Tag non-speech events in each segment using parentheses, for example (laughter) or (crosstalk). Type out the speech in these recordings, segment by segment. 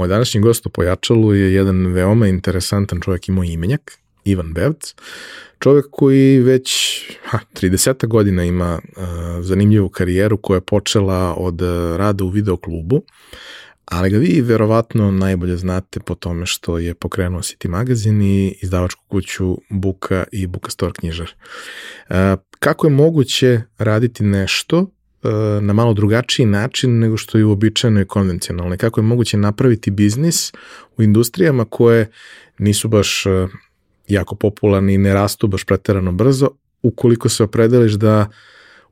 Moj današnji gost u Pojačalu je jedan veoma interesantan čovjek imao imenjak, Ivan Bevc, čovjek koji već ha, 30 godina ima uh, zanimljivu karijeru koja je počela od uh, rada u videoklubu, ali ga vi verovatno najbolje znate po tome što je pokrenuo City Magazine i izdavačku kuću Buka i Buka Store knjižar. Uh, kako je moguće raditi nešto na malo drugačiji način nego što je uobičajeno i konvencionalno. Kako je moguće napraviti biznis u industrijama koje nisu baš jako popularni i ne rastu baš preterano brzo, ukoliko se opredeliš da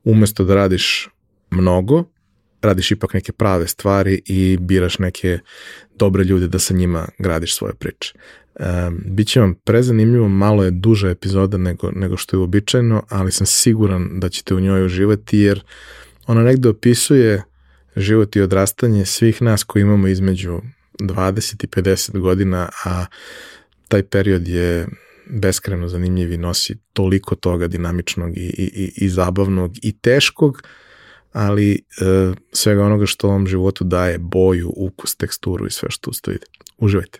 umesto da radiš mnogo, radiš ipak neke prave stvari i biraš neke dobre ljude da sa njima gradiš svoje priče. E, Biće vam prezanimljivo, malo je duža epizoda nego, nego što je uobičajeno, ali sam siguran da ćete u njoj uživati jer ona negde opisuje život i odrastanje svih nas koji imamo između 20 i 50 godina, a taj period je beskreno zanimljiv i nosi toliko toga dinamičnog i, i, i zabavnog i teškog, ali e, svega onoga što ovom životu daje boju, ukus, teksturu i sve što usto ide. Uživajte.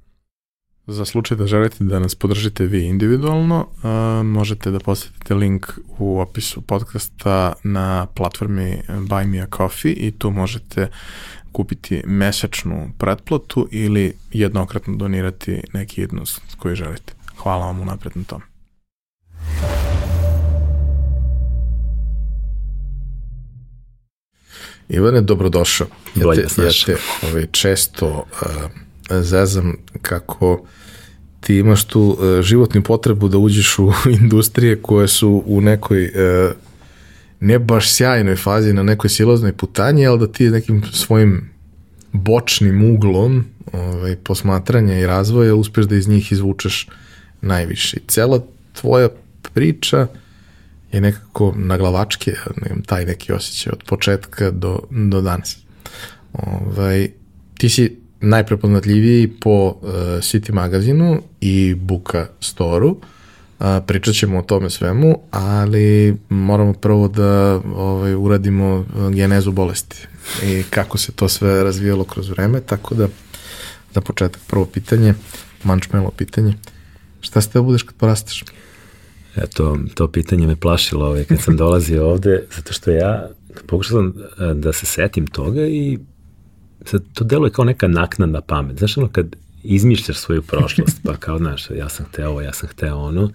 Za slučaj da želite da nas podržite vi individualno, uh, možete da posetite link u opisu podcasta na platformi Buy Me a Coffee i tu možete kupiti mesečnu pretplatu ili jednokratno donirati neki jednost koji želite. Hvala vam unapred na tom. Ivane, dobrodošao. Ja te, ja te ovaj, često uh, zezam kako ti imaš tu uh, životnu potrebu da uđeš u (laughs) industrije koje su u nekoj uh, ne baš sjajnoj fazi, na nekoj silaznoj putanji, ali da ti nekim svojim bočnim uglom ovaj, posmatranja i razvoja uspeš da iz njih izvučeš najviše. I cela tvoja priča je nekako na glavačke, nemam taj neki osjećaj od početka do, do danas. Ovaj, ti si najprepoznatljiviji po uh, City magazinu i Buka Storu. Uh, pričat ćemo o tome svemu, ali moramo prvo da ovaj, uradimo genezu bolesti i kako se to sve razvijalo kroz vreme, tako da za početak prvo pitanje, mančmelo pitanje, šta ste da budeš kad porasteš? Eto, to pitanje me plašilo ovaj, kad sam (laughs) dolazio ovde, zato što ja pokušao sam e, da se setim toga i sad, to deluje kao neka naknadna pamet. Znaš, ono kad izmišljaš svoju prošlost, (laughs) pa kao, znaš, ja sam hteo ovo, ja sam hteo ono,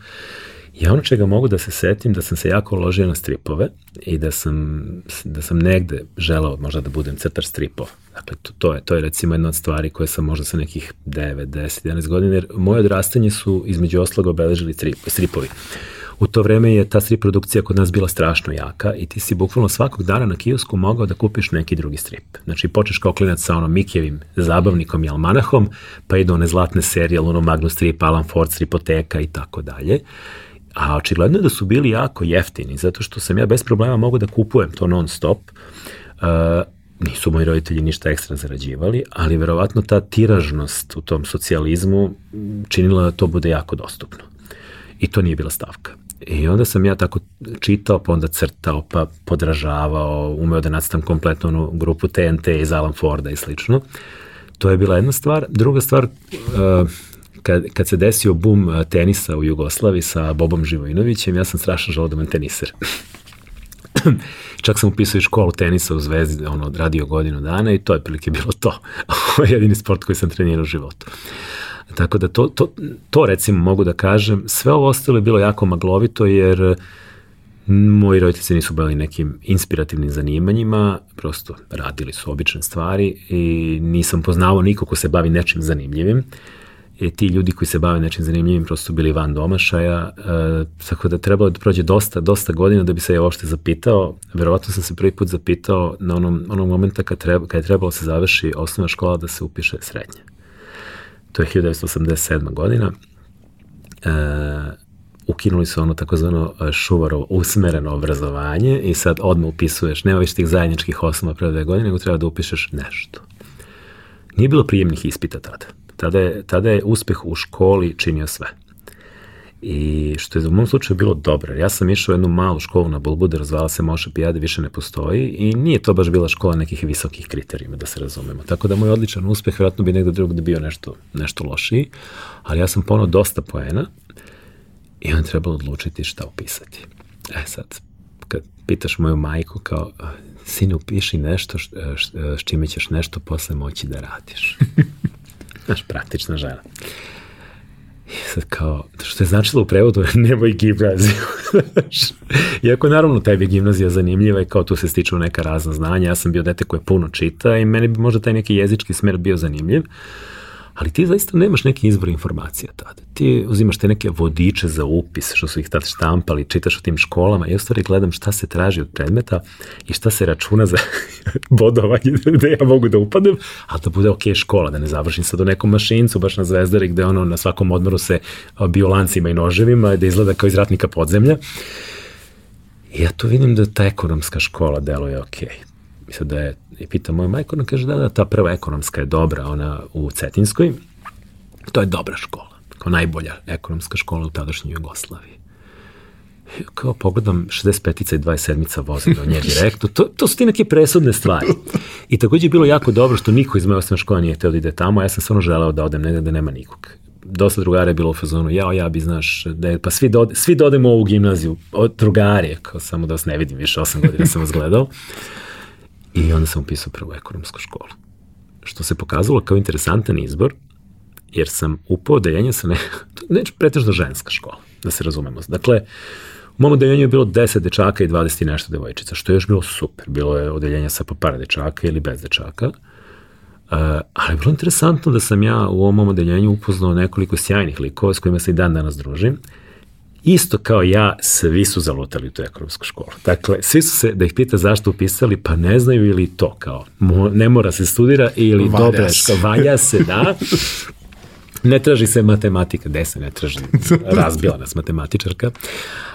Ja ono čega mogu da se setim, da sam se jako ložio na stripove i da sam, da sam negde želao možda da budem crtar stripova. Dakle, to, to, je, to je recimo jedna od stvari koje sam možda sa nekih 9, 10, 11 godina, jer moje odrastanje su između osloga obeležili strip, stripovi. U to vreme je ta strip produkcija kod nas bila strašno jaka i ti si bukvalno svakog dana na kiosku mogao da kupiš neki drugi strip. Znači počeš kao klinac sa onom Mikijevim zabavnikom i almanahom, pa idu one zlatne serije, Luno Magnus strip, Alan Ford stripoteka i tako dalje. A očigledno je da su bili jako jeftini, zato što sam ja bez problema mogao da kupujem to non stop. Uh, nisu moji roditelji ništa ekstra zarađivali, ali verovatno ta tiražnost u tom socijalizmu činila da to bude jako dostupno. I to nije bila stavka. I onda sam ja tako čitao, pa onda crtao, pa podražavao, umeo da nadstam kompletnu onu grupu TNT iz Alan Forda i slično. To je bila jedna stvar. Druga stvar, uh, kad, kad se desio bum uh, tenisa u Jugoslaviji sa Bobom Živojinovićem, ja sam strašno želao da budem teniser. (clears throat) Čak sam upisao i školu tenisa u Zvezdi, ono, radio godinu dana i to je prilike bilo to. (laughs) Jedini sport koji sam trenirao u životu. Tako da to, to, to recimo mogu da kažem, sve ovo ostalo je bilo jako maglovito jer Moji roditelji nisu bavili nekim inspirativnim zanimanjima, prosto radili su obične stvari i nisam poznavao niko ko se bavi nečim zanimljivim. I ti ljudi koji se bave nečim zanimljivim prosto bili van domašaja, e, tako da trebalo da prođe dosta, dosta godina da bi se ja uopšte zapitao. Verovatno sam se prvi put zapitao na onom, onom momenta kad, treba, kad je trebalo da se završi osnovna škola da se upiše srednje. To je 1987. godina. E, ukinuli su ono takozvano e, šuvarovo usmereno obrazovanje i sad odmah upisuješ, nema više tih zajedničkih osnova pre dve godine, nego treba da upišeš nešto. Nije bilo prijemnih ispita tada. Tada je, tada je uspeh u školi činio sve. I što je u mom slučaju bilo dobro. Ja sam išao u jednu malu školu na Bulbuder, zvala se Moša Pijade, više ne postoji i nije to baš bila škola nekih visokih kriterijima, da se razumemo. Tako da moj odličan uspeh vjerojatno bi negde drugde bio nešto, nešto lošiji, ali ja sam ponao dosta poena I on trebalo odlučiti šta upisati. E sad, kad pitaš moju majku kao, sine, upiši nešto š, š, s čime ćeš nešto posle moći da radiš. (laughs) Znaš, praktična žena. I sad kao, što je značilo u prevodu, (laughs) nemoj gimnaziju. Iako naravno tebi gimnazija zanimljiva i kao tu se stiču neka razna znanja, ja sam bio dete koje puno čita i meni bi možda taj neki jezički smer bio zanimljiv, ali ti zaista nemaš neki izvor informacija tada. Ti uzimaš te neke vodiče za upis, što su ih tada štampali, čitaš o tim školama i u stvari gledam šta se traži od predmeta i šta se računa za (laughs) bodovanje da ja mogu da upadnem, a da bude ok škola, da ne završim sad u nekom mašincu, baš na zvezdari gde ono na svakom odmoru se bio lancima i noževima, da izgleda kao iz ratnika podzemlja. I ja tu vidim da ta ekonomska škola deluje ok. Mislim da je i pita moja majka, ona kaže da, da, ta prva ekonomska je dobra, ona u Cetinskoj, to je dobra škola, kao najbolja ekonomska škola u tadašnjoj Jugoslaviji. Kao pogledam 65-ica i 27-ica voze do nje direktno, to, to su ti neke presudne stvari. I takođe je bilo jako dobro što niko iz moje osnovne škole nije htio da ide tamo, ja sam stvarno želeo da odem negde da nema nikog. Dosta drugara je bilo u fazonu, ja, ja bi, znaš, da je, pa svi da, svi odemo u ovu gimnaziju, od drugari, kao samo da vas ne vidim više, osam godina sam vas gledao. I onda sam upisao prvu ekonomsku školu. Što se pokazalo kao interesantan izbor, jer sam upao odeljenje sa ne, neću pretežno ženska škola, da se razumemo. Dakle, u mom odeljenju je bilo 10 dečaka i 20 i nešto devojčica, što je još bilo super. Bilo je odeljenje sa po par dečaka ili bez dečaka. Uh, ali je bilo interesantno da sam ja u ovom odeljenju upoznao nekoliko sjajnih likova s kojima se i dan danas družim isto kao ja, svi su zalutali u tu ekonomsku školu. Dakle, svi su se, da ih pita zašto upisali, pa ne znaju ili to kao, mo, ne mora se studira ili valja dobra, se. valja se, da. Ne traži se matematika, gde se ne traži, (laughs) razbila nas matematičarka,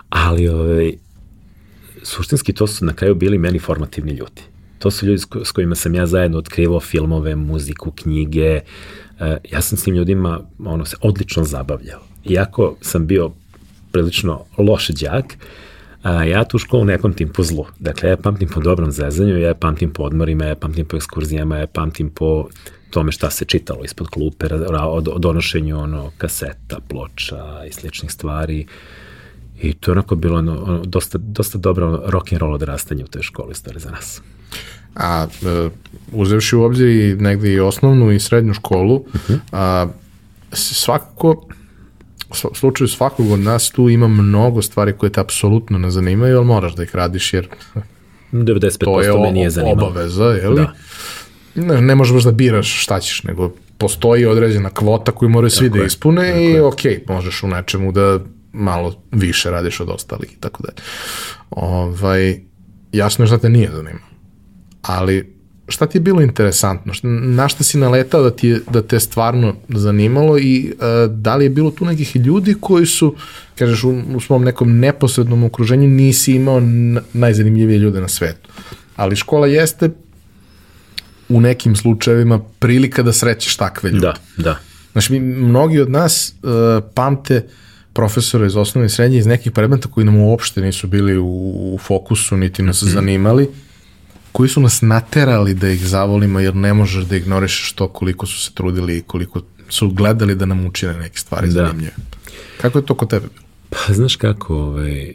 ali ovaj, suštinski to su na kraju bili meni formativni ljudi. To su ljudi s kojima sam ja zajedno otkrivao filmove, muziku, knjige. E, ja sam s tim ljudima ono, se odlično zabavljao. Iako sam bio prilično loš đak, a ja tu školu ne pamtim po zlu. Dakle, ja pamtim po dobrom zezanju, ja pamtim po odmorima, ja pamtim po ekskurzijama, ja pamtim po tome šta se čitalo ispod klupe, o donošenju ono, kaseta, ploča i sličnih stvari. I to je onako bilo ono, ono, dosta, dosta dobro rock and roll odrastanje u toj školi stvari za nas. A e, uzevši u obzir i negde i osnovnu i srednju školu, uh mhm. -huh. a, svakako u slučaju svakog od nas tu ima mnogo stvari koje te apsolutno ne zanimaju, ali moraš da ih radiš jer 95% to je me nije zanimalo. obaveza, je li? Da. Ne, ne možeš baš da biraš šta ćeš, nego postoji određena kvota koju moraju svi da ispune i je. ok, možeš u nečemu da malo više radiš od ostalih i tako dalje. Ovaj, jasno je šta te nije zanimalo. Ali šta ti je bilo interesantno? Na šta si naletao da, ti je, da te stvarno zanimalo i uh, da li je bilo tu nekih ljudi koji su, kažeš, u, u svom nekom neposrednom okruženju nisi imao najzanimljivije ljude na svetu. Ali škola jeste u nekim slučajevima prilika da srećeš takve ljude. Da, da. Znači, mi, mnogi od nas uh, pamte profesora iz osnovne i srednje iz nekih predmeta koji nam uopšte nisu bili u, u fokusu, niti nas mm -hmm. zanimali koji su nas naterali da ih zavolimo jer ne možeš da ignorišeš to koliko su se trudili i koliko su gledali da nam učine neke stvari da. zanimljive. Kako je to kod tebe bilo? Pa znaš kako, ovaj,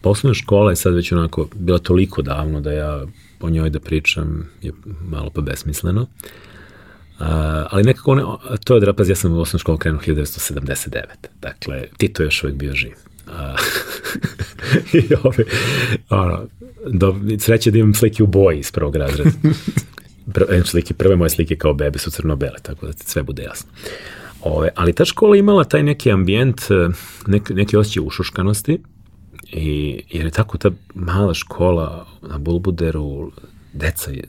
poslovna škola je sad već onako bila toliko davno da ja o njoj da pričam je malo pa besmisleno. Uh, ali nekako one, to je drapaz, ja sam u osnovnu školu krenuo 1979. Dakle, Tito je još uvijek bio živ. (laughs) I ove, ono, do, sreće da imam slike u boji iz prvog razreda. (laughs) Prve, slike, prve moje slike kao bebe su crno-bele, tako da sve bude jasno. Ove, ali ta škola imala taj neki ambijent, e, nek, neki osjećaj ušuškanosti, i, jer je tako ta mala škola na Bulbuderu, deca je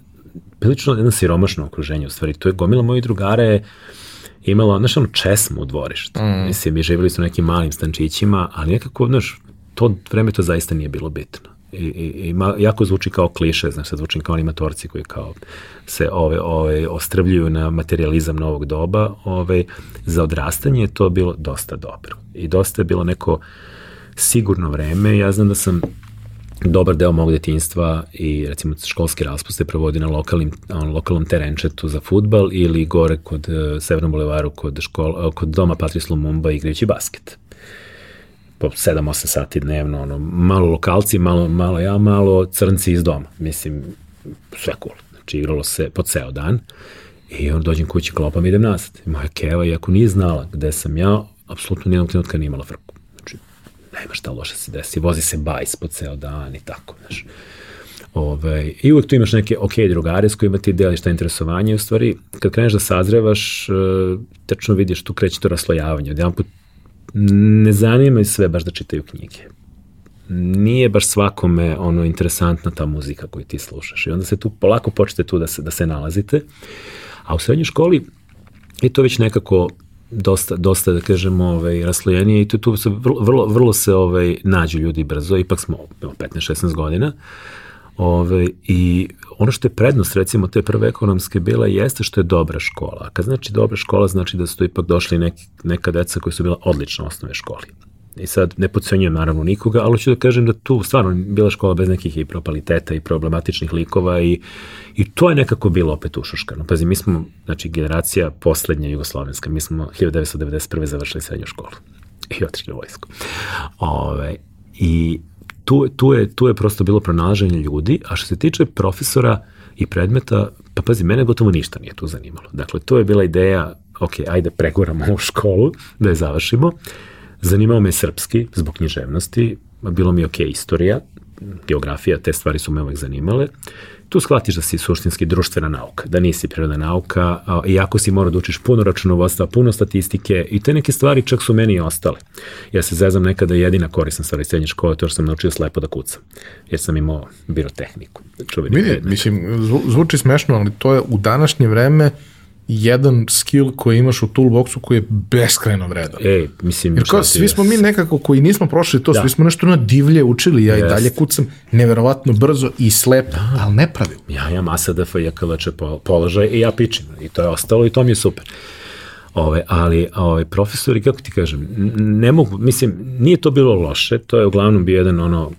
prilično jedno siromašno okruženje, u stvari, to je gomila mojih drugara je imala, znaš, ono česmu u dvorištu. Mm. Mislim, mi živjeli su nekim malim stančićima, ali nekako, znaš, to vreme to zaista nije bilo bitno. I, i, i ma, jako zvuči kao kliše, znaš, sad zvučim kao animatorci koji kao se ove, ove, ostrvljuju na materializam novog doba, ove, za odrastanje je to bilo dosta dobro. I dosta je bilo neko sigurno vreme. Ja znam da sam dobar deo mog detinjstva i recimo školske raspuste provodi na lokalnim, lokalnom terenčetu za futbal ili gore kod uh, Severnom bulevaru kod, škol, uh, kod doma Patrice Lumumba igrajući basket. Po 7-8 sati dnevno, ono, malo lokalci, malo, malo ja, malo crnci iz doma. Mislim, sve cool. Znači, igralo se po ceo dan i on dođem kući, klopam, idem nazad. Moja keva, iako nije znala gde sam ja, apsolutno nijednog trenutka nije imala frku nema šta loše se desi, vozi se bajs po ceo dan i tako, znaš. Ove, ovaj, I uvek tu imaš neke ok drugare s kojima ti deliš ta interesovanje i u stvari kad kreneš da sazrevaš, e, tečno vidiš tu kreće to raslojavanje. Od jedan put ne zanima i sve baš da čitaju knjige. Nije baš svakome ono interesantna ta muzika koju ti slušaš i onda se tu polako počete tu da se, da se nalazite. A u srednjoj školi je to već nekako dosta, dosta da kažemo, ovaj, raslojenije i tu, tu se vrlo, vrlo, se ovaj, nađu ljudi brzo, ipak smo 15-16 godina, Ove, I ono što je prednost recimo te prve ekonomske bila jeste što je dobra škola. A kad znači dobra škola znači da su tu ipak došli neki, neka deca koji su bila odlična osnove školi. I sad ne podcenjujem naravno nikoga, ali ću da kažem da tu stvarno bila škola bez nekih i propaliteta i problematičnih likova i, i to je nekako bilo opet ušuškano. Pazi, mi smo, znači, generacija poslednja jugoslovenska, mi smo 1991. završili srednju školu i otišli u vojsku. Ove, I tu, tu, je, tu je prosto bilo pronalaženje ljudi, a što se tiče profesora i predmeta, pa pazi, mene gotovo ništa nije tu zanimalo. Dakle, to je bila ideja, ok, ajde preguramo u školu, da je završimo, Zanimao me srpski zbog književnosti, bilo mi ok istorija, geografija, te stvari su me uvek zanimale. Tu shvatiš da si suštinski društvena nauka, da nisi prirodna nauka, iako si mora da učiš puno računovodstva, puno statistike i te neke stvari čak su meni i ostale. Ja se zezam nekada jedina korisna stvar iz srednje škole, to što sam naučio slepo da kucam, jer sam imao birotehniku. Vidi, mislim, zvuči smešno, ali to je u današnje vreme jedan skill koji imaš u toolboxu koji je beskrajno vredan. Ej, mislim, Jer kao, svi smo mi nekako koji nismo prošli to, da. svi smo nešto na divlje učili, ja yes. i dalje kucam neverovatno brzo i slepo, da. ali nepravilno. Ja imam ASDF i JKVČ položaj i ja pičim i to je ostalo i to mi je super. Ove, ali ove, profesori, kako ti kažem, ne mogu, mislim, nije to bilo loše, to je uglavnom bio jedan ono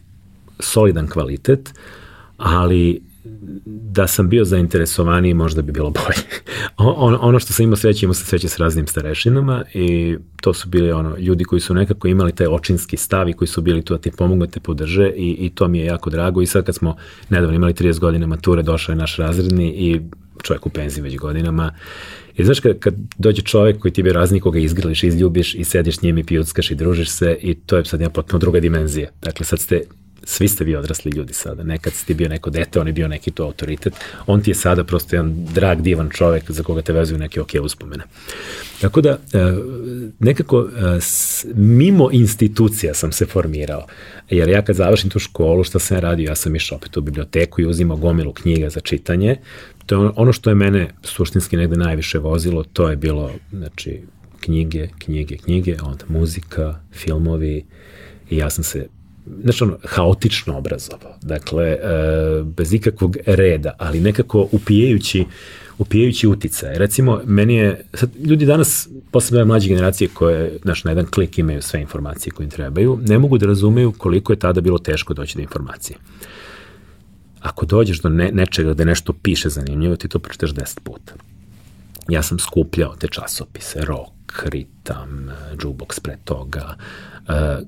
solidan kvalitet, ali da sam bio zainteresovaniji možda bi bilo bolje. (laughs) On, ono što sam imao sreće, imao sam sreće s raznim starešinama i to su bili ono, ljudi koji su nekako imali taj očinski stav i koji su bili tu da ti pomogu, da te podrže i, i to mi je jako drago i sad kad smo nedavno imali 30 godina mature, došao je naš razredni i čovjek u penziji već godinama I znaš kad, kad dođe čovjek koji ti bi razni koga izgrliš, izljubiš i sediš s njim i pijuckaš i družiš se i to je sad jedna potpuno druga dimenzija. Dakle, sad ste svi ste vi odrasli ljudi sada. Nekad si ti bio neko dete, on je bio neki to autoritet. On ti je sada prosto jedan drag, divan čovek za koga te vezuju neke ok uspomene. Tako da, e, nekako, e, mimo institucija sam se formirao. Jer ja kad završim tu školu, šta sam radio, ja sam išao opet u biblioteku i uzimao gomilu knjiga za čitanje. To je ono što je mene suštinski negde najviše vozilo, to je bilo, znači, knjige, knjige, knjige, onda muzika, filmovi, i ja sam se znači ono, haotično obrazovao. Dakle, e, bez ikakvog reda, ali nekako upijajući upijajući uticaj. Recimo, meni je, sad, ljudi danas, posebno mlađe generacije koje, znaš, na jedan klik imaju sve informacije koje im trebaju, ne mogu da razumeju koliko je tada bilo teško doći do informacije. Ako dođeš do ne, nečega da nešto piše zanimljivo, ti to pročitaš 10 puta. Ja sam skupljao te časopise, rock, ritam, jukebox pre toga, uh,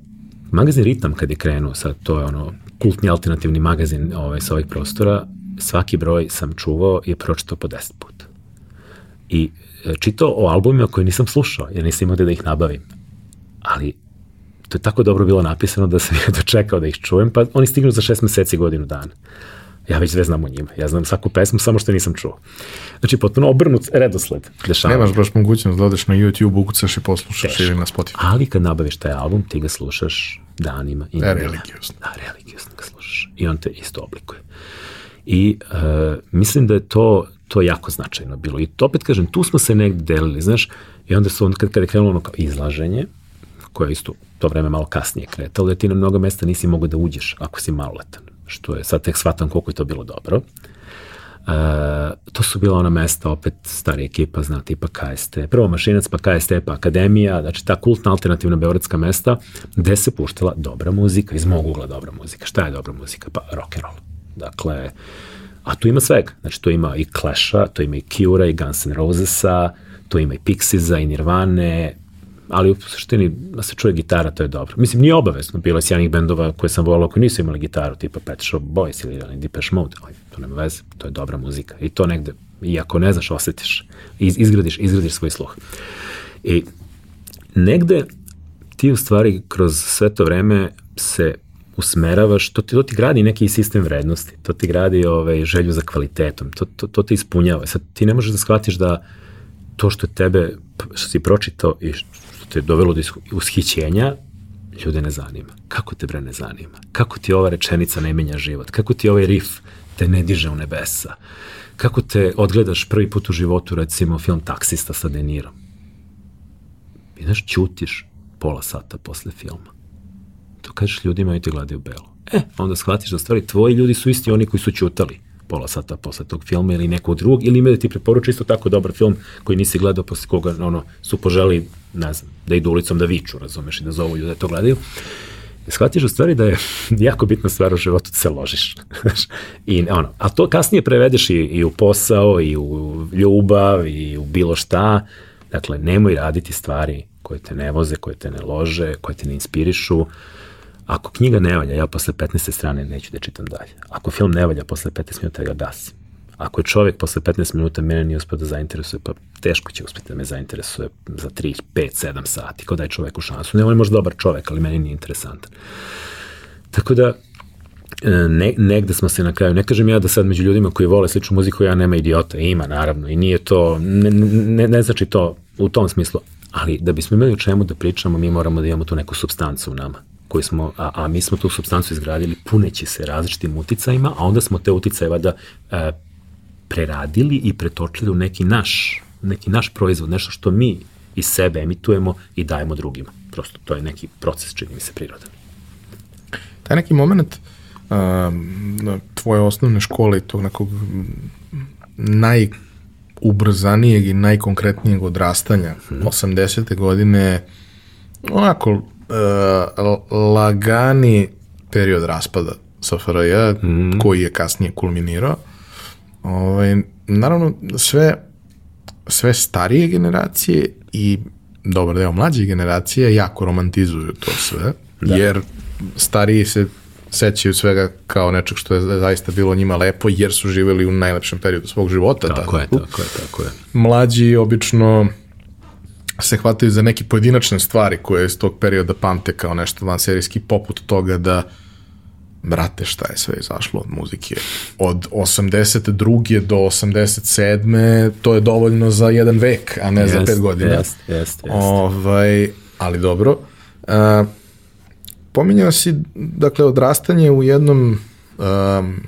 Magazin Ritam kad je krenuo, sad to je ono kultni alternativni magazin ovaj, sa ovih prostora, svaki broj sam čuvao i pročitao po 10 puta. I e, čitao o albumima koje nisam slušao, jer nisam imao da ih nabavim. Ali to je tako dobro bilo napisano da sam (laughs) ja dočekao da ih čujem, pa oni stignu za šest meseci godinu dana. Ja već sve znam o njima. Ja znam svaku pesmu, samo što nisam čuo. Znači, potpuno obrnut redosled. Dešava. Nemaš baš mogućnost da odeš na YouTube, ukucaš i poslušaš Teško. ili na Spotify. Ali kad nabaviš taj album, ti ga slušaš danima. I e, religiozno. Da, religiozno ga slušaš. I on te isto oblikuje. I uh, mislim da je to, to jako značajno bilo. I to opet kažem, tu smo se negde delili, znaš, i onda su, kad, kad je krenulo ono kao izlaženje, koje isto to vreme malo kasnije kretalo, da ti na mnogo mesta nisi mogao da uđeš ako si maloletan što je sad tek shvatam koliko je to bilo dobro. Uh, to su bila ona mesta, opet stara ekipa, zna, tipa KST, prvo Mašinac, pa KST, pa Akademija, znači ta kultna alternativna beogradska mesta, gde se puštala dobra muzika, iz mog ugla dobra muzika. Šta je dobra muzika? Pa rock and roll. Dakle, a tu ima svega. Znači, to ima i Clash-a, to ima i Cure-a, i Guns N' Roses-a, to ima i Pixies-a, i Nirvane, ali u suštini da se čuje gitara, to je dobro. Mislim, nije obavezno, bilo je sjajnih bendova koje sam volao koji nisu imali gitaru, tipa Pet Shop Boys ili, Depeche Mode, ali to nema veze, to je dobra muzika. I to negde, iako ne znaš, osetiš, iz, izgradiš, izgradiš svoj sluh. I negde ti u stvari kroz sve to vreme se usmeravaš, to ti, to ti gradi neki sistem vrednosti, to ti gradi ovaj, želju za kvalitetom, to, to, to te ispunjava. Sad ti ne možeš da shvatiš da to što tebe, što si pročitao i te dovelo do ushićenja, ljude ne zanima. Kako te bre ne zanima? Kako ti ova rečenica ne menja život? Kako ti ovaj rif te ne diže u nebesa? Kako te odgledaš prvi put u životu, recimo, film Taksista sa Denirom? I znaš, ćutiš pola sata posle filma. To kažeš ljudima i ti gledaju belo. E, onda shvatiš da stvari tvoji ljudi su isti oni koji su ćutali pola sata posle tog filma ili nekog drugog, ili ima da ti preporuča isto tako dobar film koji nisi gledao posle koga ono, su poželi, ne znam, da idu ulicom da viču, razumeš, i da zovu ljude da to gledaju. Shvatiš u stvari da je (laughs) jako bitna stvar u životu da se ložiš. (laughs) I ono, a to kasnije prevedeš i, i u posao, i u ljubav, i u bilo šta. Dakle, nemoj raditi stvari koje te ne voze, koje te ne lože, koje te ne inspirišu. Ako knjiga ne valja, ja posle 15. strane neću da čitam dalje. Ako film ne valja, posle 15 minuta ga gasim. Ako je čovek posle 15 minuta mene nije uspio da zainteresuje, pa teško će uspeti da me zainteresuje za 3, 5, 7 sati. Ko daje čoveku šansu? Ne, on je možda dobar čovek, ali meni nije interesantan. Tako da, e, ne, negde smo se na kraju, ne kažem ja da sad među ljudima koji vole sličnu muziku ja nema idiota, ima naravno i nije to, ne, ne, ne znači to u tom smislu, ali da bismo imali o čemu da pričamo mi moramo da imamo tu neku substancu u nama koji smo, a, a mi smo tu substancu izgradili puneći se različitim uticajima, a onda smo te uticaje vada e, preradili i pretočili u neki naš, neki naš proizvod, nešto što mi iz sebe emitujemo i dajemo drugima. Prosto to je neki proces, čini mi se, prirodan. Taj neki moment uh, tvoje osnovne škole i tog nekog najubrzanijeg i najkonkretnijeg odrastanja, hmm. 80. godine, onako lagani period raspada SFRJ, mm. koji je kasnije kulminirao. Ovaj, naravno, sve, sve starije generacije i dobar deo mlađe generacije jako romantizuju to sve, da. jer stariji se sećaju svega kao nečeg što je zaista bilo njima lepo, jer su živeli u najlepšem periodu svog života. Tako je, tako je, tako je. Mlađi obično se hvataju za neke pojedinačne stvari koje iz tog perioda pamte kao nešto van serijski, poput toga da brate, šta je sve izašlo od muzike. Od 82. do 87. to je dovoljno za jedan vek, a ne jest, za pet godina. Jest, jest, jest. Ovaj, ali dobro. Uh, pominjao si, dakle, odrastanje u jednom um,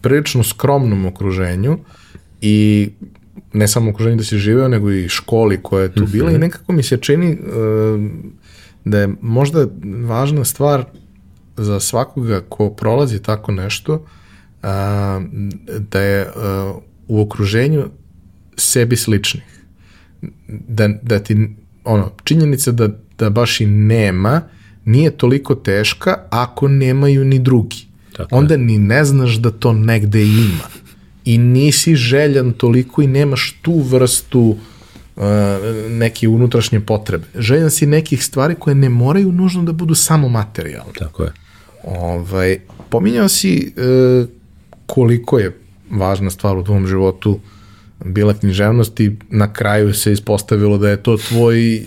prilično skromnom okruženju i ne samo okruženju da si živeo, nego i školi koja je tu mm -hmm. bila i nekako mi se čini uh, da je možda važna stvar za svakoga ko prolazi tako nešto, uh, da je uh, u okruženju sebi sličnih. Da, da ti, ono, činjenica da, da baš i nema, nije toliko teška ako nemaju ni drugi. Tako Onda je. ni ne znaš da to negde ima i nisi željan toliko i nemaš tu vrstu uh, neke unutrašnje potrebe. Željan si nekih stvari koje ne moraju nužno da budu samo materijalne. Tako je. Ovaj, pominjao si uh, koliko je važna stvar u tvom životu bila književnost i na kraju se ispostavilo da je to tvoj e,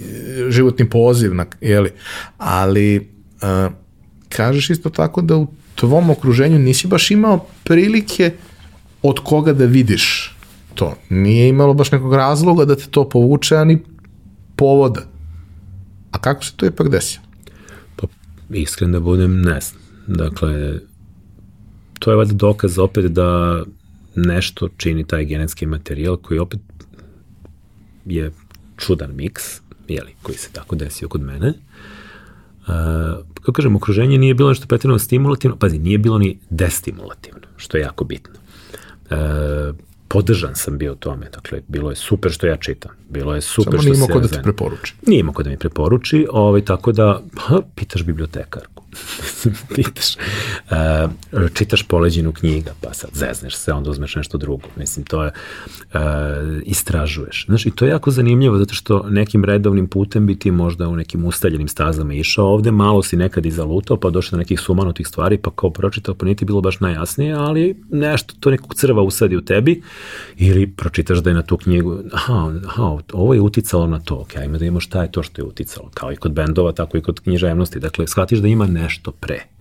životni poziv, na, jeli? ali uh, kažeš isto tako da u tvom okruženju nisi baš imao prilike od koga da vidiš to. Nije imalo baš nekog razloga da te to povuče, ani povoda. A kako se to ipak desilo? Pa, iskren da budem, ne znam. Dakle, to je valjda dokaz opet da nešto čini taj genetski materijal koji opet je čudan miks, jeli, koji se tako desio kod mene. Uh, kako kažem, okruženje nije bilo nešto pretredno stimulativno, pazi, nije bilo ni destimulativno, što je jako bitno. Podržan sam bio tome, dakle, bilo je super što ja čitam, bilo je super Samo što nije se... imao ko da ti preporuči. Nije imao ko da mi preporuči, ovaj, tako da, ha, pitaš bibliotekarku, (laughs) pitaš, uh, čitaš poleđinu knjiga, pa sad zezneš se, onda uzmeš nešto drugo, mislim, to je, uh, istražuješ. Znaš, i to je jako zanimljivo, zato što nekim redovnim putem bi ti možda u nekim ustaljenim stazama išao. Ovde, malo si nekad i zalutao, pa došao do nekih sumanutih stvari, pa kao pročitao, pa niti bilo baš najjasnije, ali nešto, to nekog crva usadi u tebi, ili pročitaš da je na tu knjigu, aha, aha ovo je uticalo na to, ok, ajme da imamo šta je to što je uticalo, kao i kod bendova, tako i kod književnosti, dakle, shvatiš da ima nešto pre.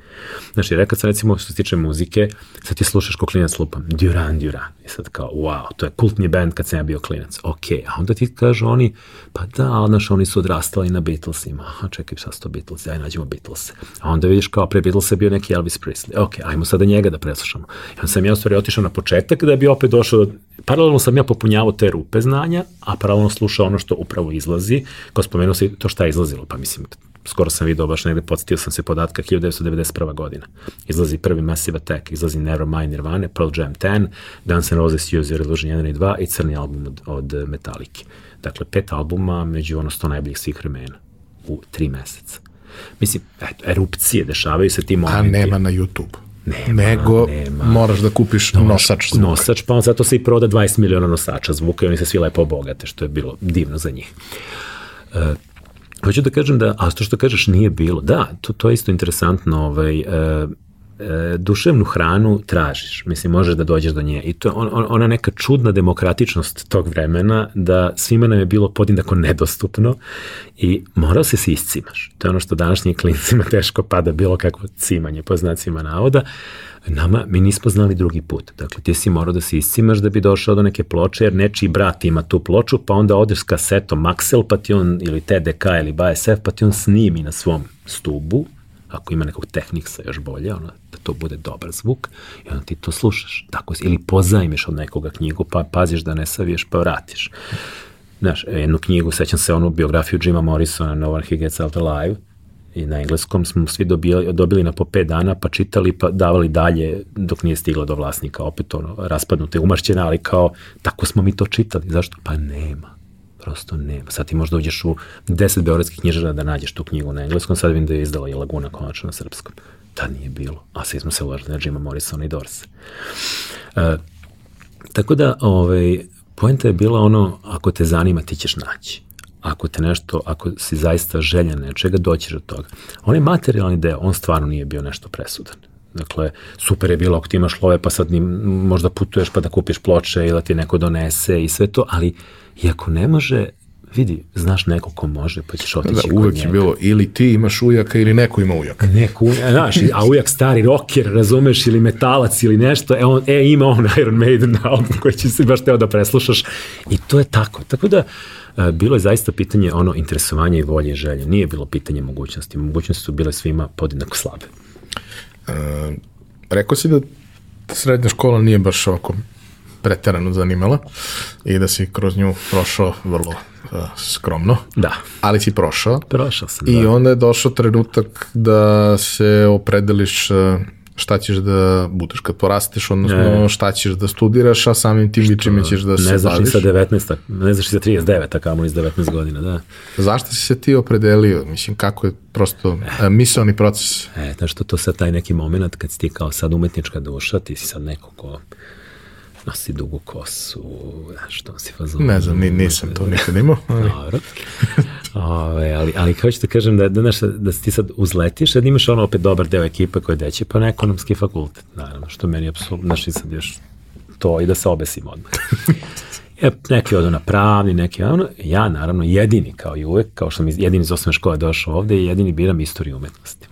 Znači, rekao sam recimo što se tiče muzike, sad ti slušaš ko klinac lupam, Duran Duran, i sad kao, wow, to je kultni band kad sam ja bio klinac, ok, a onda ti kažu oni, pa da, znaš, oni su odrastali na Beatlesima, aha, čekaj, su to Beatles, aj nađemo Beatles. A onda vidiš kao pre Beatlesa je bio neki Elvis Presley, ok, ajmo sada njega da preslušamo. I onda sam ja u stvari otišao na početak da bi opet došao, paralelno sam ja popunjavao te rupe znanja, a paralelno slušao ono što upravo izlazi, kao spomenuo si to šta je izlazilo, pa mislim, skoro sam video baš negde, podsjetio sam se podatka 1991. godina. Izlazi prvi Massive Attack, izlazi Nevermind Nirvana, Pearl Jam 10, Guns N' Roses Use Your Illusion 1 i 2 i crni album od, od Metallica. Dakle, pet albuma među ono sto najboljih svih vremena u tri meseca. Mislim, eto, erupcije dešavaju se ti momenti. A nema na YouTube. Nema, Nego nema. moraš da kupiš nosač zvuka. Nosač, pa on zato se i proda 20 miliona nosača zvuka i oni se svi lepo obogate, što je bilo divno za njih. Uh, Hoću da kažem da, a to što kažeš nije bilo, da, to, to je isto interesantno, ovaj, e, e, duševnu hranu tražiš, mislim, možeš da dođeš do nje i to je on, on, ona neka čudna demokratičnost tog vremena da svima nam je bilo podjednako nedostupno i morao se se iscimaš. To je ono što današnjim klincima (laughs) teško pada bilo kakvo cimanje po znacima navoda. Nama, mi nismo znali drugi put. Dakle, ti si morao da se iscimaš da bi došao do neke ploče, jer nečiji brat ima tu ploču, pa onda odeš s kasetom Maxel, pa ti on, ili TDK ili BASF, pa ti on snimi na svom stubu, ako ima nekog tehniksa još bolje, ono, da to bude dobar zvuk, i onda ti to slušaš. Tako, ili pozajmiš od nekoga knjigu, pa paziš da ne saviješ, pa vratiš. Znaš, jednu knjigu, sećam se onu biografiju Jima Morrisona, No One He Gets Out Alive, i na engleskom smo svi dobili, dobili na po 5 dana, pa čitali, pa davali dalje dok nije stigla do vlasnika, opet ono, raspadnute, umašćene, ali kao, tako smo mi to čitali, zašto? Pa nema, prosto nema. Sad ti možda uđeš u 10 beogradskih knjižara da nađeš tu knjigu na engleskom, sad vidim da je izdala i Laguna konačno na srpskom. Tad nije bilo, a svi smo se uložili na Jima Morrisona i Dorse. Uh, tako da, ovaj, poenta je bila ono, ako te zanima, ti ćeš naći ako te nešto, ako si zaista željan nečega, doćeš do toga. Onaj materijalni deo, on stvarno nije bio nešto presudan. Dakle, super je bilo ako ti imaš love, pa sad ni, možda putuješ pa da kupiš ploče ili da ti neko donese i sve to, ali i ako ne može, vidi, znaš neko ko može, pa ćeš otići Da, kod uvek njega. je bilo ili ti imaš ujaka ili neko ima ujaka. Neko, znaš, a ujak stari rocker, razumeš, ili metalac ili nešto, e, on, e ima on (laughs) Iron Maiden album koji će se baš teo da preslušaš i to je tako. Tako da, e, bilo je zaista pitanje ono interesovanja i volje i želje. Nije bilo pitanje mogućnosti. Mogućnosti su bile svima podjednako slabe. Rekao si da srednja škola nije baš ovako preterano zanimala i da si kroz nju prošao vrlo skromno, Da, ali si prošao. prošao sam. I da. onda je došao trenutak da se opredeliš uh, šta ćeš da budeš kad porasteš, odnosno Ne. šta ćeš da studiraš, a samim tim i čime ćeš da se ne znaš ni baviš. sa 19, ne znaš ni sa 39, a kamo ni sa 19 godina, da. Zašto si se ti opredelio? Mislim, kako je prosto uh, misalni proces? E, znaš što to sad taj neki moment kad si ti kao sad umetnička duša, ti si sad neko ko nosi dugu kosu, znaš, što si fazon. Ne znam, ni, nisam to nikad (laughs) imao. ali- Dobro. Ove, ali, ali hoću da kažem da, da, znaš, da ti sad uzletiš, sad imaš ono opet dobar deo ekipe koji deće, pa na ekonomski fakultet, naravno, što meni je apsolutno, znaš, i sad još to i da se obesim odmah. (laughs) E, neki odu na pravni, neki ono, ja naravno jedini kao i uvek, kao što mi jedini iz osnovne škole došao ovde, jedini biram istoriju umetnosti.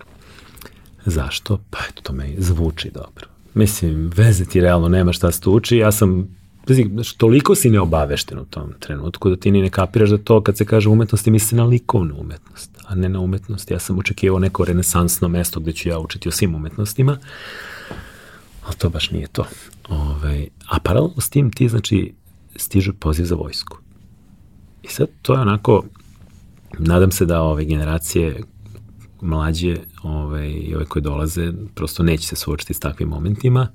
Zašto? Pa eto, to me zvuči dobro. Mislim, veze ti realno nema šta se tu uči, ja sam znači, toliko si neobavešten u tom trenutku da ti ni ne kapiraš da to kad se kaže umetnosti misli na likovnu umetnost, a ne na umetnost. Ja sam očekivao neko renesansno mesto gde ću ja učiti o svim umetnostima, ali to baš nije to. Ove, ovaj, a paralelno s tim ti, znači, stiže poziv za vojsku. I sad to je onako, nadam se da ove generacije mlađe ove, i ove koje dolaze prosto neće se suočiti s takvim momentima,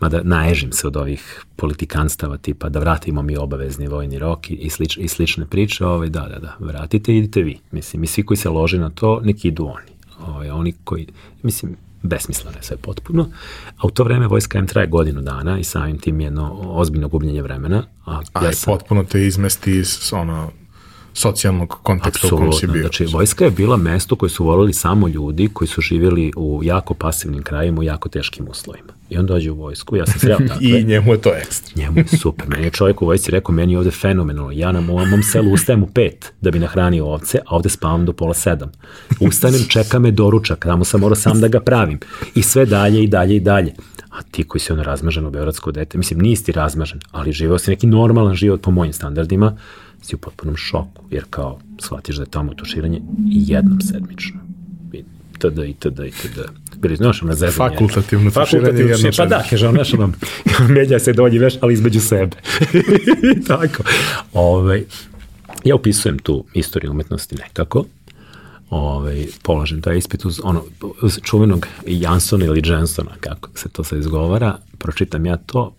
mada naježim se od ovih politikanstava tipa da vratimo mi obavezni vojni rok i, slič, i slične priče, ovaj, da, da, da, vratite i idite vi. Mislim, i svi koji se lože na to, neki idu oni. Ovaj, oni koji, mislim, besmisleno je sve potpuno, a u to vreme vojska M traje godinu dana i samim tim jedno ozbiljno gubljenje vremena. A, a ja sam, potpuno te izmesti iz ono, socijalnog konteksta u kom si bio. Znači, vojska je bila mesto koje su volili samo ljudi koji su živjeli u jako pasivnim krajima, u jako teškim uslovima. I on dođe u vojsku, ja sam sreo (laughs) tako. I njemu je to ekstra. Njemu je super. Meni je čovjek u vojsci rekao, meni je ovde fenomenalno. Ja na mom, mom selu ustajem u pet da bi nahranio ovce, a ovde spavam do pola sedam. Ustanem, čeka me doručak, tamo sam morao sam da ga pravim. I sve dalje i dalje i dalje. A ti koji si ono razmažen u Beogradsko dete, mislim, nisi ti razmažen, ali živeo si neki normalan život po mojim standardima, si u potpunom šoku, jer kao shvatiš da je tamo tuširanje jednom sedmično. I td. i td. i td. Bili, znaš, ono zezanje. Fakultativno tuširanje jednom Pa da, kaže, znaš, ono, (laughs) menja se dolji veš, ali između sebe. (laughs) Tako. Ove, ovaj, ja upisujem tu istoriju umetnosti nekako, ovaj, polažem taj ispit uz, ono, uz čuvenog Jansona ili Jensona, kako se to sad izgovara, pročitam ja to,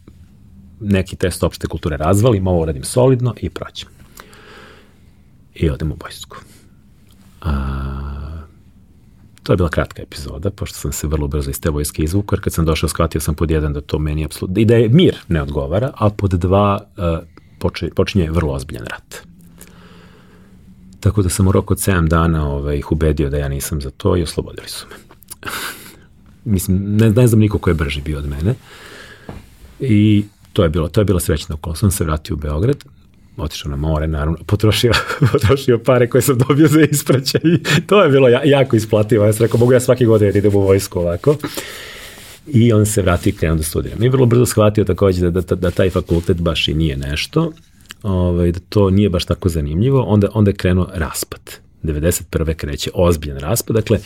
neki test opšte kulture razvalim, ovo radim solidno i proćem i odem u vojsku. A, to je bila kratka epizoda, pošto sam se vrlo brzo iz te vojske izvukao, jer kad sam došao, shvatio sam pod jedan da to meni apsolutno, i da je mir ne odgovara, a pod dva uh, poče, počinje vrlo ozbiljan rat. Tako da sam u roku od 7 dana ovaj, ih ubedio da ja nisam za to i oslobodili su me. (laughs) Mislim, ne, ne znam niko ko je brži bio od mene. I to je bilo, to je bila srećna okolnost. Sam se vratio u Beograd, otišao na more, naravno, potrošio, (laughs) potrošio pare koje sam dobio za ispraćaj to je bilo jako isplativo. Ja sam rekao, mogu ja svaki godin da idem u vojsku ovako. I on se vratio i krenuo da studira. Mi je vrlo brzo shvatio takođe da, da, da taj fakultet baš i nije nešto, ovaj, da to nije baš tako zanimljivo, onda, onda je krenuo raspad. 91. kreće ozbiljan raspad. Dakle,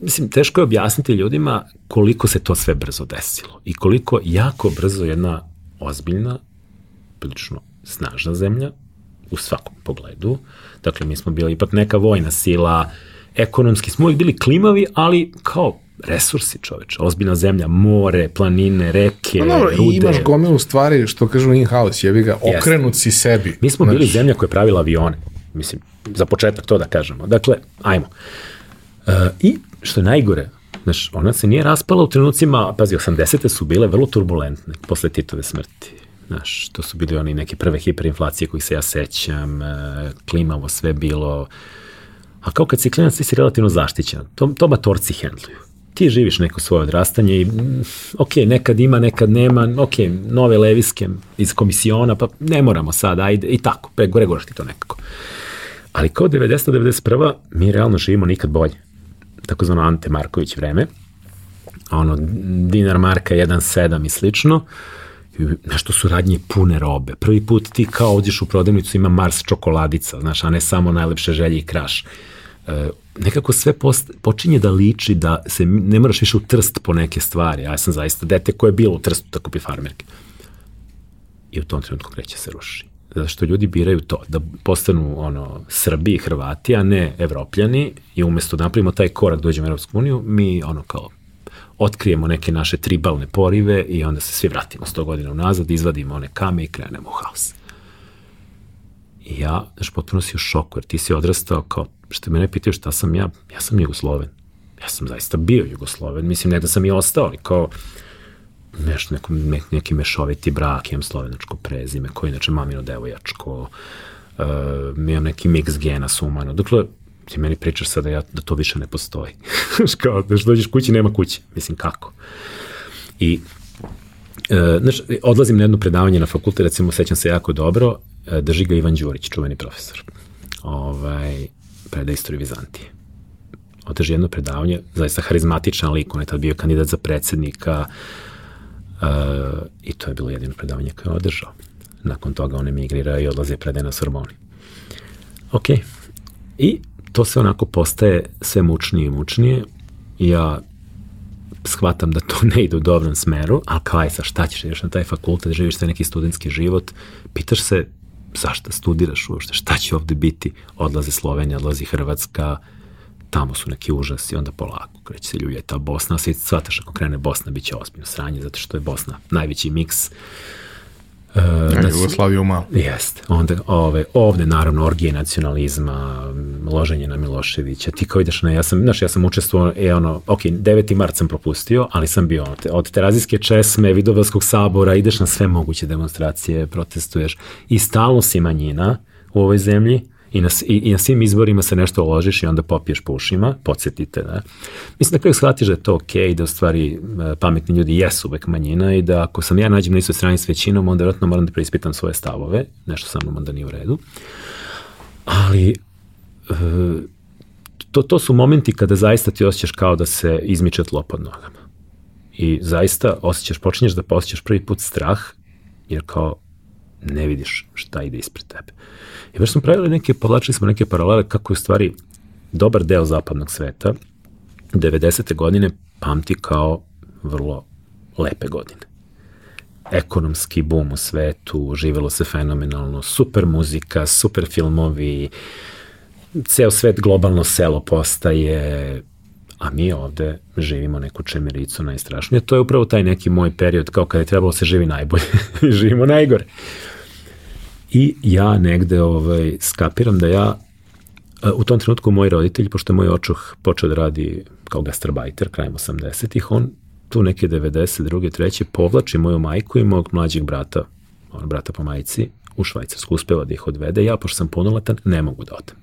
mislim, teško je objasniti ljudima koliko se to sve brzo desilo i koliko jako brzo jedna ozbiljna, prilično snažna zemlja u svakom pogledu. Dakle, mi smo bili ipak neka vojna sila, ekonomski smo uvijek bili klimavi, ali kao resursi čoveč, ozbiljna zemlja, more, planine, reke, no, dobro, rude. I imaš gomilu stvari, što kažu in-house, jebi ga, okrenut si sebi. Mi smo znači... bili zemlja koja je pravila avione, mislim, za početak to da kažemo. Dakle, ajmo. Uh, I što je najgore, znaš, ona se nije raspala u trenucima, pazi, 80. su bile vrlo turbulentne posle Titove smrti. Znaš, to su bili oni neke prve hiperinflacije kojih se ja sećam, e, klimavo sve bilo. A kao kad si klinac, ti si relativno zaštićen. To, to matorci hendluju. Ti živiš neko svoje odrastanje i, mm, ok, nekad ima, nekad nema, ok, nove leviske iz komisiona, pa ne moramo sad, ajde, i tako, pregoraš ti to nekako. Ali kao 90-91. mi realno živimo nikad bolje. Takozvano Ante Marković vreme. Ono, dinar marka 1.7 i slično. Uh, nešto su radnje pune robe. Prvi put ti kao ođeš u prodavnicu ima Mars čokoladica, znaš, a ne samo najlepše želje i kraš. E, nekako sve post, počinje da liči da se ne moraš više u trst po neke stvari. Ja sam zaista dete koje je bilo u trstu da kupi farmerke. I u tom trenutku kreće se ruši. Zato što ljudi biraju to, da postanu ono, Srbi i Hrvati, a ne Evropljani i umesto da napravimo taj korak dođemo u Evropsku uniju, mi ono kao otkrijemo neke naše tribalne porive i onda se svi vratimo 100 godina unazad, izvadimo one kame i krenemo u haos. I ja, znaš, potpuno si u šoku, jer ti si odrastao kao, što mene pitaju šta sam ja, ja sam Jugosloven. Ja sam zaista bio Jugosloven, mislim, ne da sam i ostao, ali kao, neš, neko, ne, neki mešoviti brak, imam slovenačko prezime, koji inače mamino devojačko, uh, imam neki mix gena sumano. Dakle, ti meni pričaš sada ja, da to više ne postoji. (laughs) kao, da dođeš kući, nema kuće. Mislim, kako? I E, znaš, odlazim na jedno predavanje na fakultet, recimo, sećam se jako dobro, e, drži ga Ivan Đurić, čuveni profesor. Ovaj, preda istoriju Vizantije. Održi jedno predavanje, zaista harizmatičan lik, on je tad bio kandidat za predsednika e, i to je bilo jedino predavanje koje je održao. Nakon toga on emigrira i odlazi predaje na Sorboni. Ok. I to se onako postaje sve mučnije i mučnije. Ja shvatam da to (laughs) ne ide u dobrom smeru, ali kao aj sa šta ćeš, ideš na taj fakultet, živiš sve neki studentski život, pitaš se zašto studiraš uopšte, šta će ovde biti, odlaze Slovenija, odlazi Hrvatska, tamo su neki užasi, onda polako kreće se ljuljeta Bosna, sve shvataš ako krene Bosna, bit će ozbiljno sranje, zato što je Bosna najveći miks Uh, da Jugoslaviju malo. Jeste. Onda ove, ovde naravno orgije nacionalizma, loženje na Miloševića. Ti kao ideš na, ja sam, znaš, ja sam učestvovao, e, ono, ok, 9. mart sam propustio, ali sam bio ono, od Terazijske česme, Vidovskog sabora, ideš na sve moguće demonstracije, protestuješ i stalno si manjina u ovoj zemlji i na, i, i na svim izborima se nešto uložiš i onda popiješ po ušima, podsjetite, da. Mislim da kraju shvatiš da je to okej, okay, da u stvari e, pametni ljudi jesu uvek manjina i da ako sam ja nađem na istoj strani s većinom, onda vjerojatno moram da preispitam svoje stavove, nešto sa mnom onda nije u redu. Ali e, to, to su momenti kada zaista ti osjećaš kao da se izmiče tlo pod nogama. I zaista osjećaš, počinješ da posjećaš prvi put strah, jer kao ne vidiš šta ide ispred tebe. I već smo pravili neke, povlačili smo neke paralele kako je u stvari dobar deo zapadnog sveta 90. godine pamti kao vrlo lepe godine. Ekonomski boom u svetu, živelo se fenomenalno, super muzika, super filmovi, ceo svet globalno selo postaje, a mi ovde živimo neku čemiricu najstrašnije. To je upravo taj neki moj period kao kada je trebalo se živi najbolje. (laughs) živimo najgore. I ja negde ovaj, skapiram da ja u tom trenutku moj roditelj, pošto je moj očuh počeo da radi kao gastarbajter krajem 80-ih, on tu neke 92. treće povlači moju majku i mog mlađeg brata, on brata po majici, u Švajcarsku, uspeva da ih odvede. Ja, pošto sam punoletan, ne mogu da odem.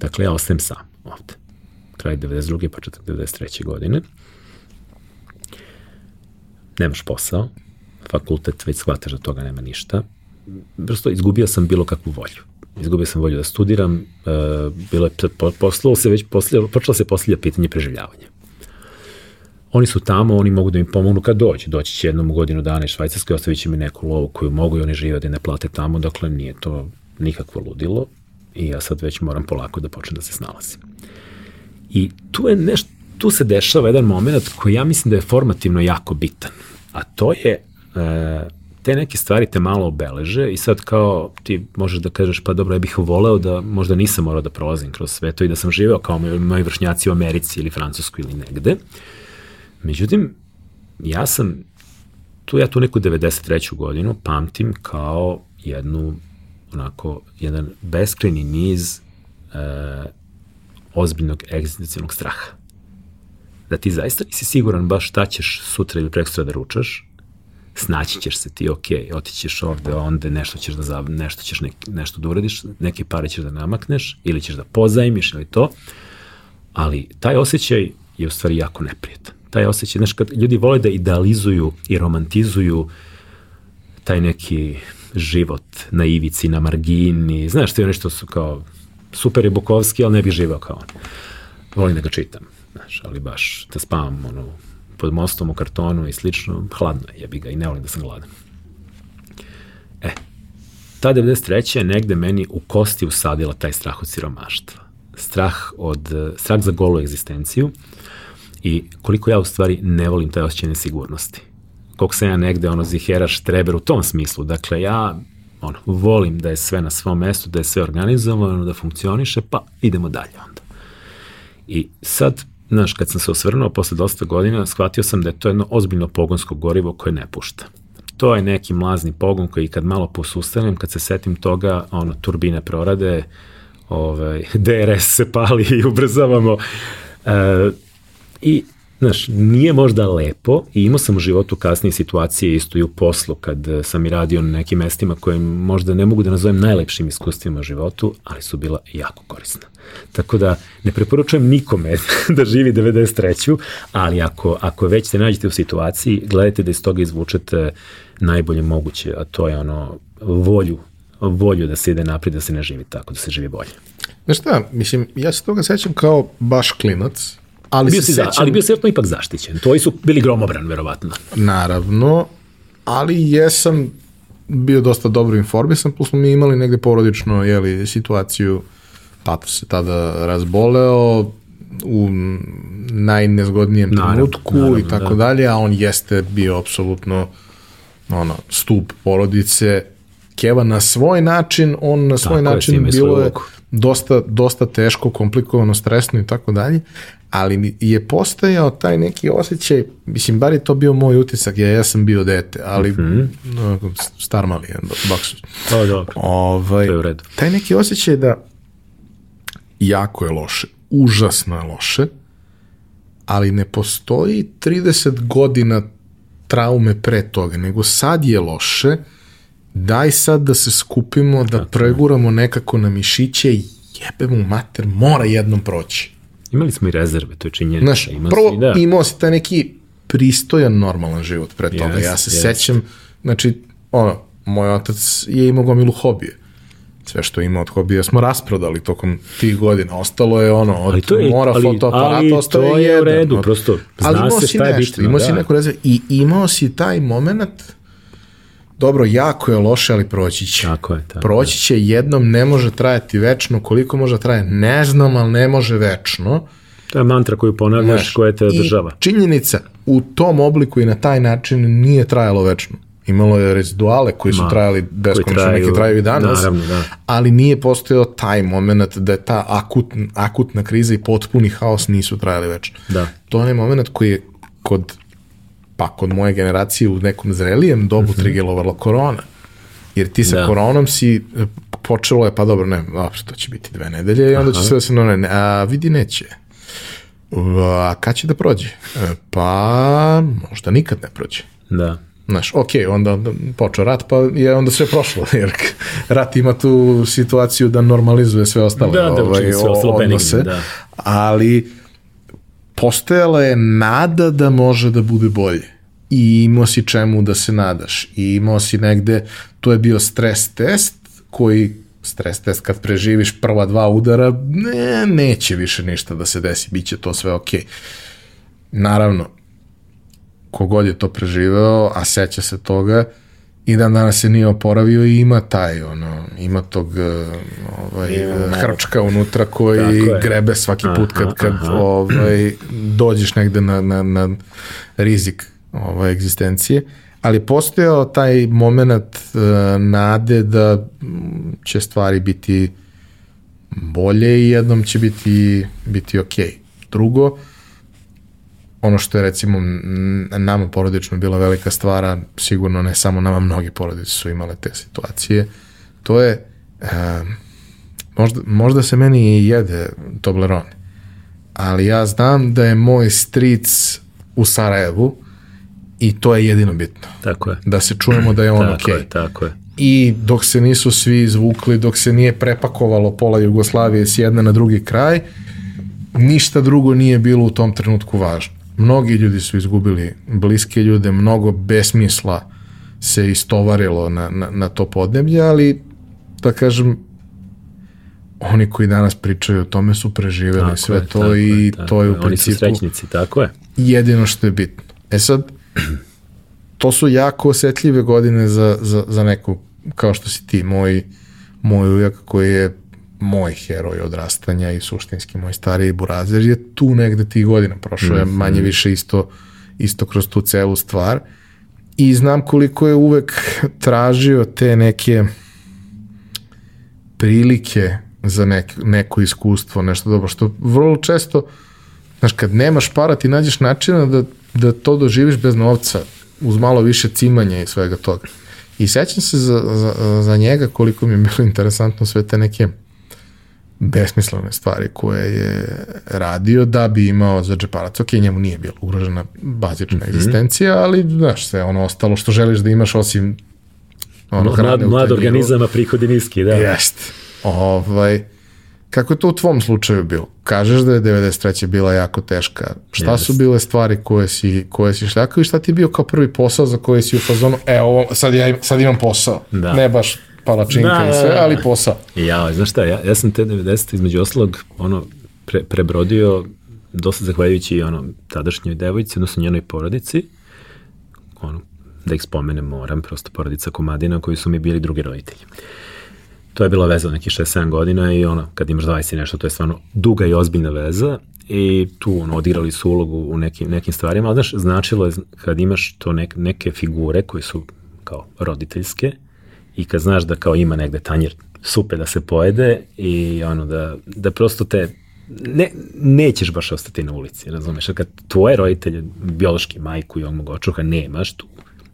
Dakle, ja ostajem sam ovde. Kraj 92. pa 93. godine. Nemaš posao, fakultet, već shvataš da toga nema ništa prosto izgubio sam bilo kakvu volju. Izgubio sam volju da studiram, uh, bilo je, poslalo se već, poslije, počelo se poslije pitanje preživljavanja. Oni su tamo, oni mogu da mi pomognu kad dođe. Doći će jednom u godinu dana iz Švajcarske, ostavit će mi neku lovu koju mogu i oni žive da ne plate tamo, dakle nije to nikakvo ludilo i ja sad već moram polako da počnem da se snalazim. I tu je nešto, tu se dešava jedan moment koji ja mislim da je formativno jako bitan, a to je uh, te neke stvari te malo obeleže i sad kao ti možeš da kažeš pa dobro ja bih voleo da možda nisam morao da prolazim kroz sve to i da sam živeo kao moji vršnjaci u Americi ili Francuskoj ili negde. Međutim, ja sam tu ja tu neku 93. godinu pamtim kao jednu onako jedan beskreni niz e, ozbiljnog egzistencijalnog straha. Da ti zaista nisi siguran baš šta ćeš sutra ili prekstra da ručaš, snaći ćeš se ti, ok, otićeš ovde, onda nešto ćeš da, zav, nešto ćeš nek, nešto da uradiš, neke pare ćeš da namakneš, ili ćeš da pozajmiš ili to, ali taj osjećaj je u stvari jako neprijetan. Taj osjećaj, znaš, kad ljudi vole da idealizuju i romantizuju taj neki život na ivici, na margini, znaš, to je nešto su kao super je Bukovski, ali ne bih živao kao on. Volim da ga čitam, znaš, ali baš da spavam ono, pod mostom u kartonu i slično, hladno je, jebi ga i ne volim da sam gladan. E, ta 93. je negde meni u kosti usadila taj strah od siromaštva. Strah, od, strah za golu egzistenciju i koliko ja u stvari ne volim taj osjećaj nesigurnosti. Koliko sam ja negde ono ziheraš treber u tom smislu. Dakle, ja ono, volim da je sve na svom mestu, da je sve organizovano, da funkcioniše, pa idemo dalje onda. I sad Znaš, kad sam se osvrnuo posle dosta godina, shvatio sam da je to jedno ozbiljno pogonsko gorivo koje ne pušta. To je neki mlazni pogon koji kad malo posustanem, kad se setim toga, ono, turbine prorade, ovaj, (laughs) DRS se pali i ubrzavamo. E, I Znaš, nije možda lepo i imao sam u životu kasnije situacije isto i u poslu kad eh, sam i radio na nekim mestima koje možda ne mogu da nazovem najlepšim iskustvima u životu, ali su bila jako korisna. Tako da ne preporučujem nikome (laughs) da živi 93. ali ako, ako već se nađete u situaciji, gledajte da iz toga izvučete najbolje moguće, a to je ono volju, volju da se ide naprijed, da se ne živi tako, da se živi bolje. Znaš šta, mislim, ja se toga sećam kao baš klinac, ali bio se si, sećam... za, ali bio si ipak zaštićen. Tvoji su bili gromobran, verovatno. Naravno, ali jesam bio dosta dobro informisan, plus smo mi imali negde porodično jeli, situaciju, tata se tada razboleo, u najnezgodnijem Naravno, trenutku naravno, i tako da. dalje, a on jeste bio apsolutno ono, stup porodice, Keva na svoj način, on na svoj Tako je, način svoju bilo je dosta, dosta teško, komplikovano, stresno i tako dalje, ali je postojao taj neki osjećaj, mislim, bar je to bio moj utisak, ja, ja sam bio dete, ali mm. -hmm. star mali, baksus. O, dobro. Ovaj, To je u redu. taj neki osjećaj da jako je loše, užasno je loše, ali ne postoji 30 godina traume pre toga, nego sad je loše, daj sad da se skupimo, da preguramo nekako na mišiće i jebe mu mater, mora jednom proći. Imali smo i rezerve, to je činjenica. Znaš, Ima prvo si, da. imao si taj neki pristojan normalan život pre toga. Jest, ja se jest. sećam, znači, ono, moj otac je imao gomilu hobije. Sve što ima od hobija smo rasprodali tokom tih godina. Ostalo je ono, od Ali to je- mora ali- fotoaparata, ali ostao to je je u redu, od- prosto ali zna imao se si šta je nešto, bitno, imao si da. neku rezervu i imao si taj moment dobro, jako je loše, ali proći će. Tako je, tako Proći će jednom, ne može trajati večno, koliko može traje, ne znam, ali ne može večno. To je mantra koju ponavljaš, Znaš, koja te I održava. činjenica, u tom obliku i na taj način nije trajalo večno. Imalo je reziduale koji su Ma, trajali beskonačno, traju- neki traju i danas, naravno, da. ali nije postojao taj moment da je ta akut, akutna kriza i potpuni haos nisu trajali večno. Da. To je onaj moment koji je kod, pa kod moje generacije u nekom zrelijem dobu trigelovala korona. Jer ti sa. Da. koronom si, e, počelo je, pa dobro, ne, dobro, to će biti dve nedelje i onda će sve da se ne, a vidi neće. A kad će da prođe? E, Pa, možda nikad ne prođe. Da. Znaš, ok, onda, počeo rat, pa je onda sve prošlo, (laughs) jer rat ima tu situaciju da normalizuje sve ostale Da, da, učini sve ostalo benigno, odnose, da. ali postojala je nada da može da bude bolje i imao si čemu da se nadaš i imao si negde, to je bio stres test koji stres test kad preživiš prva dva udara, ne, neće više ništa da se desi, bit će to sve okej. Naravno, kogod je to preživeo, a seća se toga, i dan danas se nije oporavio i ima taj, ono, ima tog eh, ovaj, hrčka unutra koji grebe svaki put kad, Aha, kad aha. ovaj, dođeš negde na, na, na rizik ovaj, egzistencije, ali postojao taj moment uh, nade da će stvari biti bolje i jednom će biti, biti okej. Drugo, ono što je recimo nama porodično bila velika stvara, sigurno ne samo nama, mnogi porodice su imale te situacije, to je e, možda, možda se meni i jede Toblerone, ali ja znam da je moj stric u Sarajevu i to je jedino bitno. Tako je. Da se čujemo da je on Tako okej. je, tako je. I dok se nisu svi izvukli, dok se nije prepakovalo pola Jugoslavije s jedne na drugi kraj, ništa drugo nije bilo u tom trenutku važno. Mnogi ljudi su izgubili bliske ljude, mnogo besmisla se istovarilo na, na, na to podneblje, ali da kažem, oni koji danas pričaju o tome su preživeli Tako sve je, to tako i je, tako to je u Oni su principu srećnici, tako je. jedino što je bitno. E sad, to su jako osetljive godine za, za, za neku, kao što si ti, moj, moj ujak koji je moj heroj odrastanja i suštinski moj stariji burazer je tu negde tih godina, prošao. Je manje više isto, isto kroz tu celu stvar. I znam koliko je uvek tražio te neke prilike za nek, neko iskustvo, nešto dobro, što vrlo često Znaš, kad nemaš para, ti nađeš načina da, da to doživiš bez novca, uz malo više cimanja i svega toga. I sećam se za, za, za njega koliko mi je bilo interesantno sve te neke besmislene stvari koje je radio da bi imao za džeparac. Ok, njemu nije bila ugrožena bazična mm -hmm. egzistencija, ali znaš sve ono ostalo što želiš da imaš osim ono hrane mlad, mlad organizama, prihodi niski, da. Jeste. Ovaj, kako je to u tvom slučaju bilo? Kažeš da je 93. bila jako teška. Šta yes. su bile stvari koje si, koje si šljakao i šta ti je bio kao prvi posao za koji si u fazonu, e, ovo, sad, ja, sad imam posao. Da. Ne baš palačinka da, i sve, da, da. ali posao. Ja, znaš šta, ja, ja sam te 90. između ostalog ono, pre, prebrodio dosta zahvaljujući ono, tadašnjoj devojci, odnosno njenoj porodici, ono, da ih spomenem moram, prosto porodica Komadina koji su mi bili drugi roditelji. To je bila veza od nekih 6-7 godina i ono, kad imaš 20 i nešto, to je stvarno duga i ozbiljna veza i tu ono, odigrali su ulogu u nekim, nekim stvarima, ali znaš, značilo je kad imaš to nek, neke figure koje su kao roditeljske, i kad znaš da kao ima negde tanjir supe da se pojede i ono da, da prosto te ne, nećeš baš ostati na ulici, razumeš? Kad tvoje roditelje, biološki majku i onog očuha nemaš tu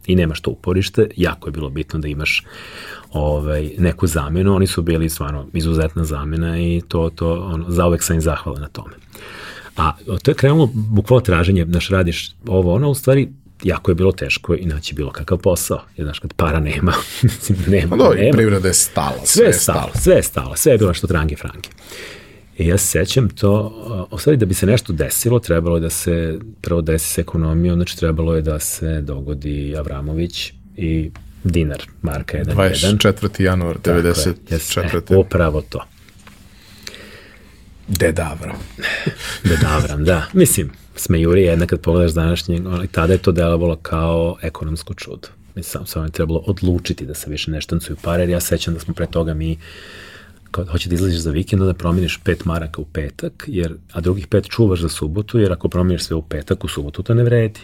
i nemaš to uporište, jako je bilo bitno da imaš ovaj, neku zamenu, oni su bili stvarno izuzetna zamena i to, to ono, zauvek sam im zahvala na tome. A to je krenulo bukvalno traženje, znaš, radiš ovo, ono, u stvari jako je bilo teško i naći bilo kakav posao. Jer, znaš, kad para nema, (laughs) mislim, nema, no, nema. privreda je stala. Sve, je stalo, sve je stalo, sve je bilo što trange franke. I ja se sećam to, ostali da bi se nešto desilo, trebalo je da se prvo desi s ekonomijom, znači trebalo je da se dogodi Avramović i dinar marka 1.1. 24. januar 94. E, upravo to. Dedavram. Dedavram, da. Mislim, smejuri jedna kad pogledaš današnje, ono, tada je to delovalo kao ekonomsko čudo. Mislim, samo je trebalo odlučiti da se više ne štancuju pare, jer ja sećam da smo pre toga mi kao hoće da izlaziš za vikend, da promeniš pet maraka u petak, jer, a drugih pet čuvaš za subotu, jer ako promeniš sve u petak, u subotu to ne vredi.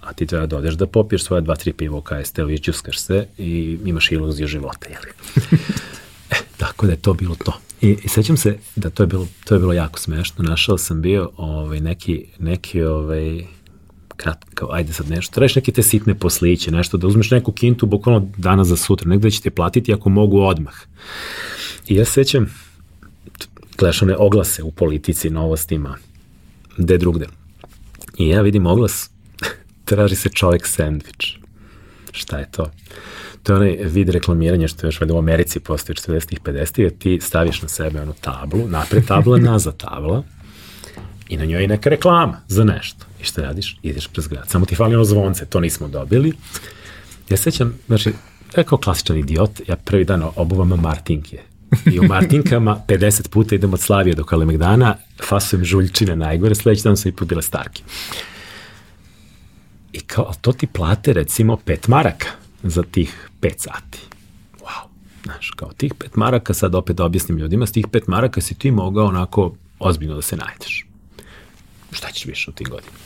A ti treba da odeš da popiješ svoje dva, tri piva u KST-u i čuskaš se i imaš iluziju života, jel? E, tako da je to bilo to. I, I sećam se da to je bilo, to je bilo jako smešno. Našao sam bio ovaj, neki, neki ovaj, krat, kao, ajde sad nešto, trebaš neke te sitne posliće, nešto, da uzmeš neku kintu bukvalno danas za sutra, negde će te platiti ako mogu odmah. I ja sećam, gledaš one oglase u politici, novostima, gde drugde. I ja vidim oglas, (laughs) traži se čovjek sandvič. Šta je to? to je onaj vid reklamiranja što još u Americi postoje 40-ih, 50-ih, ti staviš na sebe onu tablu, napred tabla, (laughs) nazad tabla i na njoj je neka reklama za nešto. I šta radiš? Ideš prez grad. Samo ti fali ono zvonce, to nismo dobili. Ja sećam, znači, ja kao klasičan idiot, ja prvi dan obuvam Martinke. I u Martinkama (laughs) 50 puta idem od Slavije do Kalemegdana, fasujem žuljčine najgore, sledeći dan sam i put starki. I kao, to ti plate recimo 5 maraka za tih 5 sati. Wow. Znaš, kao tih 5 maraka, sad opet da objasnim ljudima, s tih 5 maraka si ti mogao onako ozbiljno da se najdeš. Šta ćeš više u tim godinama?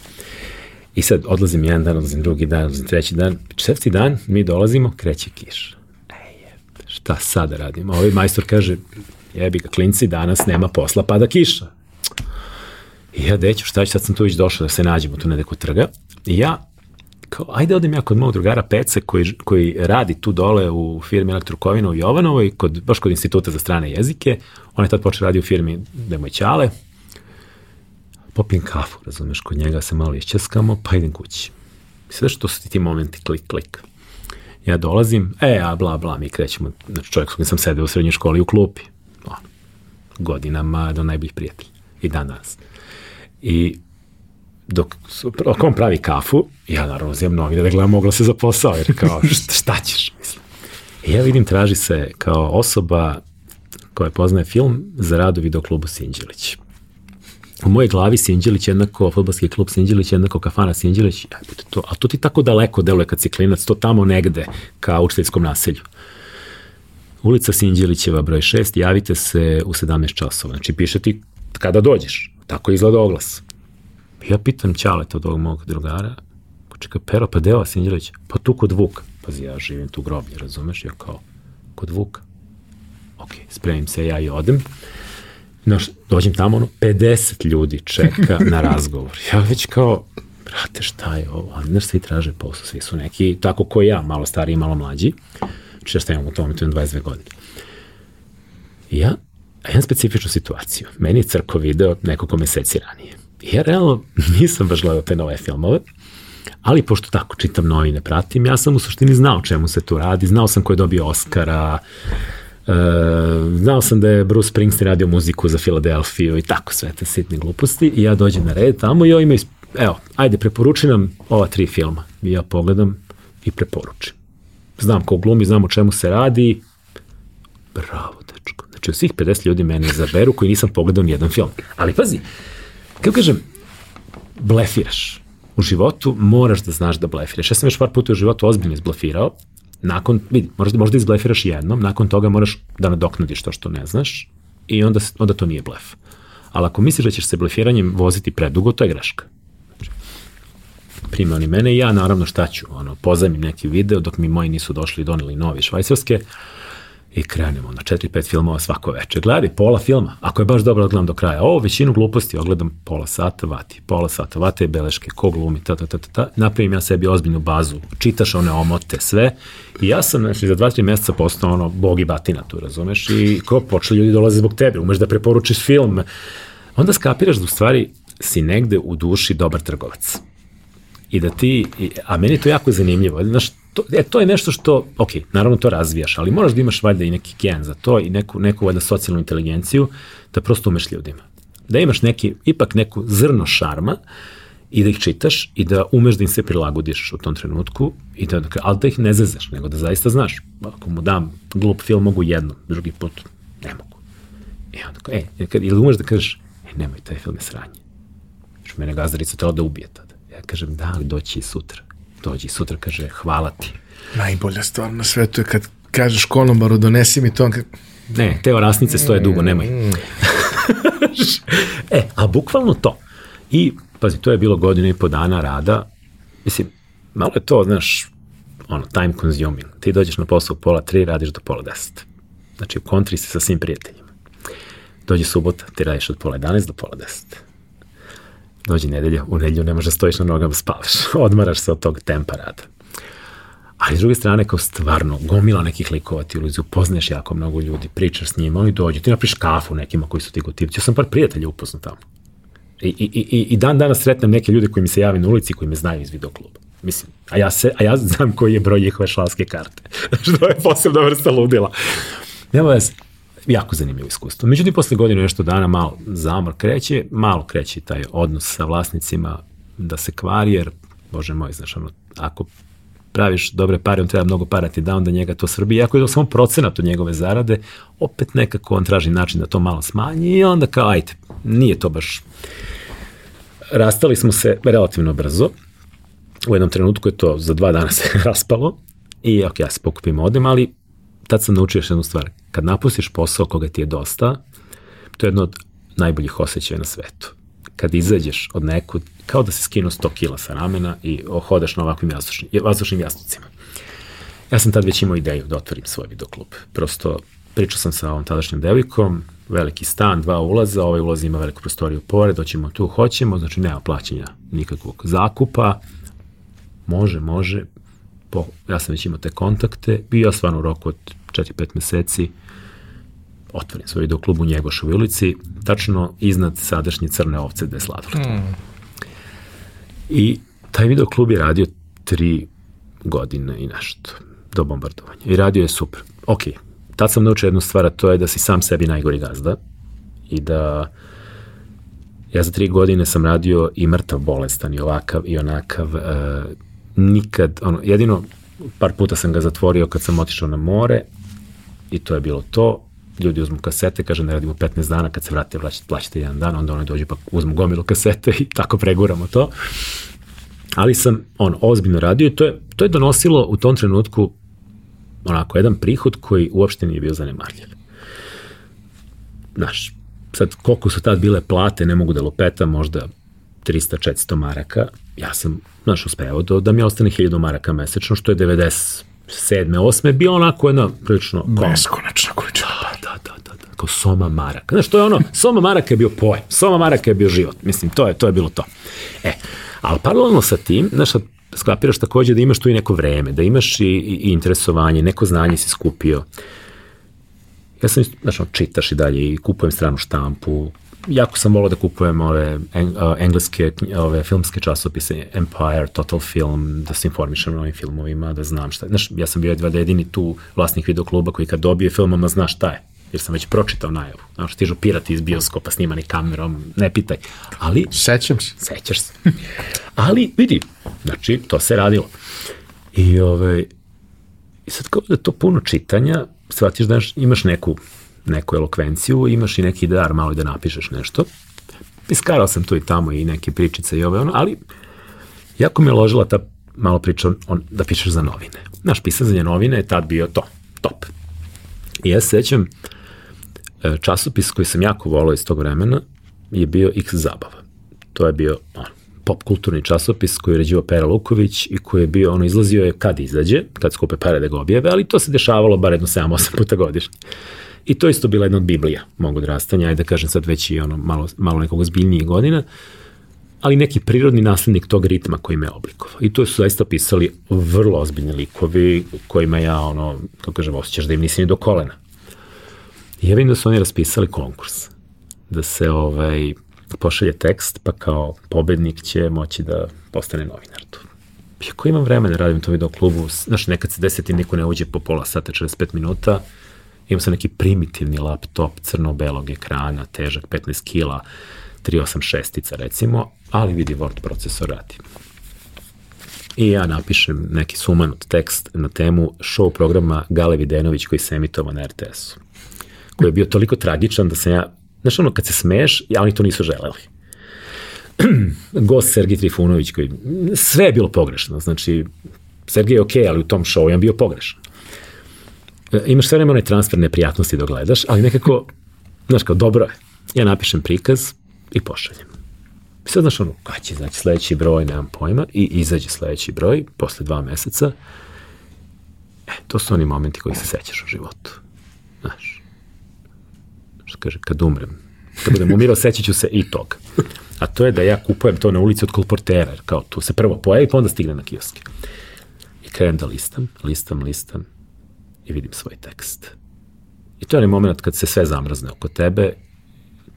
I sad odlazim jedan dan, odlazim drugi dan, odlazim treći dan. Četvrti dan mi dolazimo, kreće kiš. Ej, šta sad da radimo? Ovaj majstor kaže, jebi ga, klinci, danas nema posla, pada kiša. I ja, deću, šta ću, sad sam tu već došao da se nađemo tu nedeko trga. I ja kao, ajde odem ja kod mog drugara Pece koji, koji radi tu dole u firmi Elektrokovina u Jovanovoj, kod, baš kod instituta za strane jezike. On je tad počeo radi u firmi Demoj Ćale. Popijem kafu, razumeš, kod njega se malo išćeskamo, pa idem kući. Sve što su ti ti momenti, klik, klik. Ja dolazim, e, a bla, bla, mi krećemo, znači čovjek s kojim sam sedeo u srednjoj školi u klupi. On, godinama do najboljih prijatelja. I dan danas. I dok, dok on pravi kafu, ja naravno uzimam novine da gledam mogla se za posao, jer kao (laughs) šta, ćeš, mislim. I ja vidim, traži se kao osoba koja poznaje film za rad u videoklubu Sinđelić. U mojej glavi Sinđelić jednako, fotbalski klub Sinđelić jednako kafana Sinđelić, ja, to, a to ti tako daleko deluje kad si klinac, to tamo negde, ka učiteljskom naselju. Ulica Sinđelićeva, broj 6, javite se u 17 časova. Znači, piše ti kada dođeš. Tako izgleda oglas. Ja pitam Ćaleta od ovog mog drugara, čekaj, Pero, pa deo Sinđelić, pa tu kod Vuka. Pazi, ja živim tu groblje, razumeš? Ja kao, kod Vuka. Ok, spremim se ja i odem. No, dođem tamo, ono, 50 ljudi čeka na (laughs) razgovor. Ja već kao, brate, šta je ovo? Znaš, svi traže posao, svi su neki, tako ko ja, malo stariji, malo mlađi. Znači, ja šta imam u tome, tu imam 22 godine. I ja A imam specifičnu situaciju. Meni je crko video nekoliko meseci ranije. Ja realno (laughs) nisam baš gledao te nove filmove, ali pošto tako čitam novine, pratim, ja sam u suštini znao čemu se tu radi, znao sam ko je dobio Oscara, e, znao sam da je Bruce Springsteen radio muziku za Filadelfiju i tako sve te sitne gluposti i ja dođem na red tamo i ovo ima, evo, ajde, preporuči nam ova tri filma. I ja pogledam i preporučim. Znam ko glumi, znam o čemu se radi, bravo, dečko. Znači, od svih 50 ljudi mene izaberu koji nisam pogledao nijedan film. Ali pazi, kako kažem, blefiraš. U životu moraš da znaš da blefiraš. Ja sam još par puta u životu ozbiljno izblefirao. Nakon, vidi, možda, možda izblefiraš jednom, nakon toga moraš da nadoknadiš to što ne znaš i onda, onda to nije blef. Ali ako misliš da ćeš se blefiranjem voziti predugo, to je greška. Znači, prime oni mene i ja naravno šta ću, ono, pozajmim neki video dok mi moji nisu došli i doneli novi švajcarske, i krenemo na 4-5 filmova svako veče. Gledaj, pola filma, ako je baš dobro odgledam do kraja. Ovo, većinu gluposti ogledam pola sata, vati, pola sata, vate beleške, ko glumi, ta, ta, ta, ta, ta. Napravim ja sebi ozbiljnu bazu, čitaš one omote, sve. I ja sam, znači, za 2-3 meseca postao ono, bog i batina tu, razumeš? I ko počeli ljudi dolaze zbog tebe, umeš da preporučiš film. Onda skapiraš da u stvari si negde u duši dobar trgovac. I da ti, a meni je to jako zanimljivo, znaš, to, e, to je nešto što, ok, naravno to razvijaš, ali moraš da imaš valjda i neki gen za to i neku, neku valjda socijalnu inteligenciju da prosto umeš ljudima. Da imaš neki, ipak neku zrno šarma i da ih čitaš i da umeš da im se prilagodiš u tom trenutku, i da, ali da ih ne zezaš, nego da zaista znaš. Ako mu dam glup film, mogu jednom, drugi put ne mogu. I onda, e, kad, ili umeš da kažeš, e, nemoj, taj film je sranje. Što mene gazdarica tela da ubije tada. Ja kažem, da, ali doći i sutra dođi sutra, kaže, hvala ti. Najbolja stvar na svetu je kad kažeš konobaru, donesi mi to. Ne, te orasnice stoje dugo, nemoj. Mm. (laughs) e, a bukvalno to. I, pazi, to je bilo godinu i po dana rada. Mislim, malo je to, znaš, ono, time consuming. Ti dođeš na posao pola tri, radiš do pola deset. Znači, u kontri si sa svim prijateljima. Dođe subota, ti radiš od pola 11 do pola deset dođe nedelja, u nedelju ne možeš da stojiš na nogama, spavaš, (laughs) odmaraš se od tog tempa rada. Ali s druge strane, kao stvarno, gomila nekih likova ti ulazi, upoznaješ jako mnogo ljudi, pričaš s njima, oni dođu, ti napriš kafu nekima koji su ti gotivci. Ja sam par prijatelja upoznao tamo. I, i, i, I dan danas sretnem neke ljude koji mi se javi na ulici koji me znaju iz videokluba. Mislim, a ja, se, a ja znam koji je broj njihove šalske karte. (laughs) Što je posebna vrsta ludila. Nema veze jako zanimljivo iskustvo. Međutim, posle godinu nešto dana malo zamor kreće, malo kreće taj odnos sa vlasnicima da se kvari, jer, bože moj, znaš, ono, ako praviš dobre pare, on treba mnogo para ti da, onda njega to srbi. Iako je to samo procenat od njegove zarade, opet nekako on traži način da to malo smanji i onda kao, ajde, nije to baš... Rastali smo se relativno brzo. U jednom trenutku je to za dva dana (laughs) se raspalo i ok, ja se pokupim odem, ali tad sam naučio još jednu stvar. Kad napustiš posao koga ti je dosta, to je jedno od najboljih osjećaja na svetu. Kad izađeš od nekud, kao da se skinu 100 kila sa ramena i hodaš na ovakvim vazdušnim, vazdušnim jastucima. Ja sam tad već imao ideju da otvorim svoj videoklub. Prosto pričao sam sa ovom tadašnjom devojkom, veliki stan, dva ulaza, ovaj ulaz ima veliku prostoriju pored, doćemo tu, hoćemo, znači nema plaćanja nikakvog zakupa, može, može, po, ja sam već imao te kontakte, bio stvarno u roku od 4-5 meseci, otvorim svoj video klub u Njegošovoj ulici, tačno iznad sadašnje crne ovce gde je sladoled. Mm. I taj video klub je radio tri godine i nešto do bombardovanja. I radio je super. Ok, tad sam naučio jednu stvar, a to je da si sam sebi najgori gazda i da ja za tri godine sam radio i mrtav bolestan i ovakav i onakav. Uh, nikad, ono, jedino par puta sam ga zatvorio kad sam otišao na more i to je bilo to. Ljudi uzmu kasete, kaže ne radimo 15 dana, kad se vrate plaćate, jedan dan, onda oni dođu pa uzmu gomilu kasete i tako preguramo to. Ali sam on ozbiljno radio i to je, to je donosilo u tom trenutku onako jedan prihod koji uopšte nije bio zanemarljiv. Znaš, sad koliko su tad bile plate, ne mogu da lupetam, možda 300-400 maraka, ja sam, znaš, uspeo do, da mi ostane 1000 maraka mesečno, što je 97. 8. bio onako jedna prilično... Beskonačna količina. Da, da, da, da, da, kao Soma Maraka. Znaš, to je ono, Soma Maraka je bio pojem, Soma Maraka je bio život, mislim, to je, to je bilo to. E, ali paralelno sa tim, znaš, sklapiraš takođe da imaš tu i neko vreme, da imaš i, i interesovanje, neko znanje si skupio. ja sam, znaš, čitaš i dalje i kupujem stranu štampu, jako sam volao da kupujem ove eng, engleske ove filmske časopise Empire, Total Film, da se informišem o ovim filmovima, da znam šta je. Znaš, ja sam bio jedva jedini tu vlasnik videokluba koji kad dobije film, ama zna šta je jer sam već pročitao najavu. Znaš, stižu pirati iz bioskopa snimani kamerom, ne pitaj. Ali... Sećam se. Sećaš se. Ali, vidi, znači, to se radilo. I, ovaj, i sad kao da to puno čitanja, shvatiš da imaš neku, neku elokvenciju, imaš i neki dar malo da napišeš nešto. Iskarao sam tu i tamo i neke pričice i ove ono, ali jako me je ložila ta malo priča on, da pišeš za novine. Naš pisanje novine je tad bio to, top. I ja se sećam, E, časopis koji sam jako volao iz tog vremena je bio X zabava. To je bio on, pop kulturni časopis koji je ređivo Pera Luković i koji je bio, ono, izlazio je kad izađe, kad skupe pare da ga objave, ali to se dešavalo bar jedno 7-8 puta godišnje. I to isto bila jedna od Biblija mog odrastanja, ajde da kažem sad već i ono malo, malo nekog zbiljnijih godina, ali neki prirodni naslednik tog ritma koji me oblikovao. I to su zaista pisali vrlo ozbiljni likovi kojima ja, ono, kako kažem, osjećaš da im nisi ni do kolena. I ja vidim da su oni raspisali konkurs, da se ovaj, pošalje tekst, pa kao pobednik će moći da postane novinar tu. Iako imam vremena da radim to video klubu, znaš, nekad se deseti niko ne uđe po pola sata, 45 minuta, imam sam neki primitivni laptop crno-belog ekrana, težak 15 kila, 386-ica recimo, ali vidi Word procesor radi. I ja napišem neki sumanut tekst na temu show programa Gale Videnović koji se emitovao na RTS-u koji je bio toliko tragičan da sam ja, znaš ono, kad se smeješ, ja oni to nisu želeli. (clears throat) Gost Sergij Trifunović koji, sve je bilo pogrešno, znači, Sergij je okej, okay, ali u tom showu je bio pogrešan. E, imaš sve vreme one transfer neprijatnosti da gledaš, ali nekako, znaš kao, dobro je. Ja napišem prikaz i pošaljem. I sad, znaš, ono, kada će, znači, sledeći broj, nemam pojma, i izađe sledeći broj, posle dva meseca, e, to su oni momenti koji se sećaš u životu. Znaš, što kaže, kad umrem, kad budem umirao, sećat ću se i tog. A to je da ja kupujem to na ulici od kolportera, kao tu se prvo pojavi, pa onda stigne na kioske. I krenem da listam, listam, listam i vidim svoj tekst. I to je onaj moment kad se sve zamrzne oko tebe,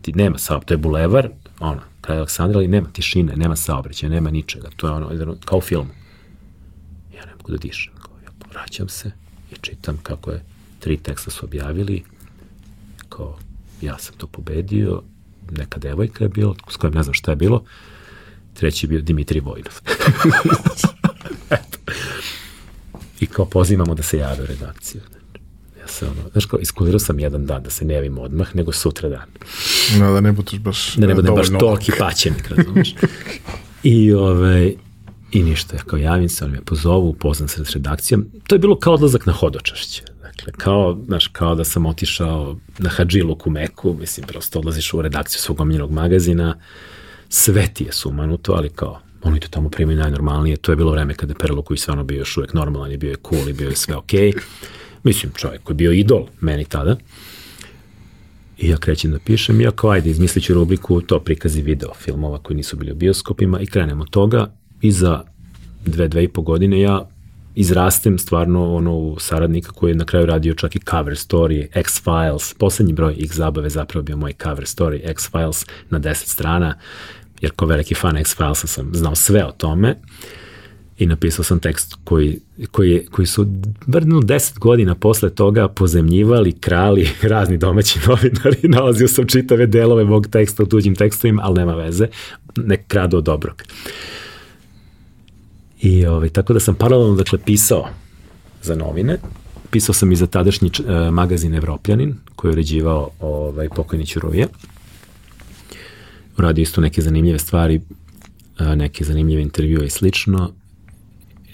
ti nema saobraćaja, to je bulevar, ono, kraj Aleksandra, ali nema tišine, nema saobraćaja, nema ničega, to je ono, kao u filmu. Ja ne mogu da dišem, kao, ja povraćam se i čitam kako je, tri teksta su objavili, kao, ja sam to pobedio, neka devojka je bilo, s kojom ne znam šta je bilo, treći je bio Dimitri Vojnov. (laughs) I kao pozivamo da se jave u redakciju. Ja se ono, znaš kao, iskulirao sam jedan dan da se ne javim odmah, nego sutra dan. No, da ne budeš baš Da ne budem baš toliki paćenik, razumiješ. I, ove, ovaj, I ništa, ja kao javim se, on me pozovu, upoznam se s redakcijom. To je bilo kao odlazak na hodočašće. Dakle, kao, znaš, kao da sam otišao na Hadžiluk u Meku, mislim, prosto odlaziš u redakciju svog omiljenog magazina, sve ti je sumanuto, ali kao, oni to tamo primaju najnormalnije, to je bilo vreme kada je Perluković stvarno bio još uvek normalan i bio je cool i bio je sve okej. Okay. Mislim, čovjek koji je bio idol meni tada. I ja krećem da pišem, ja kao ajde, izmislit ću rubriku to prikazi video filmova koji nisu bili u bioskopima i krenemo od toga i za dve, dve i po godine ja izrastem stvarno ono saradnika koji je na kraju radio čak i cover story, X-Files, poslednji broj X zabave zapravo bio moj cover story, X-Files na 10 strana, jer ko veliki fan X-Filesa sam znao sve o tome i napisao sam tekst koji, koji, koji su vrnu 10 godina posle toga pozemljivali, krali (laughs) razni domaći novinari, (laughs) nalazio sam čitave delove mog teksta u tuđim tekstovima, ali nema veze, nek kradu od dobrog. I ovaj, tako da sam paralelno dakle pisao za novine, pisao sam i za tadašnji uh, magazin Evropljanin koji je uređivao ovaj, pokojni Ćuruvija. Uradio isto neke zanimljive stvari, uh, neke zanimljive intervjue i slično.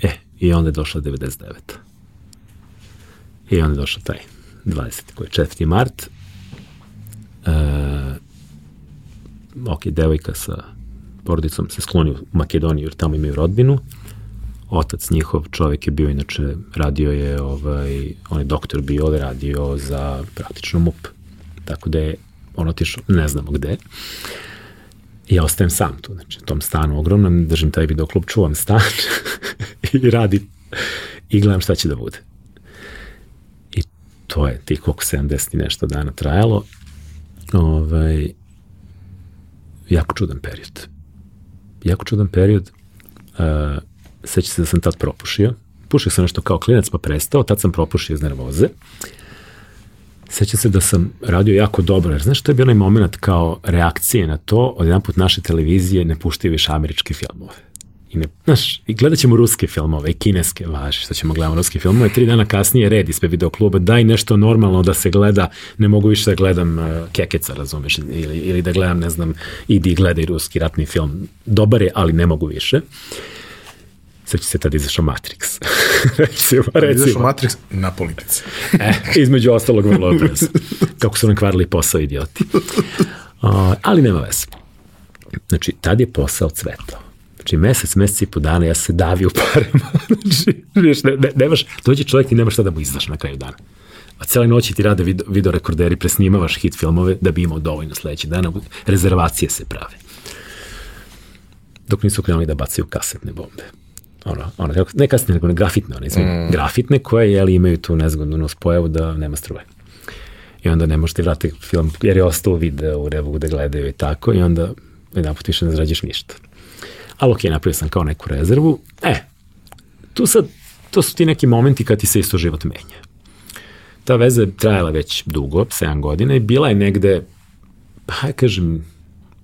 E, i onda je došla 99. I onda je došla taj 20. koji je 4. mart. Uh, ok, devojka sa porodicom se skloni u Makedoniju jer tamo imaju rodbinu otac njihov čovjek je bio inače radio je ovaj on je doktor bio ovde radio za praktično MUP tako da je on otišao ne znamo gde i ja ostajem sam tu znači u tom stanu ogromnom držim taj videoklub čuvam stan (laughs) i radi i gledam šta će da bude i to je tih koliko 70 i nešto dana trajalo. Ovaj, jako čudan period. Jako čudan period. Uh, seća se da sam tad propušio. Pušio sam nešto kao klinac pa prestao, tad sam propušio iz nervoze. Sećam se da sam radio jako dobro, jer znaš što je bio onaj moment kao reakcije na to, od jedan put naše televizije ne puštaju više američke filmove. I, ne, znaš, i gledat ćemo ruske filmove i kineske, važi, što ćemo gledamo ruske filmove, tri dana kasnije red ispred videokluba, daj nešto normalno da se gleda, ne mogu više da gledam uh, Kekeca, razumeš, ili, ili da gledam, ne znam, idi gledaj ruski ratni film. Dobar je, ali ne mogu više. Sad će se tad izašao Matrix. (laughs) recimo, recimo. Izašao Matrix na politici. (laughs) e, između ostalog vrlo brzo. Kako su nam kvarili posao idioti. Uh, ali nema veze. Znači, tad je posao cvetao. Znači, mesec, mesec i po dana ja se davio parama. (laughs) znači, viš, ne, ne, nemaš, dođe čovjek i nema šta da mu izdaš na kraju dana. A cijele noći ti rade video, video rekorderi, presnimavaš hit filmove da bi imao dovoljno sledećeg dana. Rezervacije se prave. Dok nisu krenuli da bacaju kasetne bombe ono, ono, ne kasnije, nego grafitne, one, mm. grafitne koje, jeli, imaju tu nezgodnu nuspojavu da nema struje. I onda ne možete vratiti film, jer je ostao video u revu da gledaju i tako, i onda jedan put više ne zrađeš ništa. Ali ok, napravio sam kao neku rezervu. E, tu sad, to su ti neki momenti kad ti se isto život menja. Ta veza je trajala već dugo, 7 godina i bila je negde, pa kažem,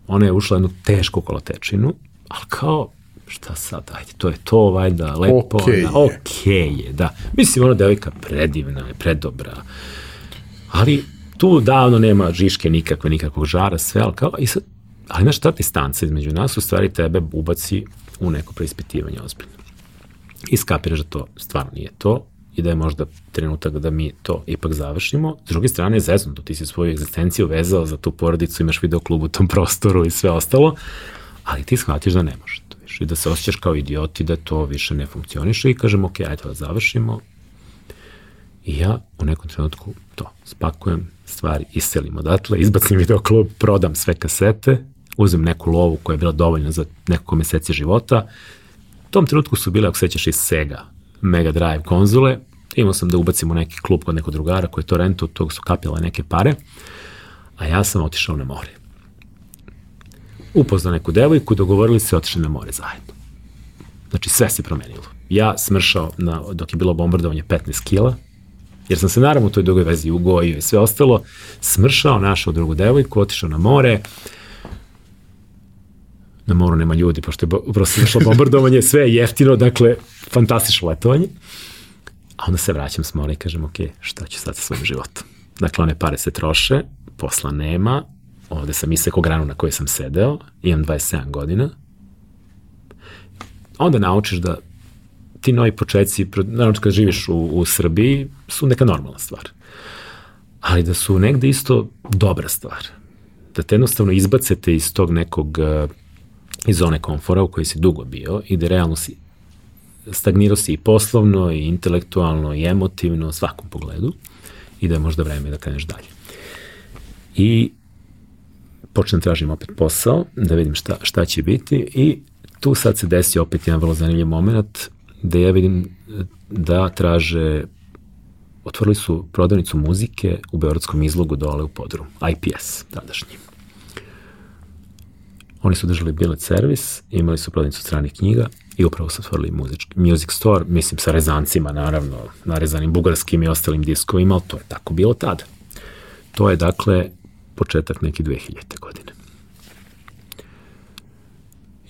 ona je ušla jednu tešku kolotečinu, ali kao šta sad, ajde, to je to, valjda, lepo, okay da, okay je, da. Mislim, ona devojka predivna je, predobra, ali tu davno nema žiške nikakve, nikakvog žara, sve, ali kao, i sad, ali znaš, ta distanca između nas u stvari tebe ubaci u neko preispitivanje ozbiljno. I skapiraš da to stvarno nije to i da je možda trenutak da mi to ipak završimo. S druge strane, zeznuto, ti si svoju egzistenciju vezao za tu porodicu, imaš video klub u tom prostoru i sve ostalo, ali ti shvatiš da ne može i da se osjećaš kao idioti da to više ne funkcioniše i kažem ok, ajde da završimo. I ja u nekom trenutku to, spakujem stvari, iselim odatle, izbacim video klub, prodam sve kasete, uzem neku lovu koja je bila dovoljna za nekoliko meseci života. U tom trenutku su bile, ako sećaš, iz Sega Mega Drive konzole. Imao sam da ubacim u neki klub kod nekog drugara koji je to rentu, tog su kapile neke pare, a ja sam otišao na more upoznao neku devojku, dogovorili se, otišli na more zajedno. Znači, sve se promenilo. Ja smršao, na, dok je bilo bombardovanje, 15 kila, jer sam se naravno u toj dugoj vezi ugojio i sve ostalo, smršao, našao drugu devojku, otišao na more, na moru nema ljudi, pošto je upravo se zašlo bombardovanje, sve je jeftino, dakle, fantastično letovanje. A onda se vraćam s mora i kažem, ok, šta ću sad sa svojim životom? Dakle, one pare se troše, posla nema, ovde sam isekao granu na kojoj sam sedeo, imam 27 godina, onda naučiš da ti novi početci, naravno kad živiš u, u Srbiji, su neka normalna stvar. Ali da su negde isto dobra stvar. Da te jednostavno izbacete iz tog nekog, eh, iz zone komfora u kojoj si dugo bio i da realno si stagnirao si i poslovno, i intelektualno, i emotivno, svakom pogledu i da je možda vreme da kreneš dalje. I počnem tražim opet posao, da vidim šta, šta će biti i tu sad se desi opet jedan vrlo zanimljiv moment da ja vidim da traže otvorili su prodavnicu muzike u Beogradskom izlogu dole u podrum, IPS tadašnji. Oni su držali bilet servis, imali su prodavnicu stranih knjiga i upravo su otvorili muzički, music store, mislim sa rezancima naravno, narezanim bugarskim i ostalim diskovima, ali to je tako bilo tada. To je dakle početak neke 2000. godine.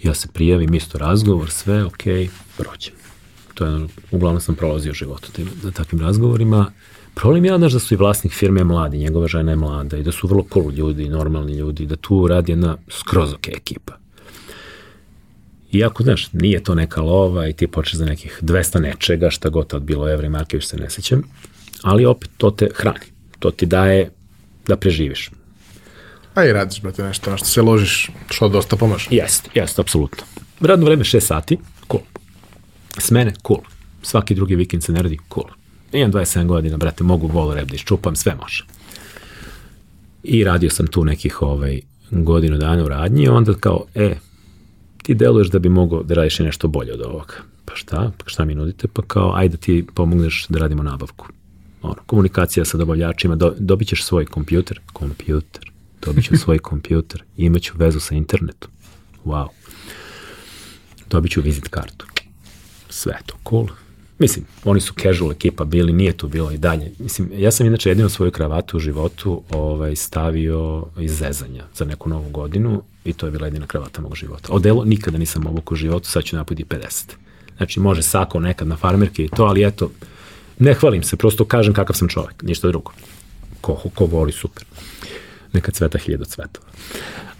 Ja se prijavim, isto razgovor, sve, ok, prođem. To je, uglavnom sam prolazio život na takvim razgovorima. Problem je, znaš, da su i vlasnik firme mladi, njegova žena je mlada i da su vrlo cool ljudi, normalni ljudi, da tu radi jedna skroz ok ekipa. Iako, znaš, nije to neka lova i ti počeš za nekih 200 nečega, šta god tad bilo evra i marke, više se ne sećam, ali opet to te hrani. To ti daje da preživiš. A i radiš, brate, nešto, što se ložiš, što dosta pomaže. Jeste, jeste, apsolutno. Radno vreme 6 sati, cool. Smene, cool. Svaki drugi vikend se ne radi, cool. Imam 27 godina, brate, mogu vol rep da iščupam, sve može. I radio sam tu nekih ovaj, godinu dana u radnji, onda kao, e, ti deluješ da bi mogao da radiš nešto bolje od ovoga. Pa šta? Pa šta mi nudite? Pa kao, ajde ti pomogneš da radimo nabavku. ono, komunikacija sa dobavljačima, do, dobit ćeš svoj kompjuter, kompjuter, dobit ću svoj kompjuter, imaću vezu sa internetom, wow. Dobit ću vizit kartu, sve to cool. Mislim, oni su casual ekipa bili, nije to bilo i dalje. Mislim, ja sam inače jedinu svoju kravatu u životu ovaj, stavio iz zezanja za neku novu godinu i to je bila jedina kravata mog života. Odelo nikada nisam obuk u životu, sad ću napudi 50. Znači, može sako nekad na farmerke i to, ali eto, ne hvalim se, prosto kažem kakav sam čovek, ništa drugo. Ko, ko voli, super. Neka cveta hiljadu cvetova.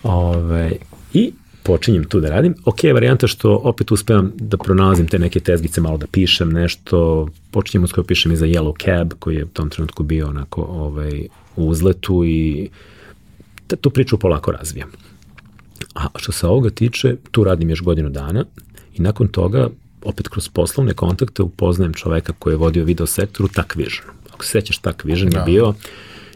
Ove, I počinjem tu da radim. Ok, varijanta što opet uspevam da pronalazim te neke tezgice, malo da pišem nešto, počinjem uskoro pišem i za Yellow Cab, koji je u tom trenutku bio onako ovaj, u uzletu i tu priču polako razvijam. A što se ovoga tiče, tu radim još godinu dana i nakon toga opet kroz poslovne kontakte upoznajem čoveka koji je vodio video sektoru Takvision. Ako se sećaš, Takvision da. je bio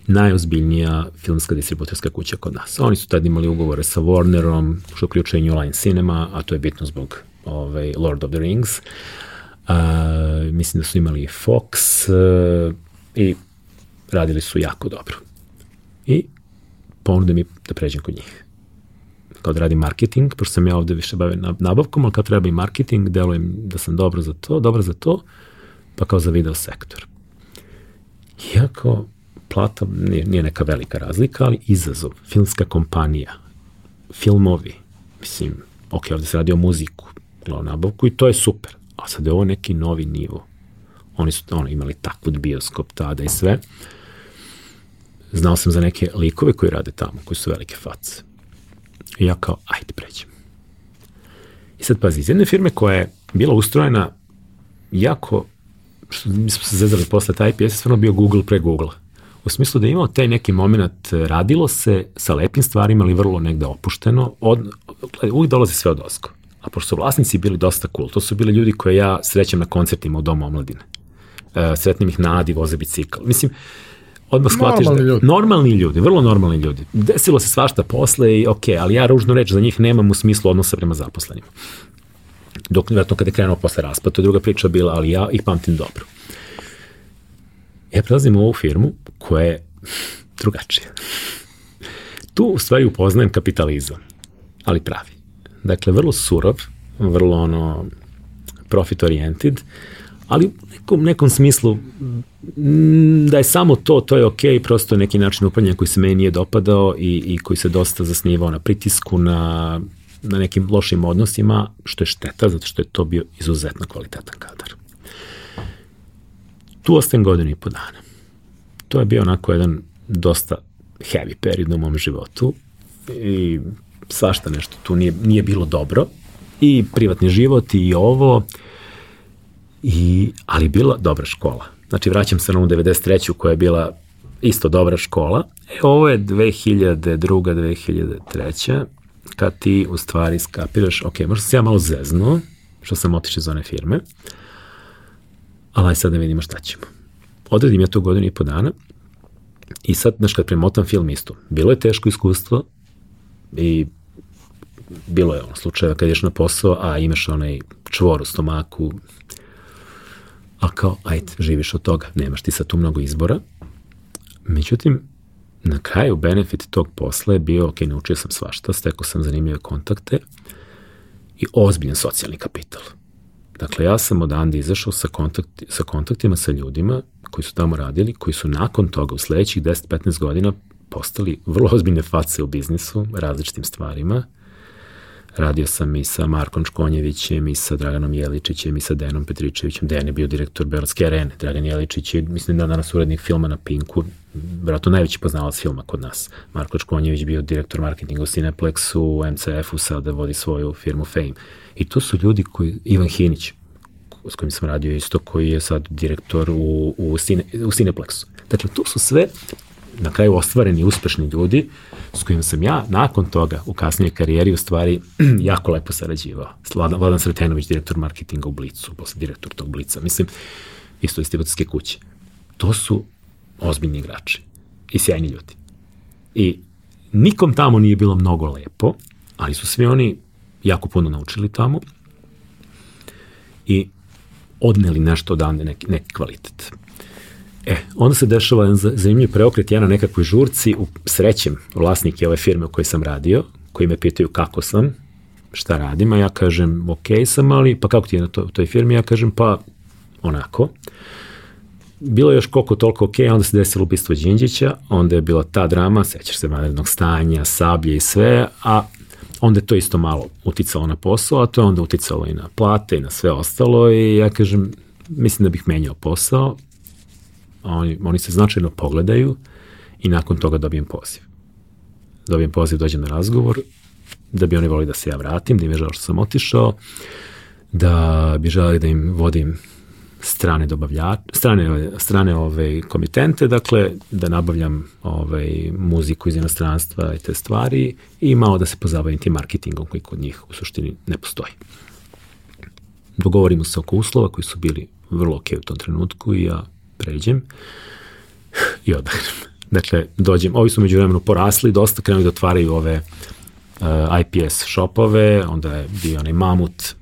najozbiljnija filmska distributorska kuća kod nas. Oni su tad imali ugovore sa Warnerom, što uključuje New Line Cinema, a to je bitno zbog ovaj, Lord of the Rings. Uh, mislim da su imali Fox uh, i radili su jako dobro. I ponude mi da pređem kod njih kao da radim marketing, pošto sam ja ovde više bavim nabavkom, ali kad treba i marketing, delujem da sam dobro za to, dobro za to, pa kao za video sektor. Iako plata nije, nije neka velika razlika, ali izazov, filmska kompanija, filmovi, mislim, ok, ovde se radi o muziku, o nabavku i to je super, a sad je ovo neki novi nivo. Oni su ono, imali takvud bioskop tada i sve. Znao sam za neke likove koji rade tamo, koji su velike face. I ja kao, ajde pređem. I sad pazi, iz jedne firme koja je bila ustrojena jako, što smo se zezali posle taj IPS, je stvarno bio Google pre Google. U smislu da je imao taj neki moment, radilo se sa lepim stvarima, ali vrlo negde opušteno, od, uvijek dolazi sve od osko. A pošto su vlasnici bili dosta cool, to su bili ljudi koje ja srećem na koncertima u Domu omladine. E, sretnim ih na Adi, voze bicikl. Mislim, odmah shvatiš normalni da, ljudi. normalni ljudi, vrlo normalni ljudi. Desilo se svašta posle i ok, ali ja ružnu reč za njih nemam u smislu odnosa prema zaposlenima. Dok, vjerojatno kada je krenuo posle raspada, to je druga priča bila, ali ja ih pamtim dobro. Ja prelazim u ovu firmu koja je drugačija. Tu u stvari upoznajem kapitalizam, ali pravi. Dakle, vrlo surov, vrlo ono profit oriented, ali u nekom, nekom smislu mm, da je samo to, to je okej, okay, prosto neki način upravljanja koji se meni nije dopadao i, i koji se dosta zasnivao na pritisku, na, na nekim lošim odnosima, što je šteta, zato što je to bio izuzetno kvalitetan kadar. Tu ostajem godinu i po dana. To je bio onako jedan dosta heavy period u mom životu i svašta nešto tu nije, nije bilo dobro i privatni život i ovo I, ali bila dobra škola. Znači, vraćam se na ovu 93. koja je bila isto dobra škola. E, ovo je 2002. 2003. kad ti u stvari skapiraš, ok, možda se ja malo zeznuo, što sam otišao iz one firme, ali aj sad da vidimo šta ćemo. Odredim ja tu godinu i po dana i sad, znaš, kad premotam film isto, bilo je teško iskustvo i bilo je ono slučajeva kad ješ na posao, a imaš onaj čvor u stomaku, a kao, ajde, živiš od toga, nemaš ti sad tu mnogo izbora. Međutim, na kraju benefit tog posla je bio, ok, naučio sam svašta, stekao sam zanimljive kontakte i ozbiljan socijalni kapital. Dakle, ja sam odande izašao sa, kontakt, sa kontaktima sa ljudima koji su tamo radili, koji su nakon toga u sledećih 10-15 godina postali vrlo ozbiljne face u biznisu, različitim stvarima, Radio sam i sa Markom Škonjevićem, i sa Draganom Jeličićem, i sa Denom Petričevićem. Dejan je bio direktor Beogradske arene. Dragan Jeličić je, mislim da danas urednik filma na Pinku, vjerojatno najveći poznavac filma kod nas. Marko Škonjević bio direktor marketinga u Cineplexu, u MCF-u, sada vodi svoju firmu Fame. I to su ljudi koji, Ivan Hinić, s kojim sam radio isto, koji je sad direktor u, u, Cine, u Cineplexu. Dakle, to su sve na kraju ostvareni uspešni ljudi s kojim sam ja nakon toga u kasnije karijeri u stvari (clears throat) jako lepo sarađivao. Vladan, Vladan Sretenović, direktor marketinga u Blicu, posle direktor tog Blica, mislim, isto distribucijske kuće. To su ozbiljni igrači i sjajni ljudi. I nikom tamo nije bilo mnogo lepo, ali su svi oni jako puno naučili tamo i odneli nešto odande, neki, neki kvalitet. E, onda se dešava jedan zanimljiv preokret, ja na nekakvoj žurci, u srećem vlasnike ove firme u kojoj sam radio, koji me pitaju kako sam, šta radim, a ja kažem ok sam, ali pa kako ti je na to, toj firmi, ja kažem pa onako. Bilo je još koliko toliko ok, onda se desilo ubistvo Đinđića, onda je bila ta drama, sećaš se vanrednog stanja, sablje i sve, a onda je to isto malo uticalo na posao, a to je onda uticalo i na plate i na sve ostalo i ja kažem, mislim da bih menjao posao, a oni, oni se značajno pogledaju i nakon toga dobijem poziv. Dobijem poziv, dođem na razgovor, da bi oni volili da se ja vratim, da im je žao što sam otišao, da bi želeli da im vodim strane dobavljače, strane, strane ove komitente, dakle, da nabavljam ovaj, muziku iz inostranstva i te stvari i malo da se pozabavim tim marketingom koji kod njih u suštini ne postoji. Dogovorimo se oko uslova koji su bili vrlo ok u tom trenutku i ja pređem i odahnem. Dakle, dođem, ovi su među vremenu porasli, dosta krenuli da otvaraju ove uh, IPS shopove, onda je bio onaj mamut,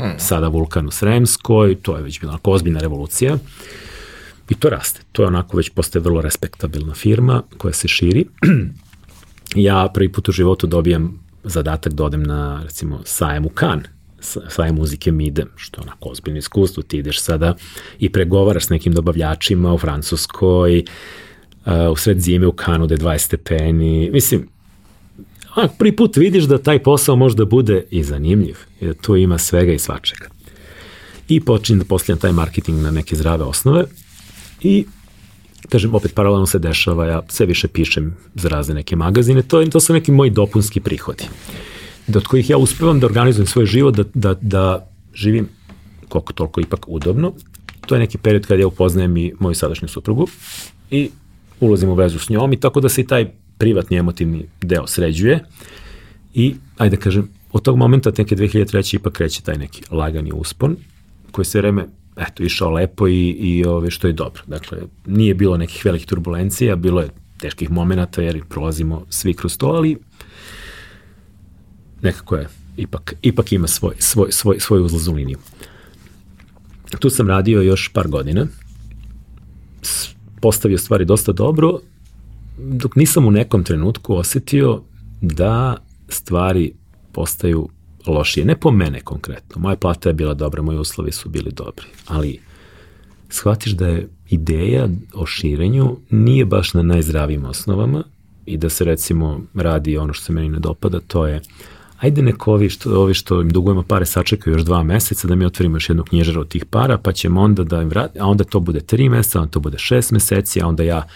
mm. sada Vulkan u Sremskoj, to je već bila onako ozbiljna revolucija. I to raste. To je onako već postaje vrlo respektabilna firma koja se širi. (clears throat) ja prvi put u životu dobijam zadatak da odem na, recimo, sajem u Kan, sajem muzike MIDE, što je onako ozbiljno iskustvo. Ti ideš sada i pregovaraš s nekim dobavljačima u Francuskoj, uh, u sred zime u Kanu da je 20 stepeni. Mislim, a, prvi put vidiš da taj posao možda bude i zanimljiv, da tu ima svega i svačega. I počinjem da postavljam taj marketing na neke zdrave osnove i kažem, opet paralelno se dešava, ja sve više pišem za razne neke magazine, to, to su neki moji dopunski prihodi, od kojih ja uspevam da organizujem svoj život, da, da, da živim koliko toliko ipak udobno. To je neki period kada ja upoznajem i moju sadašnju suprugu i ulazim u vezu s njom i tako da se i taj privatni emotivni deo sređuje i, ajde da kažem, od tog momenta, neke 2003. ipak kreće taj neki lagani uspon, koji se vreme, eto, išao lepo i, i ove, što je dobro. Dakle, nije bilo nekih velikih turbulencija, bilo je teških momenta jer prolazimo svi kroz to, ali nekako je, ipak, ipak ima svoj, svoj, svoj, svoj uzlaznu liniju. Tu sam radio još par godina, postavio stvari dosta dobro dok nisam u nekom trenutku osetio da stvari postaju lošije. Ne po mene konkretno. Moja plata je bila dobra, moji uslovi su bili dobri. Ali shvatiš da je ideja o širenju nije baš na najzdravijim osnovama i da se recimo radi ono što se meni ne dopada, to je ajde neko ovi što, ovi što im dugujemo pare sačekaju još dva meseca da mi otvorimo još jednu knjižaru od tih para, pa ćemo onda da im vrati, a onda to bude tri meseca, onda to bude šest meseci, a onda ja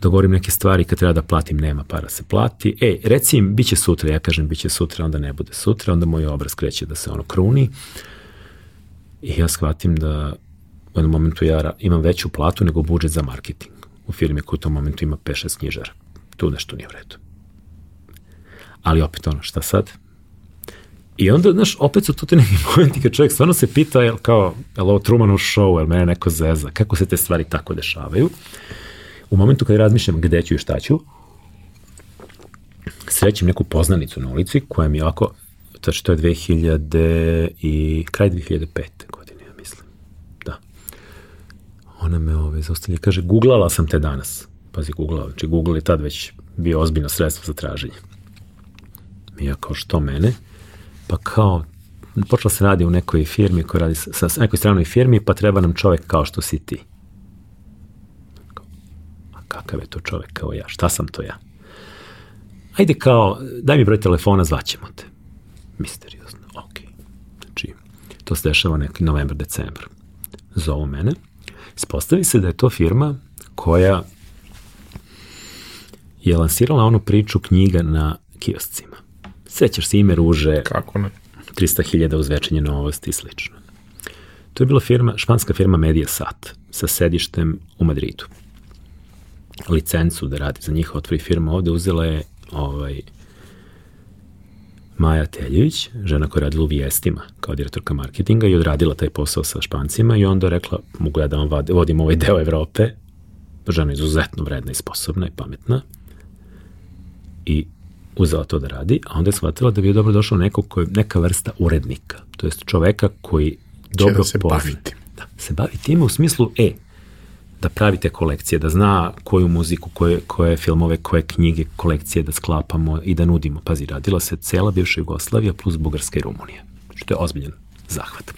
dogovorim neke stvari, kad treba da platim, nema para se plati. E, reci im, bit će sutra, ja kažem, bit će sutra, onda ne bude sutra, onda moj obraz kreće da se ono kruni. I ja shvatim da u jednom momentu ja imam veću platu nego budžet za marketing u firmi koja u tom momentu ima 5-6 knjižara. Tu nešto nije u redu. Ali opet ono, šta sad? I onda, znaš, opet su to te neki (laughs) momenti kad čovjek stvarno se pita, jel kao, jel ovo Trumanov show, jel mene neko zeza, kako se te stvari tako dešavaju. Uh, u momentu kada razmišljam gde ću i šta ću, srećem neku poznanicu na ulici koja mi je ovako, to je 2000 i kraj 2005. godine, ja mislim. Da. Ona me ove zaustavlja, kaže, googlala sam te danas. Pazi, googlala, znači Google je tad već bio ozbiljno sredstvo za traženje. Mi ja kao što mene, pa kao, počela se radi u nekoj firmi koja radi sa, sa nekoj stranoj firmi, pa treba nam čovek kao što si ti kakav je to čovek kao ja, šta sam to ja. Ajde kao, daj mi broj telefona, zvaćemo te. Misteriozno, ok. Znači, to se dešava neki novembar, decembar. Zovu mene. Ispostavi se da je to firma koja je lansirala onu priču knjiga na kioscima. Sećaš se ime ruže, Kako ne? 300.000 uzvečenje novosti i slično. To je bila firma, španska firma Mediasat sa sedištem u Madridu licencu da radi za njih, otvori firma ovde, uzela je ovaj, Maja Teljević, žena koja je radila u vijestima kao direktorka marketinga i odradila taj posao sa špancima i onda rekla, mogu ja da vam vodim ovaj deo Evrope, žena je izuzetno vredna i sposobna i pametna i uzela to da radi, a onda je shvatila da bi je dobro došao neko koji, neka vrsta urednika, to jest čoveka koji dobro da se pozna. baviti. Da, se bavi time u smislu, e, da pravi te kolekcije, da zna koju muziku, koje, koje filmove, koje knjige, kolekcije da sklapamo i da nudimo. Pazi, radila se cela bivša Jugoslavija plus Bugarska i Rumunija. Što je ozbiljan zahvat.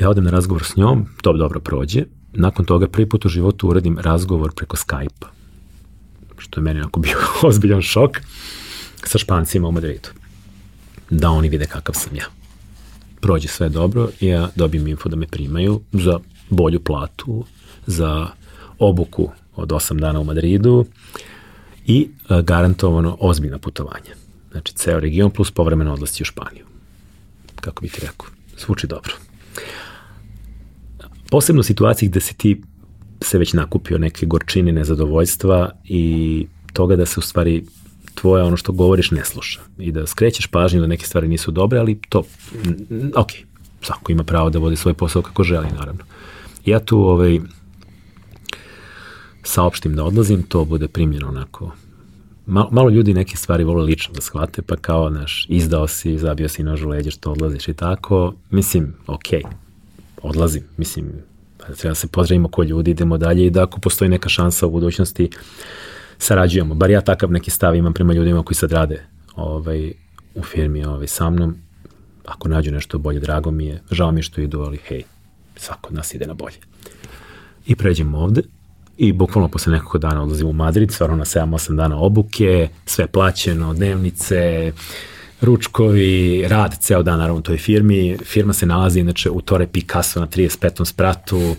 Ja odem na razgovor s njom, to dobro prođe. Nakon toga prvi put u životu uradim razgovor preko Skype-a. Što je meni onako bio (laughs) ozbiljan šok sa špancima u Madridu. Da oni vide kakav sam ja. Prođe sve dobro i ja dobijem info da me primaju za bolju platu, za obuku od 8 dana u Madridu i e, garantovano ozbiljna putovanja. Znači, ceo region plus povremeno odlasti u Španiju. Kako bih ti rekao, zvuči dobro. Posebno u situaciji gde se ti se već nakupio neke gorčine nezadovoljstva i toga da se u stvari tvoje ono što govoriš ne sluša i da skrećeš pažnju da neke stvari nisu dobre, ali to, ok, svako ima pravo da vodi svoj posao kako želi, naravno. Ja tu ovaj, saopštim da odlazim, to bude primljeno onako malo, malo ljudi neke stvari vole lično da shvate, pa kao, znaš, izdao si, zabio si nož u leđe što odlaziš i tako, mislim, okej, okay, odlazim, mislim, pa treba da se pozdravimo ko ljudi, idemo dalje i da ako postoji neka šansa u budućnosti, sarađujemo. Bar ja takav neki stav imam prema ljudima koji sad rade ovaj, u firmi ovaj, sa mnom. Ako nađu nešto bolje, drago mi je. Žao mi je što idu, ali hej, svako od nas ide na bolje. I pređemo ovde i bukvalno posle nekoliko dana odlazim u Madrid, stvarno na 7-8 dana obuke, sve plaćeno, dnevnice, ručkovi, rad ceo dan naravno u toj firmi. Firma se nalazi inače u Torre Picasso na 35. spratu,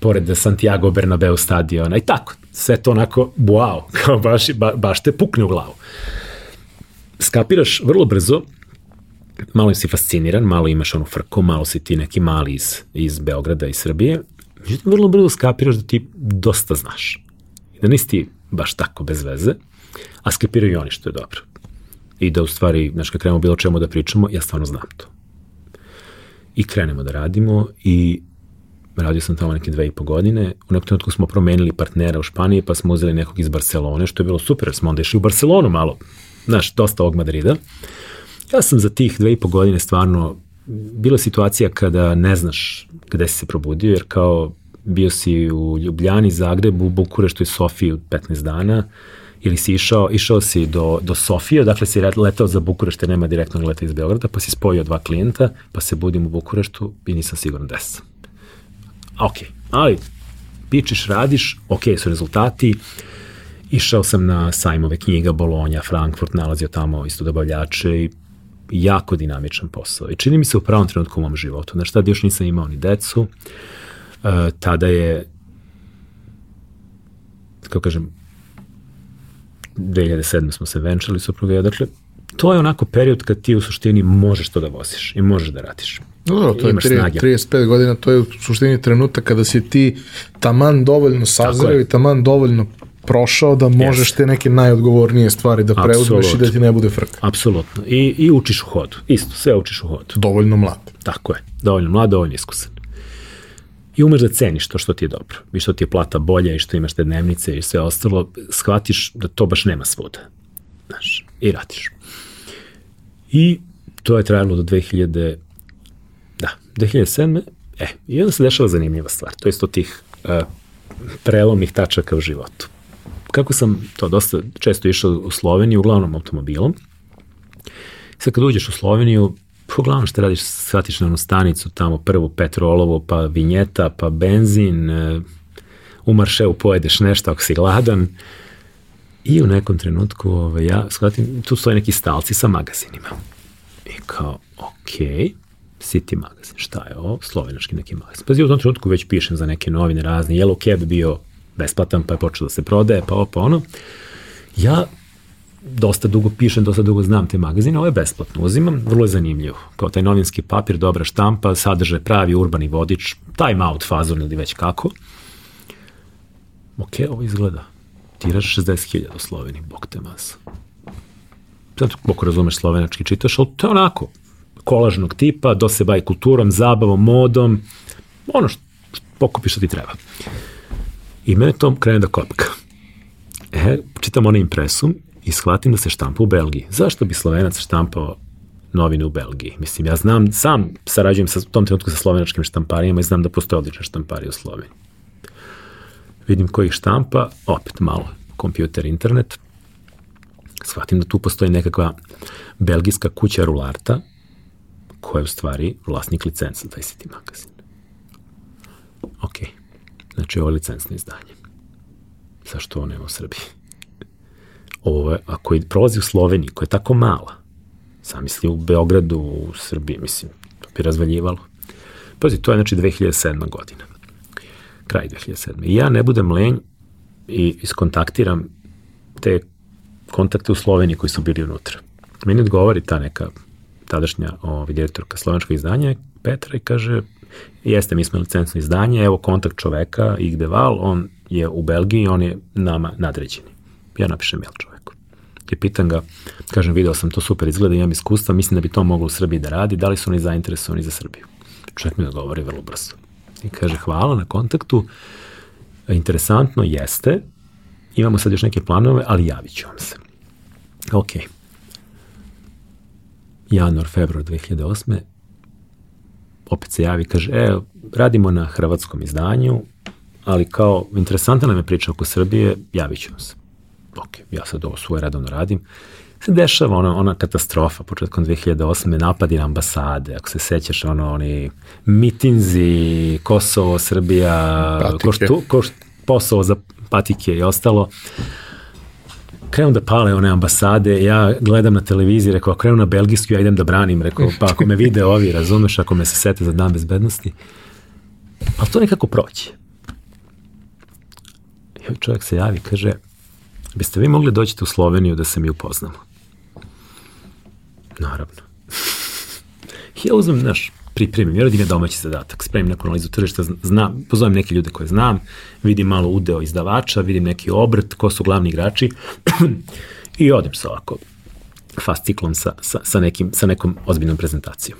pored Santiago Bernabeu stadiona i tako. Sve to onako, wow, (laughs) kao baš, ba, baš te pukne u glavu. Skapiraš vrlo brzo, malo si fasciniran, malo imaš onu frku, malo si ti neki mali iz, iz Beograda i Srbije, međutim vrlo brzo skapiraš da ti dosta znaš. I da nisi ti baš tako bez veze, a skapiraju i oni što je dobro. I da u stvari, znaš, kad krenemo bilo čemu da pričamo, ja stvarno znam to. I krenemo da radimo i radio sam tamo neke dve i po godine. U nekom trenutku smo promenili partnera u Španiji, pa smo uzeli nekog iz Barcelone, što je bilo super, jer smo onda išli u Barcelonu malo. Znaš, dosta ovog Madrida. Ja sam za tih dve i po godine stvarno, bila situacija kada ne znaš gde si se probudio, jer kao bio si u Ljubljani, Zagrebu, Bukureštu i Sofiji 15 dana, ili si išao, išao si do, do Sofije, dakle si letao za Bukureštu, nema direktnog leta iz Beograda, pa si spojio dva klijenta, pa se budim u Bukureštu i nisam siguran gde sam. Ok, ali pičiš, radiš, ok su rezultati, išao sam na sajmove knjiga Bolonja, Frankfurt, nalazio tamo isto dobavljače i jako dinamičan posao. I čini mi se u pravom trenutku u mom životu. Znaš, tada još nisam imao ni decu, uh, tada je, kako kažem, 2007. smo se venčali supruga, dakle, to je onako period kad ti u suštini možeš to da voziš i možeš da radiš. Dobro, to je 30, 35 godina, to je u suštini trenutak kada si ti taman dovoljno sazreo i taman dovoljno prošao da možeš yes. te neke najodgovornije stvari da preuzmeš i da ti ne bude frka. Apsolutno. I, I učiš u hodu. Isto, sve učiš u hodu. Dovoljno mlad. Tako je. Dovoljno mlad, dovoljno iskusan. I umeš da ceniš to što ti je dobro. I što ti je plata bolja i što imaš te dnevnice i sve ostalo. Shvatiš da to baš nema svuda. Znaš, i radiš. I to je trajalo do 2000 Da, 2007. E, i onda se dešava zanimljiva stvar. To je isto tih uh, prelomnih tačaka u životu. Kako sam to dosta često išao u Sloveniju, uglavnom automobilom, sad kad uđeš u Sloveniju, uglavnom što radiš, shvatiš na onu stanicu, tamo prvu petrolovu, pa vinjeta, pa benzin, uh, u marševu pojedeš nešto ako si gladan, I u nekom trenutku ovaj, ja shvatim, tu stoje neki stalci sa magazinima. I kao, okej, okay, City magazin, šta je ovo? Slovenački neki magazin. Pazi, u tom trenutku već pišem za neke novine razne. Yellow Cab bio besplatan, pa je počeo da se prodaje, pa ovo, pa ono. Ja dosta dugo pišem, dosta dugo znam te magazine, ovo je besplatno, uzimam, vrlo je zanimljivo. Kao taj novinski papir, dobra štampa, sadržaj pravi urbani vodič, time out fazon ili već kako. Ok, ovo izgleda. Tiraž 60.000 u Sloveniji, bok te masa. Zato, boko razumeš slovenački čitaš, ali to je onako, kolažnog tipa, do se bavi kulturom, zabavom, modom, ono što, što pokupi što ti treba. I mene to krene da kopka. E, čitam onaj impresum i shvatim da se štampa u Belgiji. Zašto bi Slovenac štampao novine u Belgiji? Mislim, ja znam, sam sarađujem sa tom trenutku sa slovenačkim štamparima i znam da postoje odlične štampari u Sloveniji. vidim koji štampa, opet malo kompjuter, internet, shvatim da tu postoji nekakva belgijska kuća Rularta, koja je u stvari vlasnik licenca taj City magazin. Ok, znači ovo je licencno izdanje. Zašto ovo nema u Srbiji? Ovo je, ako je, prolazi u Sloveniji, koja je tako mala, zamisli u Beogradu, u Srbiji, mislim, to bi razvaljivalo. Pazi, to je znači 2007. godina. Kraj 2007. I ja ne budem lenj i iskontaktiram te kontakte u Sloveniji koji su bili unutra. Meni odgovori ta neka tadašnja ovaj, direktorka slovenskog izdanja Petra i kaže jeste, mi smo licencno izdanje, evo kontakt čoveka, Igdeval, on je u Belgiji, on je nama nadređeni. Ja napišem mail čoveku. I pitan ga, kažem, video sam to super izgleda, imam iskustva, mislim da bi to moglo u Srbiji da radi, da li su oni zainteresovani za Srbiju? Čovjek mi odgovori vrlo brzo. I kaže, hvala na kontaktu, interesantno jeste, imamo sad još neke planove, ali javit ću vam se. Ok. Januar, februar 2008. Opet se javi, kaže, e, radimo na hrvatskom izdanju, ali kao interesantna nam je priča oko Srbije, javit vam se. Ok, ja sad ovo svoje redovno radim. Se dešava ona, ona katastrofa početkom 2008. napadi na ambasade, ako se sećaš, ono, oni mitinzi, Kosovo, Srbija, koštu, košt, posao za patike i ostalo krenu da pale one ambasade, ja gledam na televiziji, rekao, krenu na belgijsku, ja idem da branim, rekao, pa ako me vide ovi, razumeš, ako me se sete za dan bezbednosti, ali to nekako proći. I čovjek se javi, kaže, biste vi mogli doći u Sloveniju da se mi upoznamo? Naravno. (laughs) ja uzmem, znaš, pripremim, ja radim je domaći zadatak, spremim neku analizu tržišta, znam, pozovem neke ljude koje znam, vidim malo udeo izdavača, vidim neki obrt, ko su glavni igrači (clears throat) i odem se ovako fast ciklom sa, sa, sa, nekim, sa nekom ozbiljnom prezentacijom.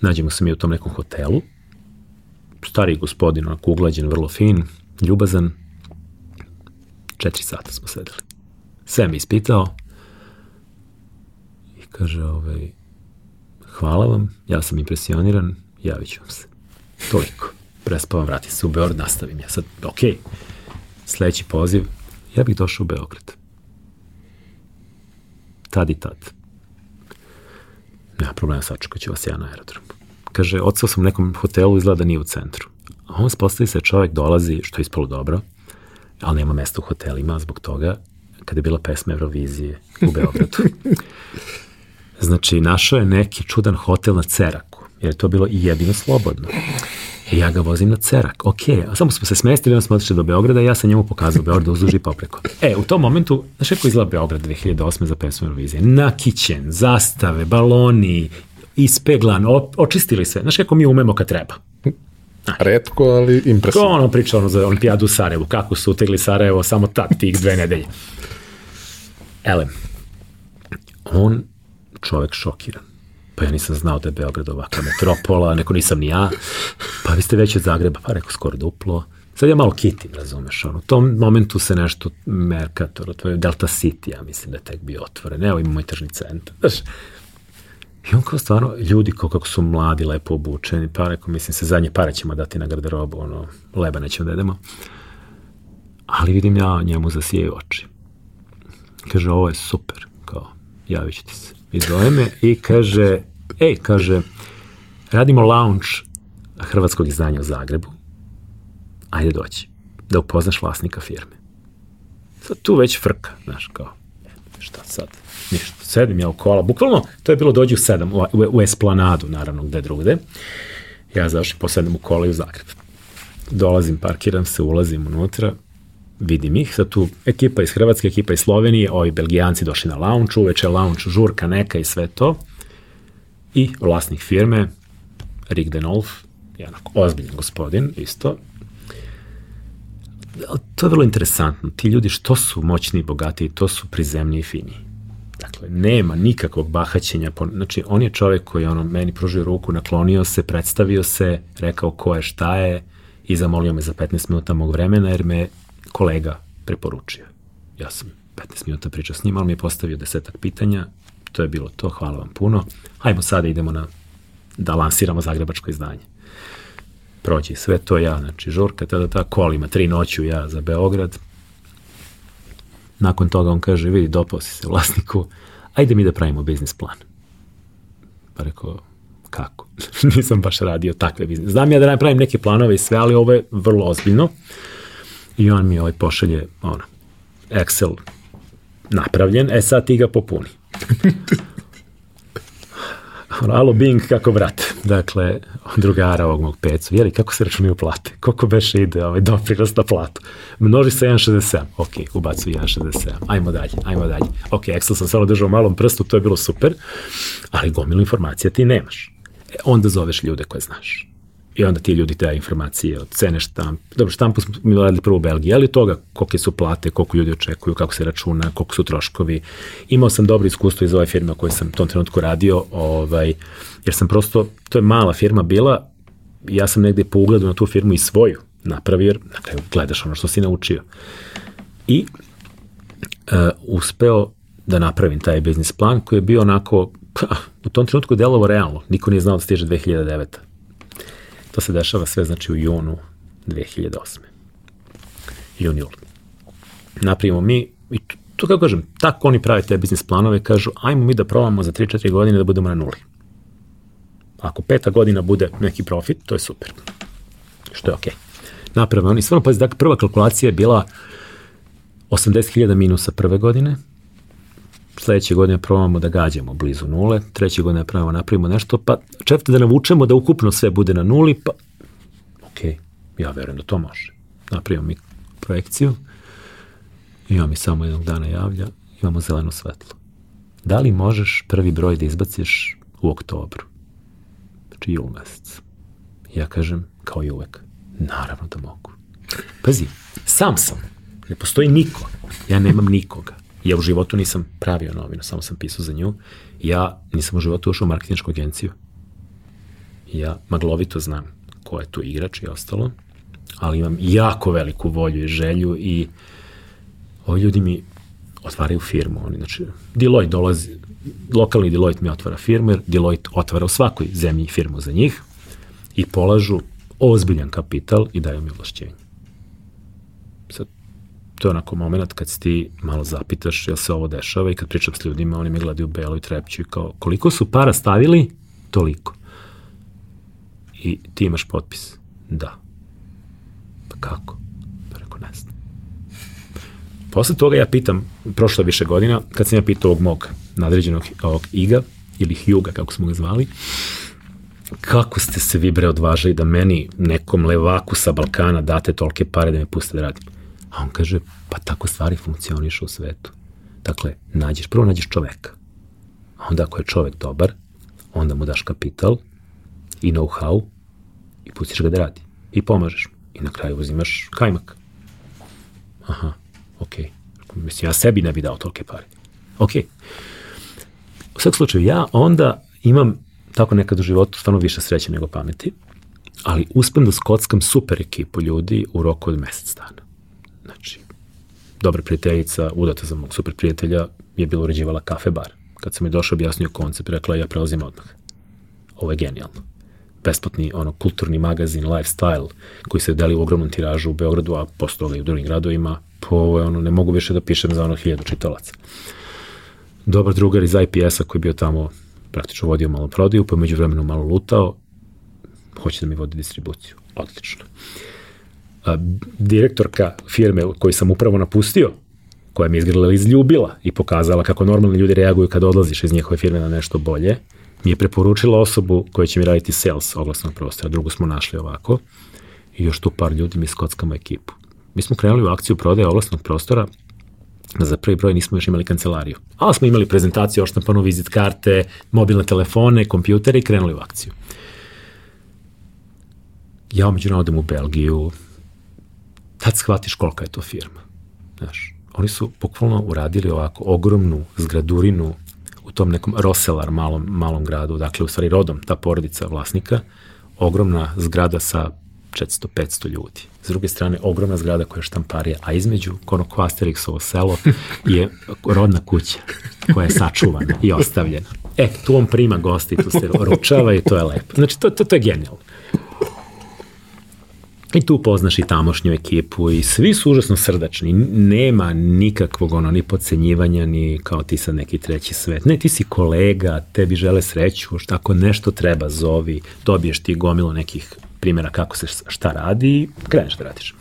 Nađemo se mi u tom nekom hotelu, stari gospodin, onako uglađen, vrlo fin, ljubazan, četiri sata smo sedeli. Sve mi ispitao i kaže, ovaj, hvala vam, ja sam impresioniran, javit ću vam se. Toliko. Prespavam, vratim se u Beograd, nastavim ja sad, ok, sledeći poziv, ja bih došao u Beograd. Tad i tad. Nema problema, sačekat ću vas ja na aerodromu. Kaže, odsao sam u nekom hotelu, izgleda da nije u centru. A on spostavi se, čovjek dolazi, što je ispalo dobro, ali nema mesta u hotelima zbog toga kada je bila pesma Eurovizije u Beogradu. (laughs) Znači, našao je neki čudan hotel na Ceraku, jer je to bilo i jedino slobodno. I ja ga vozim na Cerak, ok, a samo smo se smestili, onda smo otišli do Beograda i ja sam njemu pokazao Beograd uzduži i popreko. E, u tom momentu, znaš kako izgleda Beograd 2008. za pesmu Eurovizije? Nakićen, zastave, baloni, ispeglan, očistili sve. Znaš kako mi umemo kad treba. Redko, ali impresivno. Ko ono priča ono za olimpijadu u Sarajevu, kako su utegli Sarajevo samo tad, tih dve nedelje. Elem, on čovek šokiran. Pa ja nisam znao da je Beograd ovakva metropola, neko nisam ni ja. Pa vi ste već od Zagreba, pa rekao skoro duplo. Sad ja malo kitim, razumeš, ono, u tom momentu se nešto Mercator, to je Delta City, ja mislim da je tek bio otvoren, evo ima moj tržni centar, znaš. I on kao stvarno, ljudi kao kako su mladi, lepo obučeni, pa rekao, mislim se, zadnje pare ćemo dati na garderobu, ono, leba nećemo da jedemo. Ali vidim ja njemu zasijaju oči. Kaže, ovo je super, kao, javit ću ti se i zove me i kaže, ej, kaže, radimo launch hrvatskog izdanja u Zagrebu, ajde doći, da upoznaš vlasnika firme. Sad tu već frka, znaš, kao, šta sad, ništa, sedim ja u kola, bukvalno, to je bilo dođi u sedam, u, u, u Esplanadu, naravno, gde drugde, ja završim po sedam u kola i u Zagreb. Dolazim, parkiram se, ulazim unutra, vidim ih, sad tu ekipa iz Hrvatske, ekipa iz Slovenije, ovi belgijanci došli na launch, uveče launch, žurka neka i sve to. I vlasnik firme, Rick Denolf, jedan ozbiljan gospodin, isto. To je vrlo interesantno. Ti ljudi što su moćni i bogati, to su prizemni i fini. Dakle, nema nikakvog bahaćenja. Znači, on je čovek koji ono, meni pružio ruku, naklonio se, predstavio se, rekao ko je, šta je i zamolio me za 15 minuta mog vremena jer me kolega preporučio. Ja sam 15 minuta pričao s njim, ali mi je postavio desetak pitanja, to je bilo to, hvala vam puno. Hajmo sada idemo na, da lansiramo zagrebačko izdanje. prođe sve to ja, znači žurka, tada ta kolima, tri noću ja za Beograd. Nakon toga on kaže, vidi, dopao si se vlasniku, ajde mi da pravimo biznis plan. Pa rekao, kako? (laughs) Nisam baš radio takve biznis. Znam ja da napravim neke planove i sve, ali ovo je vrlo ozbiljno. I on mi ovaj pošalje, ono, Excel napravljen, e sad ti ga popuni. (laughs) Alo Bing kako vrat. Dakle, drugara ovog mog pecu. Jeli, kako se računaju plate? Koliko beše ide ovaj doprinos na platu? Množi sa 1,67. Ok, ubacuju 1,67. Ajmo dalje, ajmo dalje. Ok, Excel sam samo držao malom prstu, to je bilo super, ali gomilu informacija ti nemaš. E, onda zoveš ljude koje znaš i onda ti ljudi te informacije od cene štamp. Dobro, štampu smo mi radili prvo u Belgiji, ali toga kolike su plate, koliko ljudi očekuju, kako se računa, koliko su troškovi. Imao sam dobro iskustvo iz ove firme koje sam u tom trenutku radio, ovaj, jer sam prosto, to je mala firma bila, ja sam negde po ugledu na tu firmu i svoju napravio, jer na kraju gledaš ono što si naučio. I uh, uspeo da napravim taj biznis plan koji je bio onako, pa, (laughs) u tom trenutku delovo realno. Niko nije znao da stiže 2009. To se dešava sve znači u junu 2008. Jun, jul. Napravimo mi, i to kako kažem, tako oni prave te biznis planove, kažu, ajmo mi da probamo za 3-4 godine da budemo na nuli. Ako peta godina bude neki profit, to je super. Što je okej. Okay. Napravimo oni, stvarno, pazi, dakle, prva kalkulacija je bila 80.000 minusa prve godine, sledeće godine probamo da gađamo blizu nule, treće godine pravimo, napravimo nešto, pa četvrte da navučemo da ukupno sve bude na nuli, pa ok, ja verujem da to može. Napravimo mi projekciju, i on mi samo jednog dana javlja, imamo zeleno svetlo. Da li možeš prvi broj da izbaciš u oktobru? Znači jul mesec. Ja kažem, kao i uvek, naravno da mogu. Pazi, sam sam. Ne postoji niko. Ja nemam nikoga. Ja u životu nisam pravio novinu, samo sam pisao za nju. Ja nisam u životu ušao u marketinjsku agenciju. Ja maglovito znam ko je tu igrač i ostalo, ali imam jako veliku volju i želju i ovi ljudi mi otvaraju firmu. Oni, znači, Deloitte dolazi, lokalni Deloitte mi otvara firmu, jer Deloitte otvara u svakoj zemlji firmu za njih i polažu ozbiljan kapital i daju mi ovlašćenje. Sad, to je onako moment kad se ti malo zapitaš jel se ovo dešava i kad pričam s ljudima, oni mi gledaju belo i trepću i kao koliko su para stavili, toliko. I ti imaš potpis. Da. Pa kako? Pa rekao, ne znam. Posle toga ja pitam, prošlo više godina, kad sam ja pitao ovog mog nadređenog ovog Iga, ili Hjuga, kako smo ga zvali, kako ste se vi bre odvažali da meni nekom levaku sa Balkana date tolke pare da me puste da radim? A on kaže, pa tako stvari funkcionišu u svetu. Dakle, nađeš, prvo nađeš čoveka. A onda ako je čovek dobar, onda mu daš kapital i know-how i pustiš ga da radi. I pomažeš mu. I na kraju uzimaš kajmak. Aha, okej. Okay. Mislim, ja sebi ne bi dao tolke pare. Okay. U svakom slučaju, ja onda imam tako nekad u životu stvarno više sreće nego pameti, ali uspem da skockam super ekipu ljudi u roku od mesec dana. Dobra prijateljica, udata za mog super prijatelja, je bilo uređivala kafe bar. Kad sam mi došao objasnio koncept, rekla ja prelazim odmah. Ovo je genijalno. Besplatni, ono, kulturni magazin, lifestyle, koji se deli u ogromnom tiražu u Beogradu, a posle i u drugim gradovima, po ovo je ono, ne mogu više da pišem za ono hiljadu čitalaca. Dobar drugar iz IPS-a koji je bio tamo praktično vodio malo prodaju, pa među vremenu malo lutao, hoće da mi vodi distribuciju. Odlično a, direktorka firme koju sam upravo napustio, koja mi je izgrala izljubila i pokazala kako normalni ljudi reaguju kada odlaziš iz njihove firme na nešto bolje, mi je preporučila osobu koja će mi raditi sales oglasnog prostora. Drugu smo našli ovako i još tu par ljudi mi skockamo ekipu. Mi smo krenuli u akciju prodaje oglasnog prostora za prvi broj nismo još imali kancelariju. Ali smo imali prezentaciju, oštampanu vizit karte, mobilne telefone, kompjutere i krenuli u akciju. Ja umeđu odem u Belgiju, tad shvatiš kolika je to firma. Znaš, oni su bukvalno uradili ovako ogromnu zgradurinu u tom nekom Roselar malom, malom gradu, dakle u stvari rodom ta porodica vlasnika, ogromna zgrada sa 400-500 ljudi. S druge strane, ogromna zgrada koja je štamparija, a između ono Kvasteriksovo selo (laughs) je rodna kuća koja je sačuvana i ostavljena. E, tu on prima gosti, tu se ručava i to je lepo. Znači, to, to, to je genijalno. I tu poznaš i tamošnju ekipu i svi su užasno srdačni. Nema nikakvog ono, ni podcenjivanja, ni kao ti sad neki treći svet. Ne, ti si kolega, tebi žele sreću, šta ako nešto treba zovi, dobiješ ti gomilo nekih primjera kako se šta radi kreneš da radiš.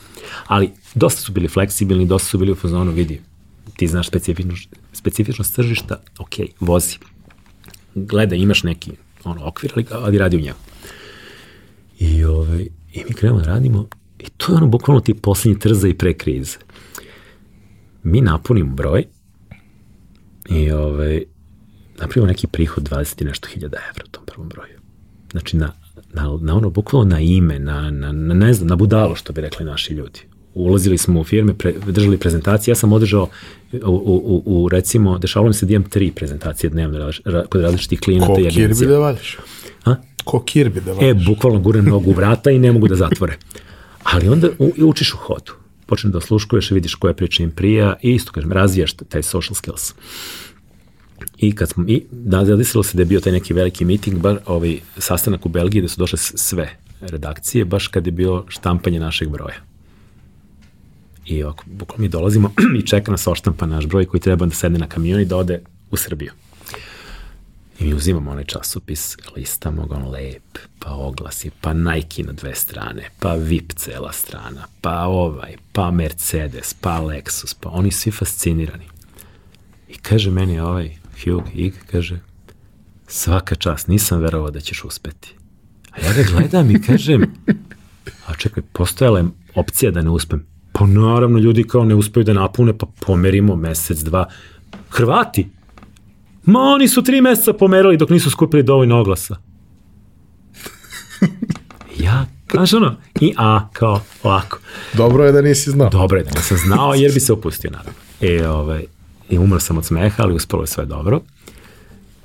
Ali dosta su bili fleksibilni, dosta su bili u fazonu, vidi, ti znaš specifičnost, specifičnost tržišta, ok, vozi. Gleda, imaš neki ono, okvir, ali, ali radi u njemu. I, ovaj, I mi krenemo da radimo i to je ono bukvalno ti poslednji trza i pre krize. Mi napunimo broj i ovaj, napravimo neki prihod 20 i nešto hiljada evra u tom prvom broju. Znači na, na, na ono bukvalno na ime, na, na, na ne znam, na budalo što bi rekli naši ljudi. Ulazili smo u firme, pre, držali prezentacije, ja sam održao u, u, u recimo, dešavalo mi se da imam tri prezentacije dnevno kod različitih klijenata i agencija. Ko kirbi da vališ? A? Ko kirbi da vališ? E, bukvalno gure nogu u vrata i ne mogu da zatvore. Ali onda u, učiš u hodu. Počne da osluškuješ, vidiš koja priča im prija i isto, kažem, razvijaš taj social skills. I kad smo, i da, zadesilo se da je bio taj neki veliki meeting, bar ovaj sastanak u Belgiji gde su došle sve redakcije, baš kad je bio štampanje našeg broja. I ovako, bukvalno mi dolazimo (clears throat) i čeka nas oštampa naš broj koji treba da sedne na kamion i da ode u Srbiju. I mi uzimamo onaj časopis, listamo ga on lep, pa oglasi, pa Nike na dve strane, pa VIP cela strana, pa ovaj, pa Mercedes, pa Lexus, pa oni svi fascinirani. I kaže meni ovaj Hugh Ig, kaže, svaka čast, nisam verovao da ćeš uspeti. A ja ga gledam i kažem, a čekaj, postojala je opcija da ne uspem. Pa naravno, ljudi kao ne uspeju da napune, pa pomerimo mesec, dva. Hrvati, Ma oni su tri meseca pomerali dok nisu skupili dovoljno oglasa. (laughs) ja, znaš ono, i a, kao ovako. Dobro je da nisi znao. Dobro je da nisam znao, jer bi se opustio, naravno. E, ovaj, i umro sam od smeha, ali uspelo je sve dobro.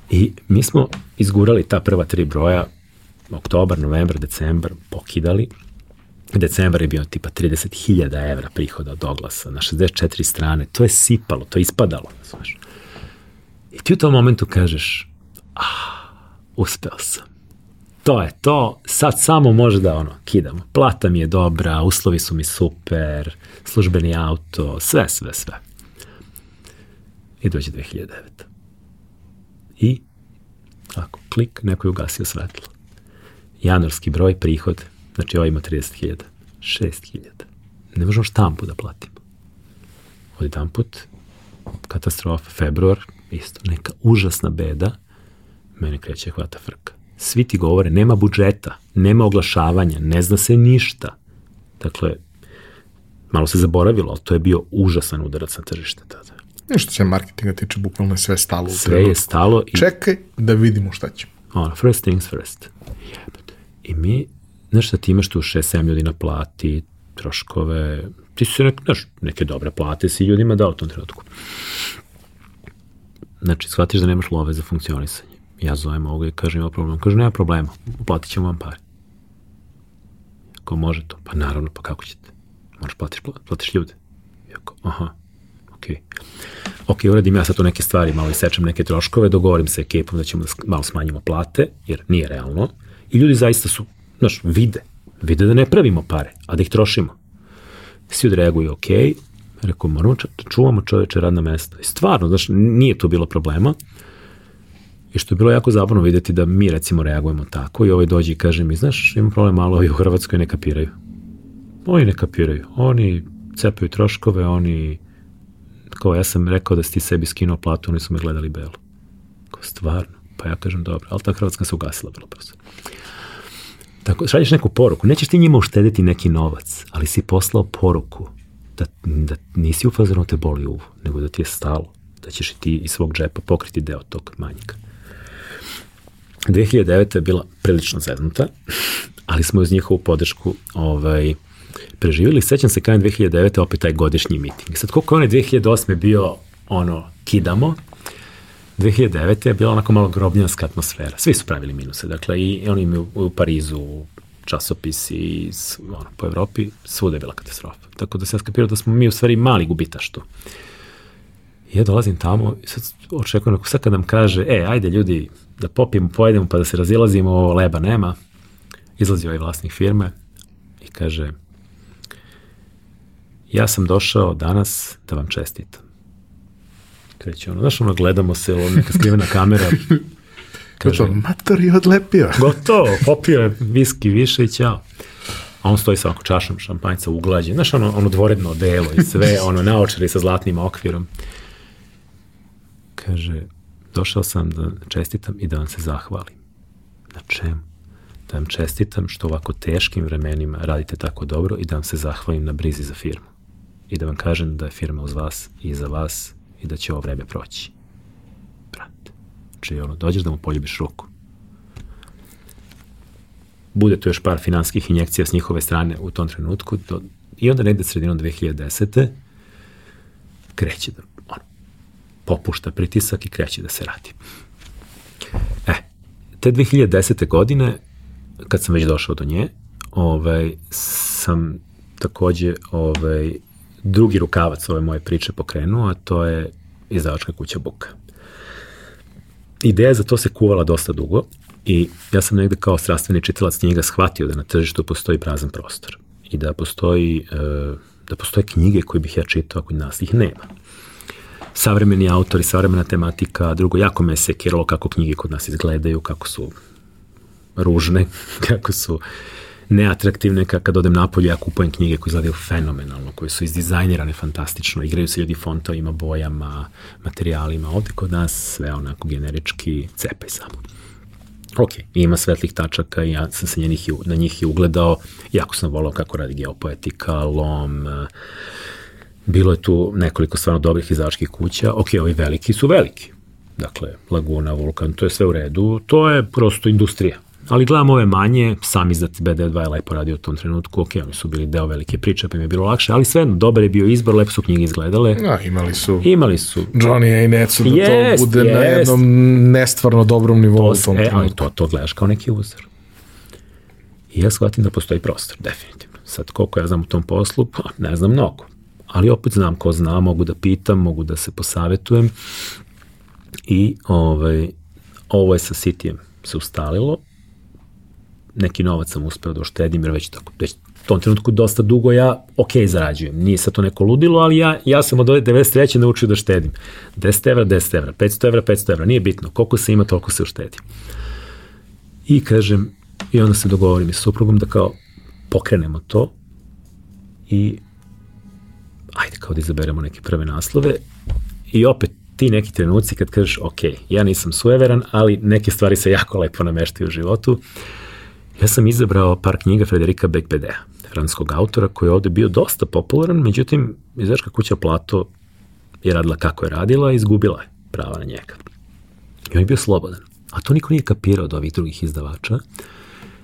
I mi smo izgurali ta prva tri broja, oktobar, novembar, decembar, pokidali. Decembar je bio tipa 30.000 evra prihoda od oglasa na 64 strane. To je sipalo, to je ispadalo. Znaš. I ti u tom momentu kažeš, ah, uspeo sam. To je to, sad samo može da ono, kidamo. Plata mi je dobra, uslovi su mi super, službeni auto, sve, sve, sve. I dođe 2009. I, ako klik, neko je ugasio svetlo. Januarski broj, prihod, znači ovo ima 30.000, 6.000. Ne možemo štampu da platimo. Od jedan put, katastrofa, februar, isto neka užasna beda, mene kreće hvata frka. Svi ti govore, nema budžeta, nema oglašavanja, ne zna se ništa. Dakle, malo se zaboravilo, ali to je bio užasan udarac na tržište tada. Nešto se marketinga tiče, bukvalno je sve stalo. Sve je stalo. I... Čekaj da vidimo šta ćemo. Ono, first things first. Jebate. I mi, znaš šta ti imaš tu 6-7 ljudi na plati, troškove, ti su nek, znaš, neke dobre plate si ljudima dao u tom trenutku. Znači, shvatiš da nemaš love za funkcionisanje. Ja zovem ovoga i kažem ima problem. Kaže, nema problema, uplatit ćemo vam pare. Ako može to? Pa naravno, pa kako ćete? Moraš platiš, platiš ljude. Jako, aha, ok. Ok, uradim ja sad tu neke stvari, malo isečem neke troškove, dogovorim se ekipom da ćemo da malo smanjimo plate, jer nije realno. I ljudi zaista su, znaš, vide. Vide da ne pravimo pare, a da ih trošimo. Svi odreaguju ok, Rekao, moramo da čuvamo čoveče radna mesta. I stvarno, znaš, nije to bilo problema. I što je bilo jako zabavno videti da mi recimo reagujemo tako i ovaj dođe i kaže mi, znaš, imam problem malo i u Hrvatskoj ne kapiraju. Oni ne kapiraju. Oni cepaju troškove, oni, kao ja sam rekao da si ti sebi skinuo platu, oni su me gledali belo. Kao stvarno. Pa ja kažem, dobro, ali ta Hrvatska se ugasila vrlo brzo. Tako, šalješ neku poruku, nećeš ti njima uštediti neki novac, ali si poslao poruku da, da nisi u fazonu da te boli uvo, nego da ti je stalo, da ćeš i ti iz svog džepa pokriti deo tog manjika. 2009. je bila prilično zeznuta, ali smo uz njihovu podršku ovaj, preživjeli. Sećam se kada je 2009. opet taj godišnji miting. Sad koliko je 2008. bio ono, kidamo, 2009. je bila onako malo grobnjanska atmosfera. Svi su pravili minuse. Dakle, i oni imaju u Parizu, časopisi iz, ono, po Evropi, svuda je bila katastrofa. Tako da se skapirao da smo mi u stvari mali gubitaš tu. I ja dolazim tamo i sad očekujem ako sad kad nam kaže, e, ajde ljudi, da popijemo, pojedemo pa da se razilazimo, ovo leba nema. Izlazi ovaj vlasnik firme i kaže, ja sam došao danas da vam čestitam. Kreće ono, znaš ono, gledamo se, ovo neka skrivena kamera, (laughs) Kaže, mator je odlepio. (laughs) gotovo, popio je viski više i ćao. A on stoji sa ovako čašom šampanjca uglađen, znaš ono, ono dvoredno delo i sve, (laughs) ono naočari sa zlatnim okvirom. Kaže, došao sam da čestitam i da vam se zahvalim. Na čemu? Da vam čestitam što ovako teškim vremenima radite tako dobro i da vam se zahvalim na brizi za firmu. I da vam kažem da je firma uz vas i za vas i da će ovo vreme proći. Znači, ono, dođeš da mu poljubiš ruku. Bude tu još par finanskih injekcija s njihove strane u tom trenutku. Do, I onda negde sredinom 2010. kreće da ono, popušta pritisak i kreće da se radi. E, te 2010. godine, kad sam već došao do nje, ovaj, sam takođe ovaj, drugi rukavac ove moje priče pokrenuo, a to je izdavačka kuća Buka. Ideja za to se kuvala dosta dugo i ja sam negde kao strastveni čitalac knjiga shvatio da na tržištu postoji prazan prostor i da postoji, e, da postoje knjige koje bih ja čitao ako nas ih nema. Savremeni autori, savremena tematika, drugo, jako me sekiralo kako knjige kod nas izgledaju, kako su ružne, (laughs) kako su neatraktivne, kad odem napolje ja kupujem knjige koje izgledaju fenomenalno, koje su izdizajnirane fantastično, igraju se ljudi fontovima, bojama, materijalima, ovde kod nas sve onako generički cepaj samo. Ok, ima svetlih tačaka i ja sam se njenih, na njih i ugledao, jako sam volao kako radi geopoetika, lom, bilo je tu nekoliko stvarno dobrih izdavačkih kuća, ok, ovi veliki su veliki, dakle, Laguna, Vulkan, to je sve u redu, to je prosto industrija, Ali gledam ove manje, sam izdat BD2 je lepo radio u tom trenutku, ok, oni su bili deo velike priče, pa im je bilo lakše, ali svejedno, dobar je bio izbor, lepo su knjige izgledale. Ja, imali su Imali su. Johnny i Netsu da Jest, to bude jest. na jednom nestvarno dobrom nivou u To, tom e, ali to, to gledaš kao neki uzor. I ja shvatim da postoji prostor, definitivno. Sad, koliko ja znam u tom poslu, pa ne znam mnogo. Ali opet znam ko zna, mogu da pitam, mogu da se posavetujem. I ovaj, ovo je sa Sitijem se ustalilo. Neki novac sam uspeo da uštedim, jer već, tako, već tom trenutku dosta dugo ja ok zarađujem. Nije sad to neko ludilo, ali ja, ja sam od ove 93. naučio da štedim. 10 evra, 10 evra, 500 evra, 500 evra, nije bitno. Koliko se ima, toliko se uštedi. I kažem, i onda se dogovorim i suprugom da kao pokrenemo to i ajde kao da izaberemo neke prve naslove i opet ti neki trenuci kad kažeš ok, ja nisam sueveran, ali neke stvari se jako lepo nameštaju u životu. Ja sam izabrao par knjiga Frederika Becbedea, francuskog autora koji je ovde bio dosta popularan, međutim, izdaška kuća Plato je radila kako je radila i izgubila je prava na njega. I on je bio slobodan. A to niko nije kapirao od ovih drugih izdavača.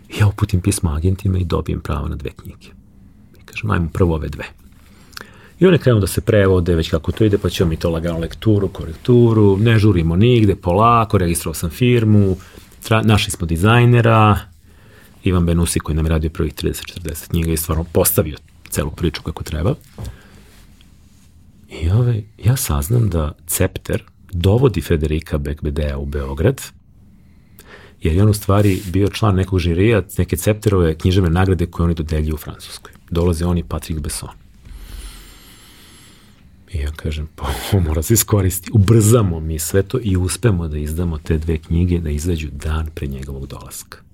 I ja uputim pismo agentima i dobijem pravo na dve knjige. I kažem, ajmo prvo ove dve. I one krenu da se prevode, već kako to ide, pa ćemo mi to lagano lekturu, korekturu, ne žurimo nigde, polako, registrovao sam firmu, tra, našli smo dizajnera, Ivan Benusi koji nam je radio prvih 30-40 knjiga i stvarno postavio celu priču kako treba. I ovaj, ja saznam da Cepter dovodi Federika Bekbedea u Beograd, jer je on u stvari bio član nekog žirija, neke Cepterove književne nagrade koje oni dodeljuju u Francuskoj. Dolaze on i Patrick Besson. I ja kažem, pa ovo mora se iskoristi. Ubrzamo mi sve to i uspemo da izdamo te dve knjige da izađu dan pre njegovog dolaska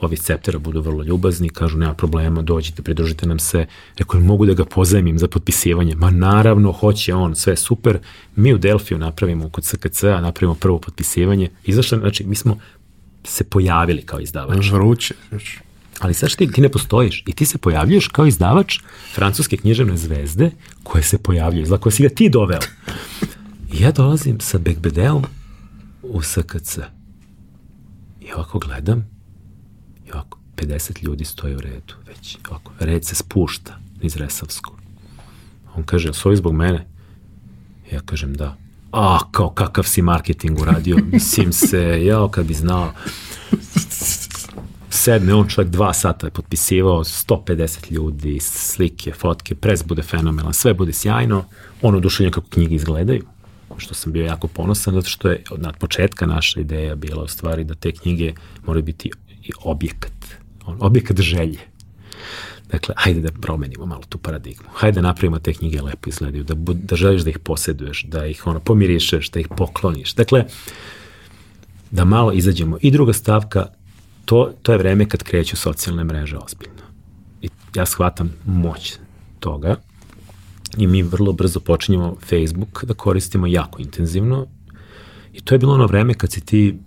ovi iz Ceptera budu vrlo ljubazni, kažu nema problema, dođite, pridružite nam se, rekao mogu da ga pozajmim za potpisivanje, ma naravno, hoće on, sve super, mi u Delfiju napravimo kod SKC-a, napravimo prvo potpisivanje, izašlo, znači mi smo se pojavili kao izdavač. Vruće. Ali sad ti, ti ne postojiš i ti se pojavljuješ kao izdavač francuske književne zvezde koje se pojavljuju, za koje si ga ti doveo. I ja dolazim sa Bekbedeom u SKC. I ovako gledam ovako 50 ljudi stoji u redu već. Ovako, red se spušta iz Resavskog. On kaže, svoji zbog mene? Ja kažem da. A, kao kakav si marketing uradio, mislim se, jao kad bi znao sedne on čovjek dva sata je potpisivao 150 ljudi, slike, fotke, pres bude fenomenalan, sve bude sjajno, on oduševljen kako knjige izgledaju, što sam bio jako ponosan, zato što je od početka naša ideja bila u stvari da te knjige moraju biti objekat, on, objekat želje. Dakle, hajde da promenimo malo tu paradigmu. Hajde da napravimo te knjige lepo izgledaju, da, da želiš da ih posjeduješ, da ih ono, pomirišeš, da ih pokloniš. Dakle, da malo izađemo. I druga stavka, to, to je vreme kad kreću socijalne mreže ozbiljno. I ja shvatam moć toga i mi vrlo brzo počinjemo Facebook da koristimo jako intenzivno i to je bilo ono vreme kad si ti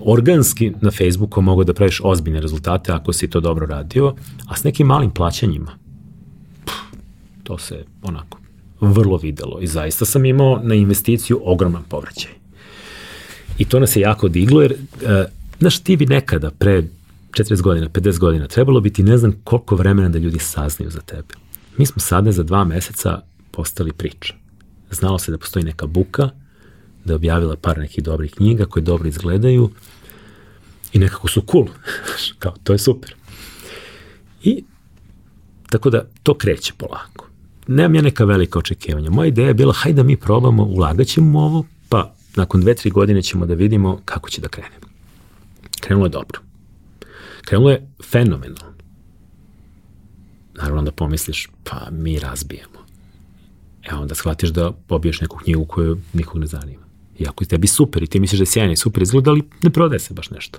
organski na Facebooku mogu da praviš ozbiljne rezultate ako si to dobro radio, a s nekim malim plaćanjima, pff, to se onako vrlo videlo i zaista sam imao na investiciju ogroman povraćaj. I to nas je jako diglo jer, e, znaš, ti bi nekada pre 40 godina, 50 godina, trebalo bi ti ne znam koliko vremena da ljudi saznaju za tebe. Mi smo sada za dva meseca postali priča. Znalo se da postoji neka buka, da je objavila par nekih dobrih knjiga koje dobro izgledaju i nekako su cool. (laughs) Kao, to je super. I tako da to kreće polako. Nemam ja neka velika očekivanja. Moja ideja je bila, hajde da mi probamo, ulagat ćemo ovo, pa nakon dve, tri godine ćemo da vidimo kako će da krene. Krenulo je dobro. Krenulo je fenomenalno. Naravno da pomisliš, pa mi razbijemo. E onda shvatiš da pobiješ neku knjigu koju nikog ne zanima. Iako je tebi super i ti misliš da je sjajna i super izgleda, ali ne prodaje se baš nešto.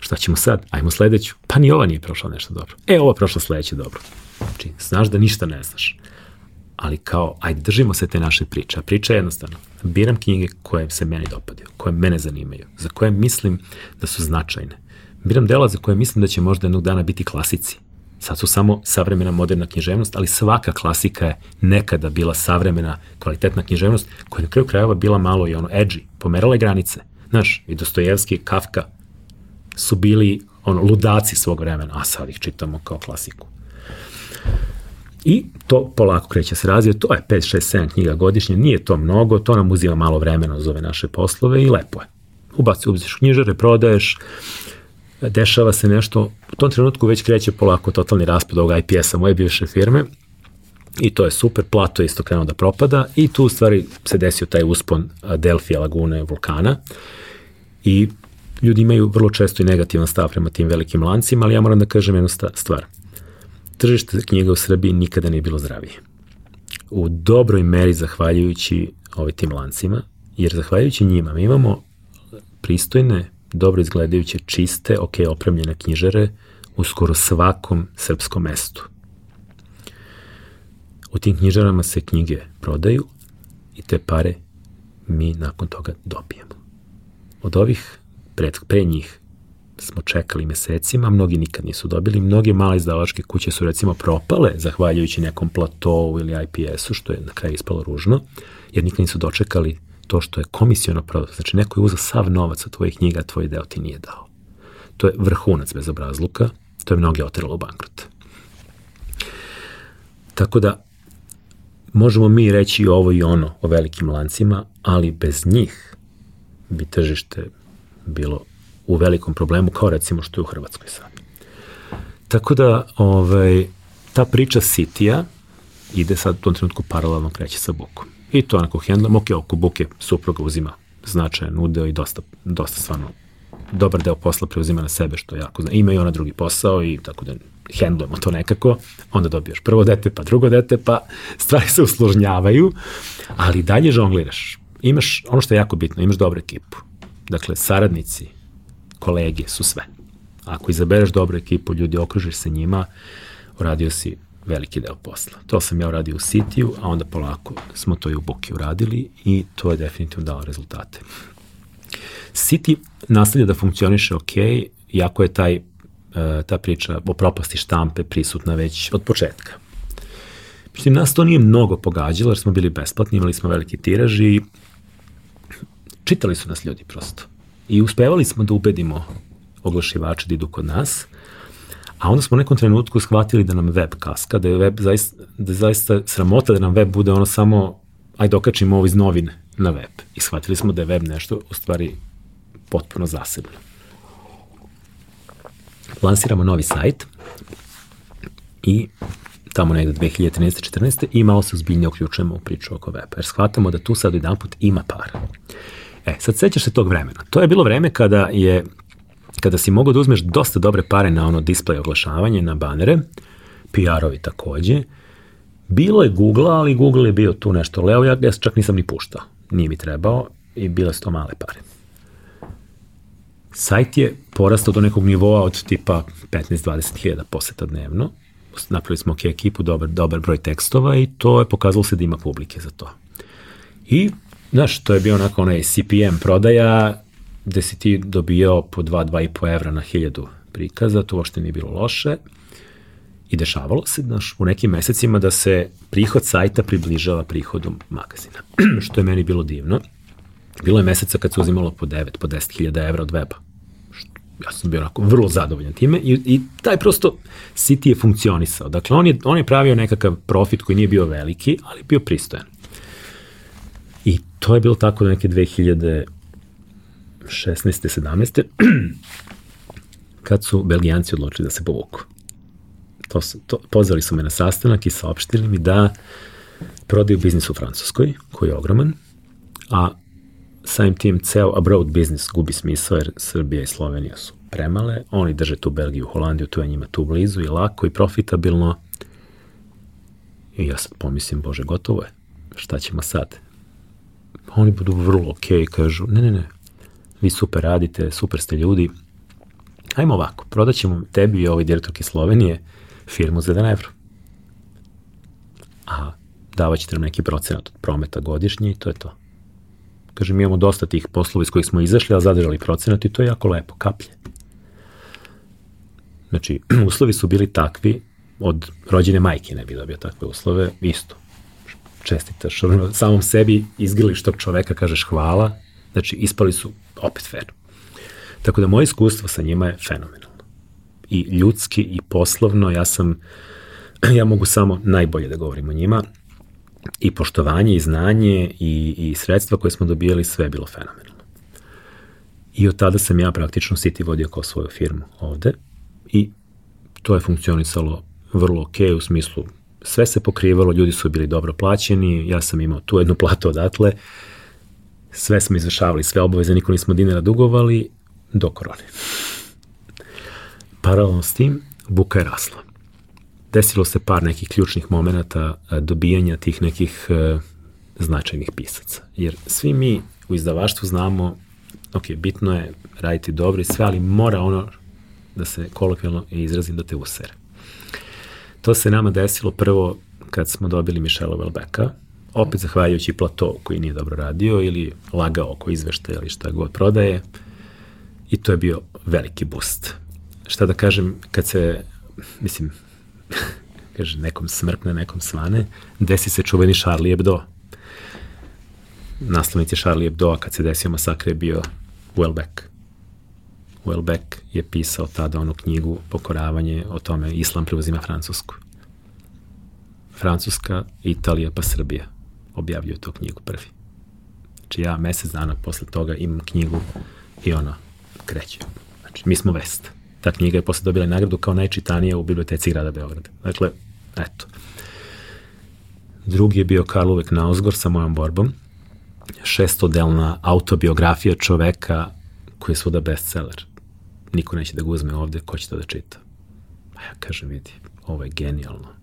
Šta ćemo sad? Ajmo sledeću. Pa ni ova nije prošla nešto dobro. E, ova prošla sledeće dobro. Znači, znaš da ništa ne znaš. Ali kao, ajde, držimo se te naše priče. A priča je jednostavno. Biram knjige koje se meni dopadaju, koje mene zanimaju, za koje mislim da su značajne. Biram dela za koje mislim da će možda jednog dana biti klasici. Sad su samo savremena moderna književnost, ali svaka klasika je nekada bila savremena, kvalitetna književnost, koja je na kraju krajeva bila malo i ono edgy, pomerala je granice. Znaš, i Dostojevski, Kafka su bili ono, ludaci svog vremena, a sad ih čitamo kao klasiku. I to polako kreće se razvije, to je 5, 6, 7 knjiga godišnje, nije to mnogo, to nam uzima malo vremena za ove naše poslove i lepo je. Ubaci, ubaciš knjižare, prodaješ, dešava se nešto, u tom trenutku već kreće polako totalni raspad ovog IPS-a moje bivše firme i to je super, plato je isto krenuo da propada i tu u stvari se desio taj uspon Delfija lagune vulkana i ljudi imaju vrlo često i negativan stav prema tim velikim lancima, ali ja moram da kažem jednu stvar. Tržište knjiga u Srbiji nikada nije bilo zdravije. U dobroj meri zahvaljujući ovim tim lancima, jer zahvaljujući njima mi imamo pristojne, dobro izgledajuće, čiste, ok, opremljene knjižare u skoro svakom srpskom mestu. U tim knjižarama se knjige prodaju i te pare mi nakon toga dobijemo. Od ovih pre, pre njih smo čekali mesecima, mnogi nikad nisu dobili, mnoge male izdavačke kuće su recimo propale zahvaljujući nekom platovu ili IPS-u, što je na kraju ispalo ružno, jer nikad nisu dočekali to što je komisijono prodato. Znači, neko je uzao sav novac od tvojih knjiga, tvoj deo ti nije dao. To je vrhunac bez obrazluka, to je mnoge oteralo u bankrot. Tako da, možemo mi reći ovo i ono o velikim lancima, ali bez njih bi tržište bilo u velikom problemu, kao recimo što je u Hrvatskoj sad. Tako da, ovaj, ta priča Sitija ide sad u tom trenutku paralelno kreće sa Bukom. I to onako hendlam, ok, oko Buke supruga uzima značajan udeo i dosta, dosta stvarno dobar deo posla preuzima na sebe, što jako zna. Ima i ona drugi posao i tako da hendlujemo to nekako, onda dobijaš prvo dete, pa drugo dete, pa stvari se usložnjavaju, ali dalje žongliraš. Imaš, ono što je jako bitno, imaš dobru ekipu. Dakle, saradnici, kolege su sve. Ako izabereš dobru ekipu, ljudi okružiš se njima, uradio si veliki deo posla. To sam ja uradio u Sitiju, a onda polako smo to i u Buki uradili i to je definitivno dalo rezultate. City nastavlja da funkcioniše ok, iako je taj, e, ta priča o propasti štampe prisutna već od početka. Međutim, nas to nije mnogo pogađalo, jer smo bili besplatni, imali smo veliki tiraž i čitali su nas ljudi prosto. I uspevali smo da ubedimo oglašivače da idu kod nas, a onda smo u nekom trenutku shvatili da nam web kaska, da je web zaista, da je zaista sramota da nam web bude ono samo, ajde okačimo ovo iz novine na web. I shvatili smo da je web nešto u stvari potpuno zasebno. Lansiramo novi sajt i tamo negde 2013. 14. i malo se uzbiljnije uključujemo u priču oko weba, jer shvatamo da tu sad jedan put ima para. E, sad sećaš se tog vremena. To je bilo vreme kada je kada si mogao da uzmeš dosta dobre pare na ono display oglašavanje, na banere, PR-ovi takođe. Bilo je Google, ali Google je bio tu nešto leo, ja ga čak nisam ni puštao. Nije mi trebao i bile su to male pare. Sajt je porastao do nekog nivoa od tipa 15-20 hiljada poseta dnevno. Napravili smo ok ekipu, dobar, dobar broj tekstova i to je pokazalo se da ima publike za to. I, znaš, to je bio onako onaj CPM prodaja gde si ti dobijao po 2-2,5 evra na hiljadu prikaza, to uopšte nije bilo loše. I dešavalo se znaš, u nekim mesecima da se prihod sajta približava prihodu magazina, (clears throat) što je meni bilo divno. Bilo je meseca kad se uzimalo po 9, po 10 hiljada evra od weba. Ja sam bio onako vrlo zadovoljan time i, i taj prosto City je funkcionisao. Dakle, on je, on je pravio nekakav profit koji nije bio veliki, ali bio pristojan. I to je bilo tako do neke 2016. 17. (clears throat) kad su Belgijanci odločili da se povuku. To su, to, pozvali su me na sastanak i saopštili mi da prodaju biznis u Francuskoj, koji je ogroman, a samim tim ceo abroad biznis gubi smisao jer Srbija i Slovenija su premale, oni drže tu Belgiju, Holandiju, to je njima tu blizu i lako i profitabilno. I ja sad pomislim, bože, gotovo je. Šta ćemo sad? Oni budu vrlo okej okay, kažu, ne, ne, ne, vi super radite, super ste ljudi, ajmo ovako, prodat ćemo tebi i ovoj direktorki Slovenije firmu za 1 evro. A davat ćete nam neki procenat od prometa godišnji i to je to. Kaže, mi imamo dosta tih poslova iz kojih smo izašli, a zadržali procenat i to je jako lepo, kaplje. Znači, (clears throat) uslovi su bili takvi, od rođene majke ne bi dobio takve uslove, isto. Čestitaš samom sebi, izgriliš tog čoveka, kažeš hvala, znači ispali su opet fair. Tako da moje iskustvo sa njima je fenomenalno. I ljudski i poslovno, ja sam, (clears throat) ja mogu samo najbolje da govorim o njima, i poštovanje i znanje i, i sredstva koje smo dobijali, sve je bilo fenomenalno. I od tada sam ja praktično City vodio kao svoju firmu ovde i to je funkcionisalo vrlo ok u smislu sve se pokrivalo, ljudi su bili dobro plaćeni, ja sam imao tu jednu platu odatle, sve smo izvršavali, sve obaveze, niko nismo dinara dugovali, do korone. Paralelno s tim, buka je rasla desilo se par nekih ključnih momenta dobijanja tih nekih e, značajnih pisaca. Jer svi mi u izdavaštvu znamo, ok, bitno je raditi dobro i sve, ali mora ono da se kolokvijalno izrazim da te usere. To se nama desilo prvo kad smo dobili Michela Welbecka, opet zahvaljujući plato koji nije dobro radio ili lagao oko izveštaja ili šta god prodaje i to je bio veliki boost. Šta da kažem, kad se, mislim, (laughs) kaže, nekom smrkne, nekom svane, desi se čuveni Charlie Hebdo. Naslovnici Charlie Hebdo, kad se desio masakr je bio Welbeck. Welbeck je pisao tada onu knjigu Pokoravanje o tome Islam preuzima Francusku. Francuska, Italija pa Srbija objavljuju tu knjigu prvi. Znači ja mesec dana posle toga imam knjigu i ona kreće. Znači mi smo vest. Ta knjiga je posle dobila nagradu kao najčitanija u biblioteci grada Beograda. Dakle, eto. Drugi je bio Karl Uvek Nausgor sa mojom borbom. Šestodelna autobiografija čoveka koji je svuda bestseller. Niko neće da ga uzme ovde, ko će to da čita? A ja kažem, vidi, ovo je genijalno.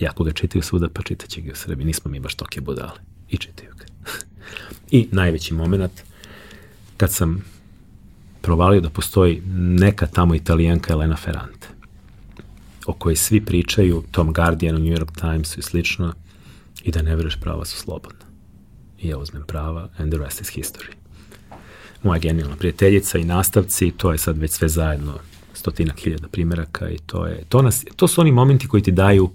Jako ga čitaju svuda, pa čitaće ga u Srbiji. Nismo mi baš toke budale. I čitaju ga. (laughs) I najveći moment, kad sam provalio da postoji neka tamo italijanka Elena Ferrante, o kojoj svi pričaju, Tom Guardianu, New York Timesu i slično, i da ne veruješ prava su slobodna. I ja uzmem prava, and the rest is history. Moja genijalna prijateljica i nastavci, to je sad već sve zajedno stotinak hiljada primjeraka i to je, to, nas, to su oni momenti koji ti daju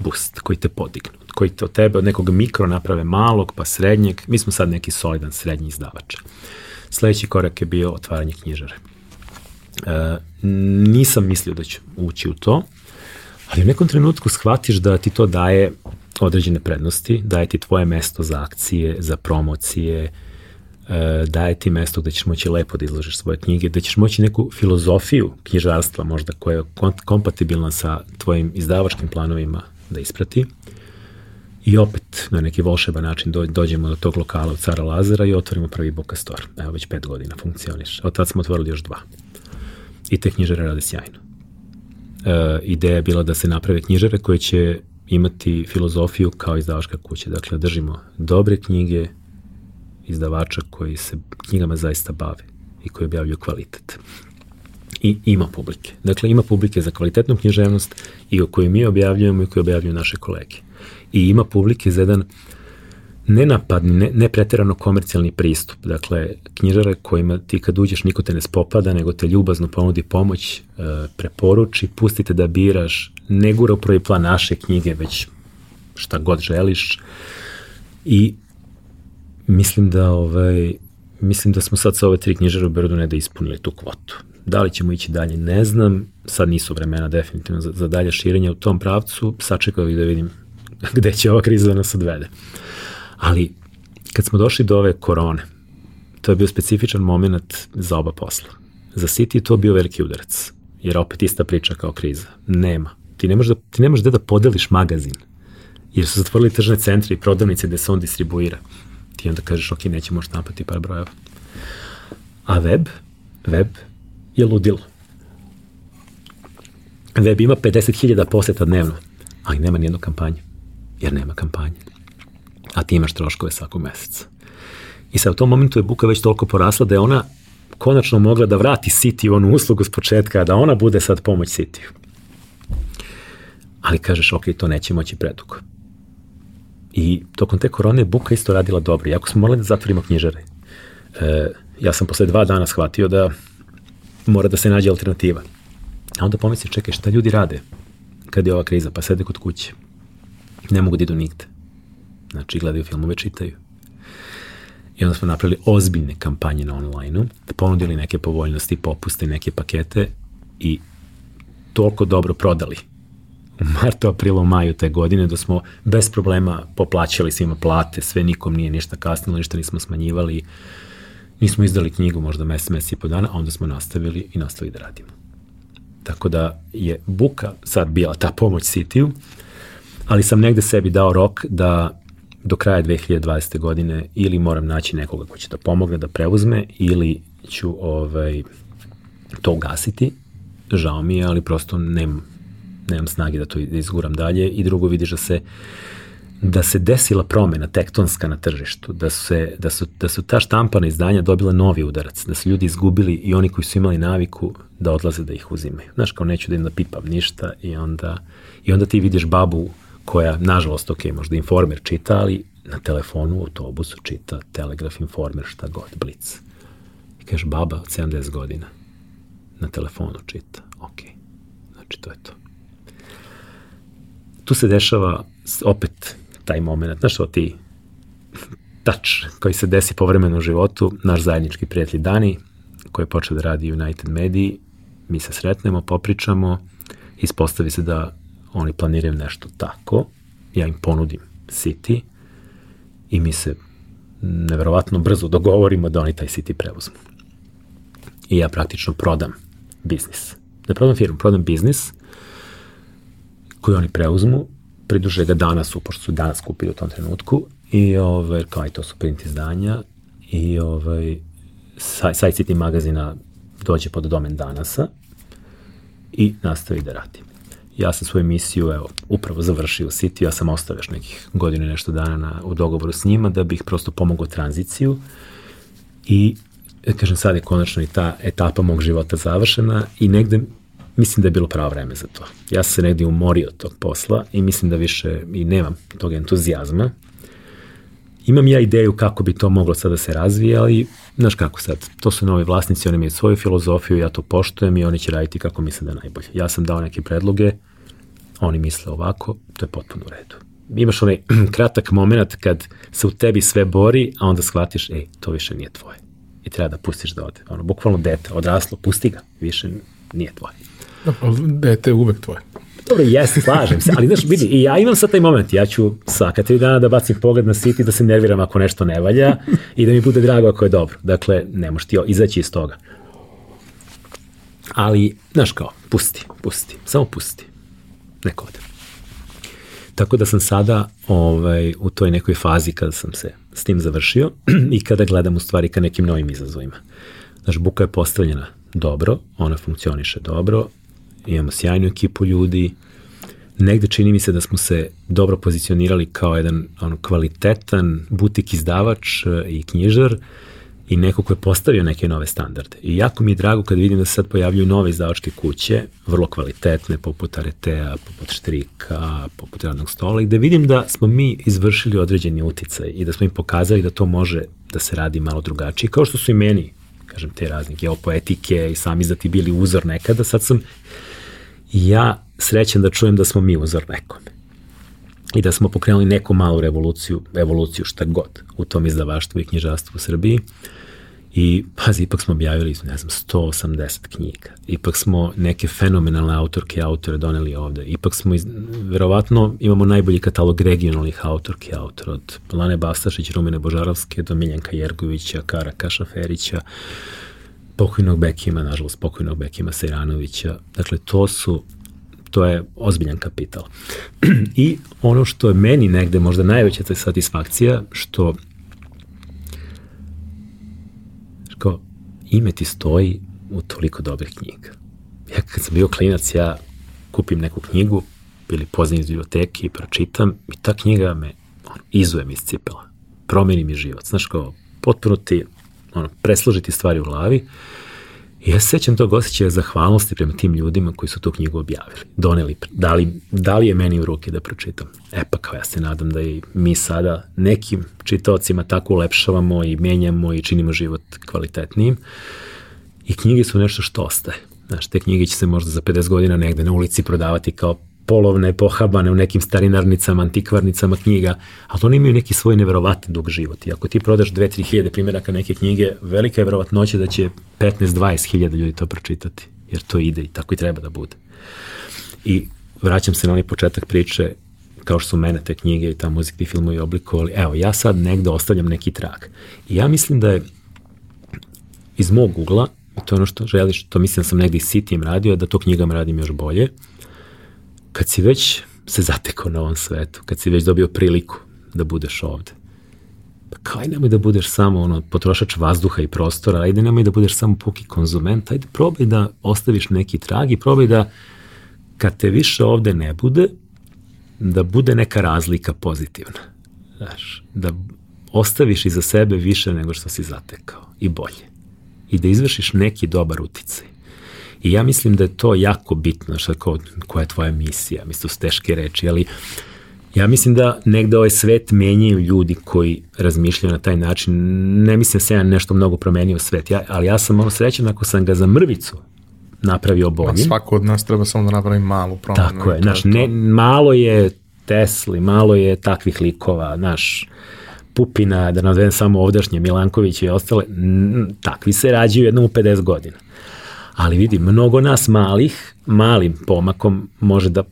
boost, koji te podignu, koji te od tebe od nekog mikro naprave malog pa srednjeg, mi smo sad neki solidan srednji izdavač. Sledeći korak je bio otvaranje knjižare. E, nisam mislio da ću ući u to, ali u nekom trenutku shvatiš da ti to daje određene prednosti, daje ti tvoje mesto za akcije, za promocije, e, daje ti mesto gde ćeš moći lepo da izložiš svoje knjige, da ćeš moći neku filozofiju knjižarstva možda koja je kompatibilna sa tvojim izdavačkim planovima da isprati. I opet na neki volšeban način dođemo do tog lokala u Cara Lazara i otvorimo prvi Boka Store. Evo već pet godina funkcioniš. Od tad smo otvorili još dva. I te knjižare rade sjajno. ideja je bila da se naprave knjižare koje će imati filozofiju kao izdavačka kuća. Dakle, držimo dobre knjige izdavača koji se knjigama zaista bave i koji objavljuju kvalitet. I ima publike. Dakle, ima publike za kvalitetnu književnost i o kojoj mi objavljujemo i koju objavljuju naše kolege. I ima publike za jedan nenapadni, ne, ne preterano komercijalni pristup. Dakle, knjižare kojima ti kad uđeš niko te ne spopada, nego te ljubazno ponudi pomoć, e, preporuči, pustite da biraš, ne gura u prvi plan naše knjige, već šta god želiš. I mislim da ovaj, mislim da smo sad sa ove tri knjižare u Berodu ne da ispunili tu kvotu. Da li ćemo ići dalje, ne znam. Sad nisu vremena definitivno za, za dalje širenje u tom pravcu. Sačekao bih da vidim (laughs) gde će ova kriza da nas odvede. Ali kad smo došli do ove korone, to je bio specifičan moment za oba posla. Za City je to bio veliki udarac, jer opet ista priča kao kriza. Nema. Ti ne možeš da, ti ne možeš da podeliš magazin, jer su zatvorili tržne centre i prodavnice gde se on distribuira. Ti onda kažeš, ok, neće možeš napati par brojeva. A web, web je ludilo. Web ima 50.000 poseta dnevno, ali nema nijednu kampanju, jer nema kampanje a ti imaš troškove svakog meseca. I sad u tom momentu je buka već toliko porasla da je ona konačno mogla da vrati City onu uslugu s početka, da ona bude sad pomoć City. Ali kažeš, ok, to neće moći predugo. I tokom te korone Buka isto radila dobro. Iako smo morali da zatvorimo knjižare, e, ja sam posle dva dana shvatio da mora da se nađe alternativa. A onda pomisli, čekaj, šta ljudi rade kad je ova kriza? Pa sede kod kuće. Ne mogu da idu nigde. Znači, gledaju filmove, čitaju. I onda smo napravili ozbiljne kampanje na online-u, ponudili neke povoljnosti, popuste, neke pakete i toliko dobro prodali u martu, aprilu, maju te godine da smo bez problema poplaćali svima plate, sve nikom nije ništa kasnilo, ništa nismo smanjivali, nismo izdali knjigu možda mesec, mesec i po dana, a onda smo nastavili i nastavili da radimo. Tako da je Buka sad bila ta pomoć Citiju, ali sam negde sebi dao rok da do kraja 2020. godine ili moram naći nekoga ko će da pomogne da preuzme ili ću ovaj, to ugasiti. Žao mi je, ali prosto nemam, nemam snage da to izguram dalje i drugo vidiš da se da se desila promena tektonska na tržištu, da, se, da, su, da su ta štampana izdanja dobila novi udarac, da su ljudi izgubili i oni koji su imali naviku da odlaze da ih uzimaju. Znaš, kao neću da im napipam ništa i onda, i onda ti vidiš babu koja, nažalost, ok, možda informer čita, ali na telefonu u autobusu čita Telegraf Informer, šta god, Blitz. I kaže, baba od 70 godina na telefonu čita. Ok, znači to je to. Tu se dešava opet taj moment, znaš, o ti tač koji se desi povremeno u životu, naš zajednički prijatelj Dani, koji je počeo da radi United Media, mi se sretnemo, popričamo, ispostavi se da oni planiraju nešto tako, ja im ponudim City i mi se neverovatno brzo dogovorimo da oni taj City preuzmu. I ja praktično prodam biznis. Ne prodam firmu, prodam biznis koji oni preuzmu, priduže ga danas, pošto su danas kupili u tom trenutku, i ovaj, kao i to su print izdanja, i ovaj, site City magazina dođe pod domen danasa i nastavi da radi. Ja sam svoju misiju, evo, upravo završio u City, ja sam ostao još nekih godinu i nešto dana na, u dogovoru s njima da bih prosto pomogao tranziciju. I e, kažem sad je konačno i ta etapa mog života završena i negde mislim da je bilo pravo vreme za to. Ja sam se negde umorio od tog posla i mislim da više i nemam tog entuzijazma. Imam ja ideju kako bi to moglo sada da se razvije, ali znaš kako sad, to su novi vlasnici, oni imaju svoju filozofiju, ja to poštujem i oni će raditi kako misle da je najbolje. Ja sam dao neke predloge, oni misle ovako, to je potpuno u redu. Imaš onaj (clears throat) kratak moment kad se u tebi sve bori, a onda shvatiš, ej, to više nije tvoje. I treba da pustiš da ode. Ono, bukvalno dete, odraslo, pusti ga, više nije tvoje. Dete je uvek tvoje. Dobro, jeste, slažem se, ali znaš, vidi, i ja imam sad taj moment, ja ću svaka tri dana da bacim pogled na City, da se nerviram ako nešto ne valja i da mi bude drago ako je dobro. Dakle, ne možeš ti izaći iz toga. Ali, znaš kao, pusti, pusti, samo pusti neko ode. Tako da sam sada ovaj, u toj nekoj fazi kada sam se s tim završio (clears throat) i kada gledam u stvari ka nekim novim izazovima. Znaš, buka je postavljena dobro, ona funkcioniše dobro imamo sjajnu ekipu ljudi, negde čini mi se da smo se dobro pozicionirali kao jedan ono, kvalitetan butik izdavač e, i knjižar i neko ko je postavio neke nove standarde. I jako mi je drago kad vidim da se sad pojavljuju nove izdavačke kuće, vrlo kvalitetne, poput Aretea, poput Štrika, poput Radnog stola, i da vidim da smo mi izvršili određeni uticaj i da smo im pokazali da to može da se radi malo drugačije, kao što su i meni, kažem, te razne geopoetike i sami izdati bili uzor nekada, sad sam ja srećen da čujem da smo mi uzor nekome i da smo pokrenuli neku malu revoluciju, evoluciju šta god u tom izdavaštvu i knjižastvu u Srbiji. I, pazi, ipak smo objavili, ne znam, 180 knjiga. Ipak smo neke fenomenalne autorke i autore doneli ovde. Ipak smo, iz, verovatno, imamo najbolji katalog regionalnih autorke i autora, od Lane Bastašić, Rumene Božarovske, do Miljenka Jergovića, Kara Kašaferića, pokojnog Bekima, nažalost, pokojnog Bekima Sejranovića. Dakle, to su to je ozbiljan kapital. (clears throat) I ono što je meni negde možda najveća satisfakcija, što kao ime ti stoji u toliko dobrih knjiga. Ja kad sam bio klinac, ja kupim neku knjigu ili poznim iz biblioteke i pročitam i ta knjiga me on, izuje mi iz cipela. Promeni mi život. Znaš kao, potpuno ti ono, presložiti stvari u glavi I ja se sećam tog osjećaja zahvalnosti prema tim ljudima koji su tu knjigu objavili, doneli, dali, dali je meni u ruke da pročitam. E pa kao ja se nadam da i mi sada nekim čitaocima tako ulepšavamo i menjamo i činimo život kvalitetnijim. I knjige su nešto što ostaje. Znaš, te knjige će se možda za 50 godina negde na ulici prodavati kao polovne, pohabane u nekim starinarnicama, antikvarnicama knjiga, ali oni imaju neki svoj neverovatni dug život. I ako ti prodaš 2-3 hiljade primjeraka neke knjige, velika je verovatnoća da će 15-20 hiljada ljudi to pročitati, jer to ide i tako i treba da bude. I vraćam se na onaj početak priče, kao što su mene te knjige i ta muzika i filmovi oblikovali, evo, ja sad negde ostavljam neki trag. I ja mislim da je iz mog ugla, to je ono što želiš, to mislim da sam negde i sitijem radio, da to knjigama radim još bolje, kad si već se zatekao na ovom svetu, kad si već dobio priliku da budeš ovde, pa kaj nemoj da budeš samo ono, potrošač vazduha i prostora, ajde nemoj da budeš samo puki konzument, ajde probaj da ostaviš neki trag i probaj da kad te više ovde ne bude, da bude neka razlika pozitivna. Znaš, da ostaviš iza sebe više nego što si zatekao i bolje. I da izvršiš neki dobar uticaj. I ja mislim da je to jako bitno, šta kao, koja je tvoja misija, mislim, su teške reči, ali ja mislim da negde ovaj svet menjaju ljudi koji razmišljaju na taj način. Ne mislim da se ja nešto mnogo promenio svet, ja, ali ja sam ono srećan ako sam ga za mrvicu napravio boljim. Svako od nas treba samo da napravi malu promenu. Tako je, znaš, ne, malo je Tesli, malo je takvih likova, znaš, Pupina, da nazovem samo ovdašnje, Milanković i ostale, takvi se rađaju jednom u 50 godina. Ali vidi, mnogo nas malih, malim pomakom može da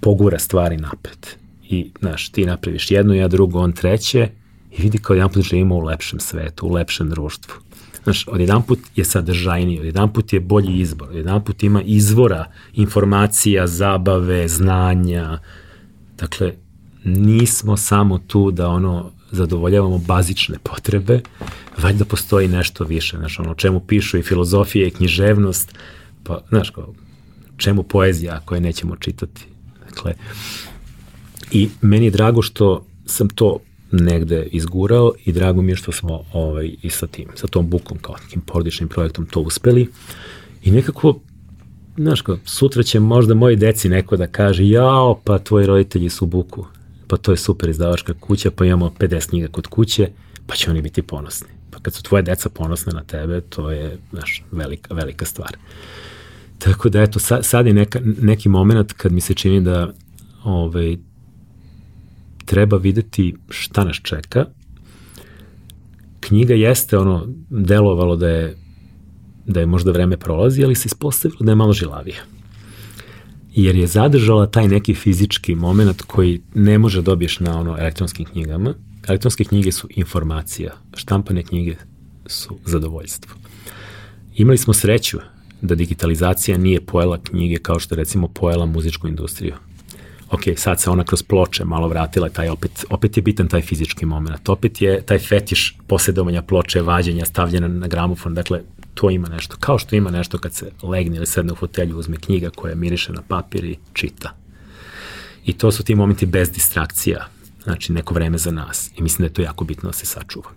pogura stvari napred. I, znaš, ti napraviš jedno, ja drugo, on treće i vidi kao jedan put živimo u lepšem svetu, u lepšem društvu. Znaš, odjedan put je sadržajniji, odjedan put je bolji izbor, odjedan put ima izvora informacija, zabave, znanja. Dakle, nismo samo tu da ono zadovoljavamo bazične potrebe, valjda postoji nešto više, znaš, ono, čemu pišu i filozofija i književnost, pa, znaš, kao, čemu poezija koje nećemo čitati. Dakle, i meni je drago što sam to negde izgurao i drago mi je što smo ovaj, i sa tim, sa tom bukom kao nekim porodičnim projektom to uspeli i nekako znaš kao, sutra će možda moji deci neko da kaže jao, pa tvoji roditelji su buku pa to je super izdavačka kuća, pa imamo 50 knjiga kod kuće, pa će oni biti ponosni. Pa kad su tvoje deca ponosne na tebe, to je, znaš, velika, velika stvar. Tako da, eto, sad, sad je neka, neki moment kad mi se čini da ovaj, treba videti šta nas čeka. Knjiga jeste ono, delovalo da je da je možda vreme prolazi, ali se ispostavilo da je malo žilavija jer je zadržala taj neki fizički moment koji ne može dobiješ na ono elektronskim knjigama. Elektronske knjige su informacija, štampane knjige su zadovoljstvo. Imali smo sreću da digitalizacija nije pojela knjige kao što recimo pojela muzičku industriju. Ok, sad se ona kroz ploče malo vratila, taj opet, opet je bitan taj fizički moment. Opet je taj fetiš posjedovanja ploče, vađenja, stavljena na gramofon. Dakle, to ima nešto. Kao što ima nešto kad se legne ili sedne u fotelju, uzme knjiga koja miriše na papir i čita. I to su ti momenti bez distrakcija, znači neko vreme za nas. I mislim da je to jako bitno da se sačuva.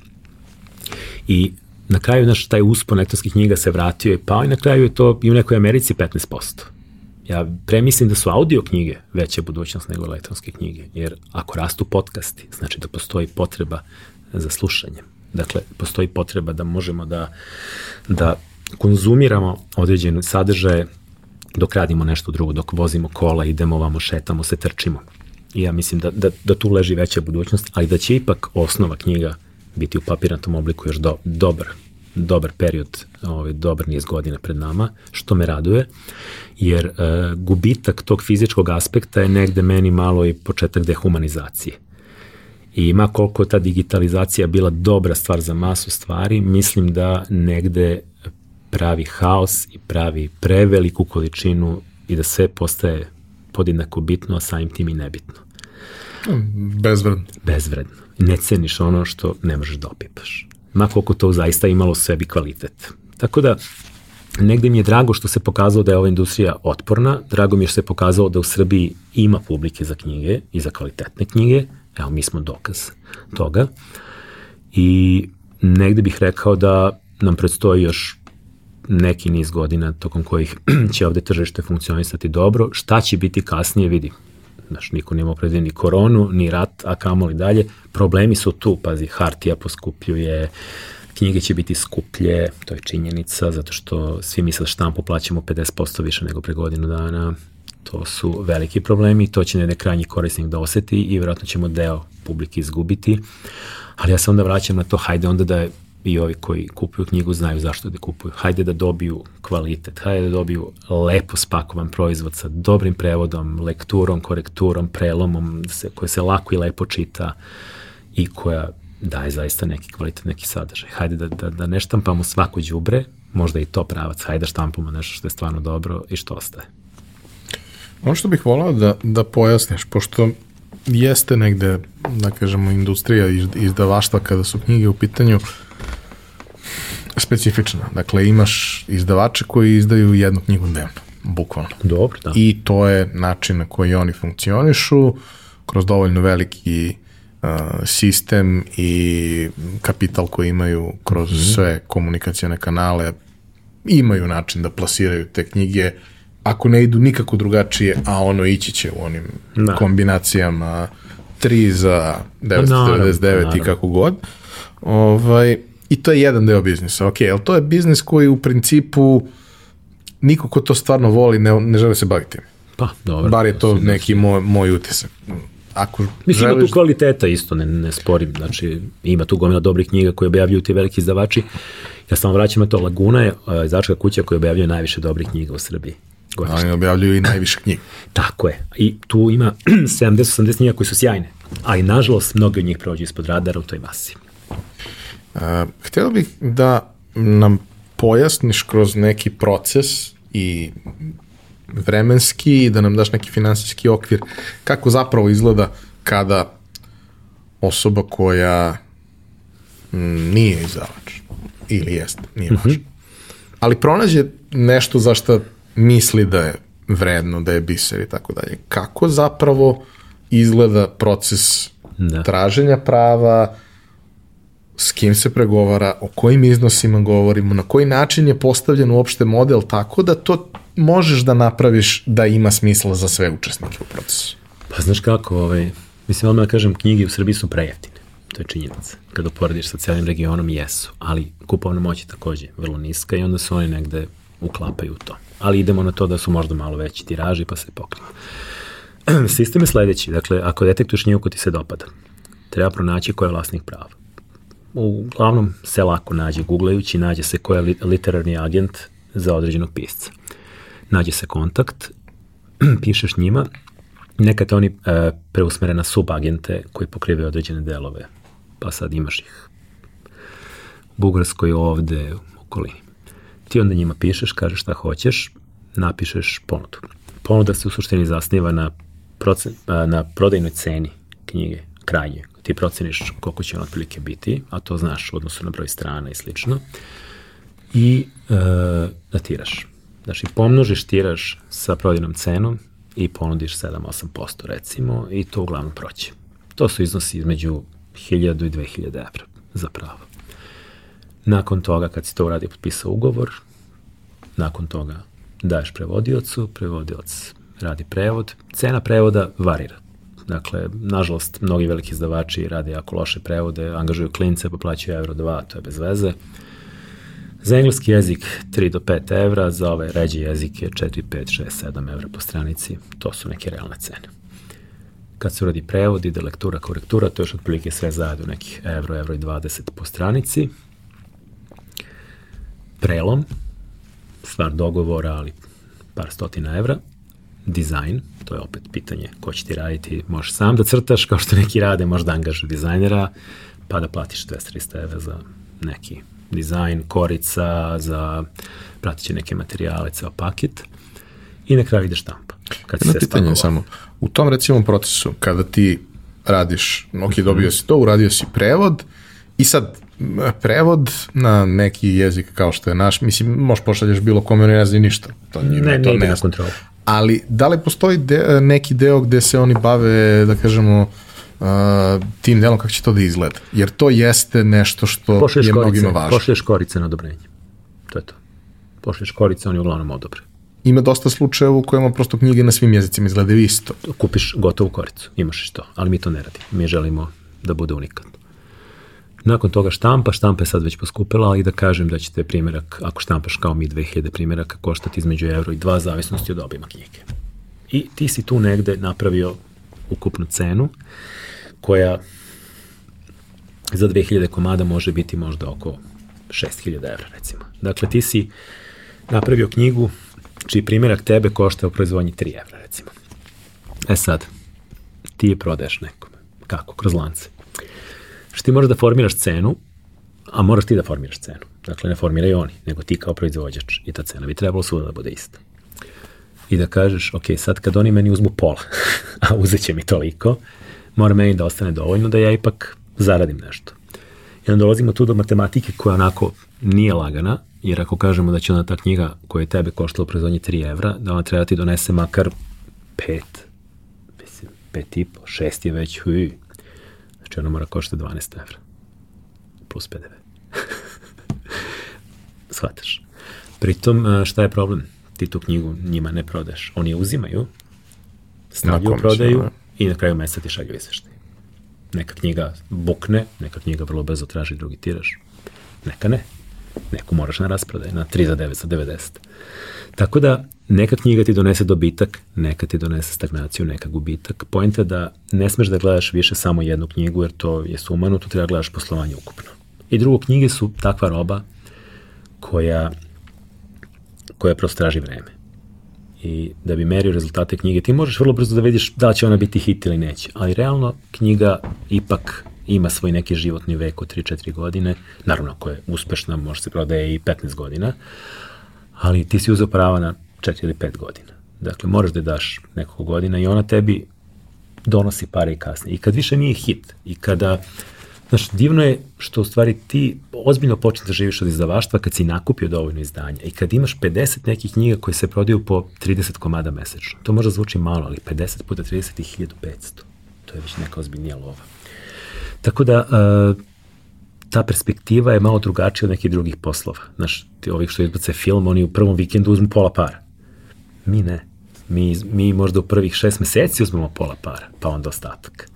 I na kraju, naš taj uspon elektronskih knjiga se vratio i pao i na kraju je to i u nekoj Americi 15%. Ja premislim da su audio knjige veća budućnost nego elektronske knjige, jer ako rastu podcasti, znači da postoji potreba za slušanje. Dakle, postoji potreba da možemo da, da konzumiramo određene sadržaje dok radimo nešto drugo, dok vozimo kola, idemo vamo, šetamo se, trčimo. I ja mislim da, da, da tu leži veća budućnost, ali da će ipak osnova knjiga biti u papirnatom obliku još do, dobar, dobar period, ovaj, dobar niz godina pred nama, što me raduje, jer e, gubitak tog fizičkog aspekta je negde meni malo i početak dehumanizacije. I ima koliko ta digitalizacija bila dobra stvar za masu stvari, mislim da negde pravi haos i pravi preveliku količinu i da sve postaje podjednako bitno, a samim tim i nebitno. Bezvredno. Bezvredno. Ne ceniš ono što ne možeš da opipaš. Ma koliko to zaista imalo sebi kvalitet. Tako da, negde mi je drago što se pokazalo da je ova industrija otporna, drago mi je što se pokazalo da u Srbiji ima publike za knjige i za kvalitetne knjige, evo mi smo dokaz toga, i negde bih rekao da nam predstoji još neki niz godina tokom kojih (clears throat) će ovde tržište funkcionisati dobro. Šta će biti kasnije, vidi. Znaš, niko nema predvidi ni koronu, ni rat, a kamoli dalje. Problemi su tu, pazi, hartija poskupljuje, knjige će biti skuplje, to je činjenica, zato što svi mi sad štampu plaćamo 50% više nego pre godinu dana. To su veliki problemi, to će ne krajnji korisnik da oseti i vjerojatno ćemo deo publike izgubiti. Ali ja se onda vraćam na to, hajde onda da i ovi koji kupuju knjigu znaju zašto da kupuju. Hajde da dobiju kvalitet, hajde da dobiju lepo spakovan proizvod sa dobrim prevodom, lekturom, korekturom, prelomom, se, koja se lako i lepo čita i koja daje zaista neki kvalitet, neki sadržaj. Hajde da, da, da ne štampamo svako đubre, možda i to pravac, hajde da štampamo nešto što je stvarno dobro i što ostaje. Ono što bih volao da, da pojasniš, pošto jeste negde, da kažemo, industrija izdavaštva kada su knjige u pitanju, uh, specifična. Dakle, imaš izdavače koji izdaju jednu knjigu dnevno, bukvalno. Dobro, da. I to je način na koji oni funkcionišu, kroz dovoljno veliki uh, sistem i kapital koji imaju kroz mm -hmm. sve komunikacijone kanale, imaju način da plasiraju te knjige, ako ne idu nikako drugačije, a ono ići će u onim da. kombinacijama 3 za 999 naravno, i kako god. Ovaj, I to je jedan deo biznisa, ok, ali to je biznis koji u principu niko ko to stvarno voli ne, ne žele se baviti. Pa, dobro. Bar je to neki moj, moj utisak. Ako Mislim, želiš... ima tu kvaliteta isto, ne, ne sporim. Znači, ima tu gomila dobrih knjiga koje objavljuju ti veliki izdavači. Ja samo vraćam na to, Laguna je izdavačka kuća koja objavljuje najviše dobrih knjiga u Srbiji. Godišnje. Oni objavljuju i najviše knjiga. (clears throat) Tako je. I tu ima (clears throat) 70-80 knjiga koji su sjajne. Ali, nažalost, mnogi od njih prođu ispod radara u toj masi. Uh, htjela bih da nam pojasniš kroz neki proces i vremenski i da nam daš neki finansijski okvir kako zapravo izgleda kada osoba koja nije izdavač ili jest, nije mm -hmm. važno. Ali pronađe nešto za što misli da je vredno, da je biser i tako dalje. Kako zapravo izgleda proces da. traženja prava, s kim se pregovara, o kojim iznosima govorimo, na koji način je postavljen uopšte model tako da to možeš da napraviš da ima smisla za sve učesnike u procesu. Pa znaš kako, ovaj, mislim odmah da kažem, knjige u Srbiji su prejeftine. To je činjenica. Kada porediš sa celim regionom, jesu. Ali kupovna moć je takođe vrlo niska i onda se oni negde uklapaju u to. Ali idemo na to da su možda malo veći tiraži pa se pokriju. (clears throat) Sistem je sledeći. Dakle, ako detektuješ knjigu ko ti se dopada, treba pronaći ko je vlasnik prava uglavnom se lako nađe googlajući, nađe se ko je literarni agent za određenog pisca. Nađe se kontakt, (clears throat) pišeš njima, nekad oni e, preusmere na subagente koji pokrivaju određene delove, pa sad imaš ih Bugarskoj ovde, u okolini. Ti onda njima pišeš, kažeš šta hoćeš, napišeš ponudu. Ponuda se u suštini zasniva na, procen, na prodajnoj ceni knjige, krajnje, ti proceniš koliko će on otprilike biti, a to znaš u odnosu na broj strana i slično. i e, da tiraš. Znači, pomnožiš tiraš sa prodajnom cenom i ponudiš 7-8% recimo i to uglavnom proće. To su iznosi između 1000 i 2000 evra za pravo. Nakon toga, kad si to uradio, potpisao ugovor, nakon toga daješ prevodiocu, prevodilac radi prevod. Cena prevoda varira. Dakle, nažalost, mnogi veliki izdavači rade jako loše prevode, angažuju klince, pa plaćaju euro 2, to je bez veze. Za engleski jezik 3 do 5 evra, za ovaj ređi jezik je 4, 5, 6, 7 evra po stranici. To su neke realne cene. Kad se uradi prevod, ide lektura, korektura, to je još otprilike sve zajedno nekih evro, evro i 20 po stranici. Prelom, stvar dogovora, ali par stotina evra. Dizajn, to je opet pitanje ko će ti raditi, možeš sam da crtaš, kao što neki rade, možda angažu dizajnera, pa da platiš 200-300 evra za neki dizajn, korica, za pratiće neke materijale, ceo paket i na kraju ide štampa. Kad Jedno pitanje je samo, u tom recimo procesu, kada ti radiš, ok, dobio si to, uradio si prevod i sad prevod na neki jezik kao što je naš, mislim, možeš pošalješ bilo kome, ne zna ništa. To njima, ne, to ne na kontrolu. Ali da li postoji de, neki deo gde se oni bave, da kažemo, uh, tim delom kako će to da izgleda? Jer to jeste nešto što pošlješ je korice, mnogima važno. Pošlješ korice na odobrenje. To je to. Pošlješ korice, oni uglavnom odobre. Ima dosta slučajeva u kojima prosto knjige na svim jezicima izgledaju isto. Kupiš gotovu koricu, imaš i to, ali mi to ne radimo. Mi želimo da bude unikatno. Nakon toga štampa, štampa je sad već poskupila, ali da kažem da ćete primjerak, ako štampaš kao mi 2000 primjeraka, koštati između euro i dva, zavisnosti od obima knjige. I ti si tu negde napravio ukupnu cenu, koja za 2000 komada može biti možda oko 6000 evra, recimo. Dakle, ti si napravio knjigu čiji primjerak tebe košta u proizvodnji 3 evra, recimo. E sad, ti je prodaješ nekome. Kako? Kroz lance što ti možeš da formiraš cenu, a moraš ti da formiraš cenu. Dakle, ne formiraju oni, nego ti kao proizvođač i ta cena bi trebalo svuda da bude ista. I da kažeš, ok, sad kad oni meni uzmu pola, (laughs) a uzet će mi toliko, mora meni da ostane dovoljno da ja ipak zaradim nešto. I onda dolazimo tu do matematike koja onako nije lagana, jer ako kažemo da će ona ta knjiga koja je tebe koštala u proizvodnji 3 evra, da ona treba da ti donese makar 5, mislim, 5 i po, 6 je već, huj, Znači ona mora košta 12 evra. Plus PDV. (laughs) Shvataš. Pritom, e, šta je problem? Ti tu knjigu njima ne prodeš. Oni je uzimaju, stavljaju prodaju da. i na kraju meseca ti šalju izveštaj. Neka knjiga bukne, neka knjiga vrlo brzo traži drugi tiraž. Neka ne. Neku moraš na rasprodaj, na 3 za 9 za 90. Tako da neka knjiga ti donese dobitak, neka ti donese stagnaciju, neka gubitak. Pojenta je da ne smeš da gledaš više samo jednu knjigu jer to je sumano, tu treba da gledaš poslovanje ukupno. I drugo, knjige su takva roba koja, koja prosto traži vreme. I da bi merio rezultate knjige, ti možeš vrlo brzo da vidiš da će ona biti hit ili neće. Ali realno knjiga ipak ima svoj neki životni vek od 3-4 godine. Naravno, ako je uspešna, može se prodaje i 15 godina ali ti si uzeo prava na 4 ili 5 godina. Dakle, moraš da daš nekoliko godina i ona tebi donosi pare i kasnije. I kad više nije hit i kada Znaš, divno je što u stvari ti ozbiljno počneš da živiš od izdavaštva kad si nakupio dovoljno izdanja i kad imaš 50 nekih knjiga koje se prodaju po 30 komada mesečno. To možda zvuči malo, ali 50 puta 30 je 1500. To je već neka ozbiljnija lova. Tako da, uh, ta perspektiva je malo drugačija od nekih drugih poslova. Znaš, ti ovih što izbace film, oni u prvom vikendu uzmu pola para. Mi ne. Mi, mi možda u prvih šest meseci uzmemo pola para, pa onda ostatak.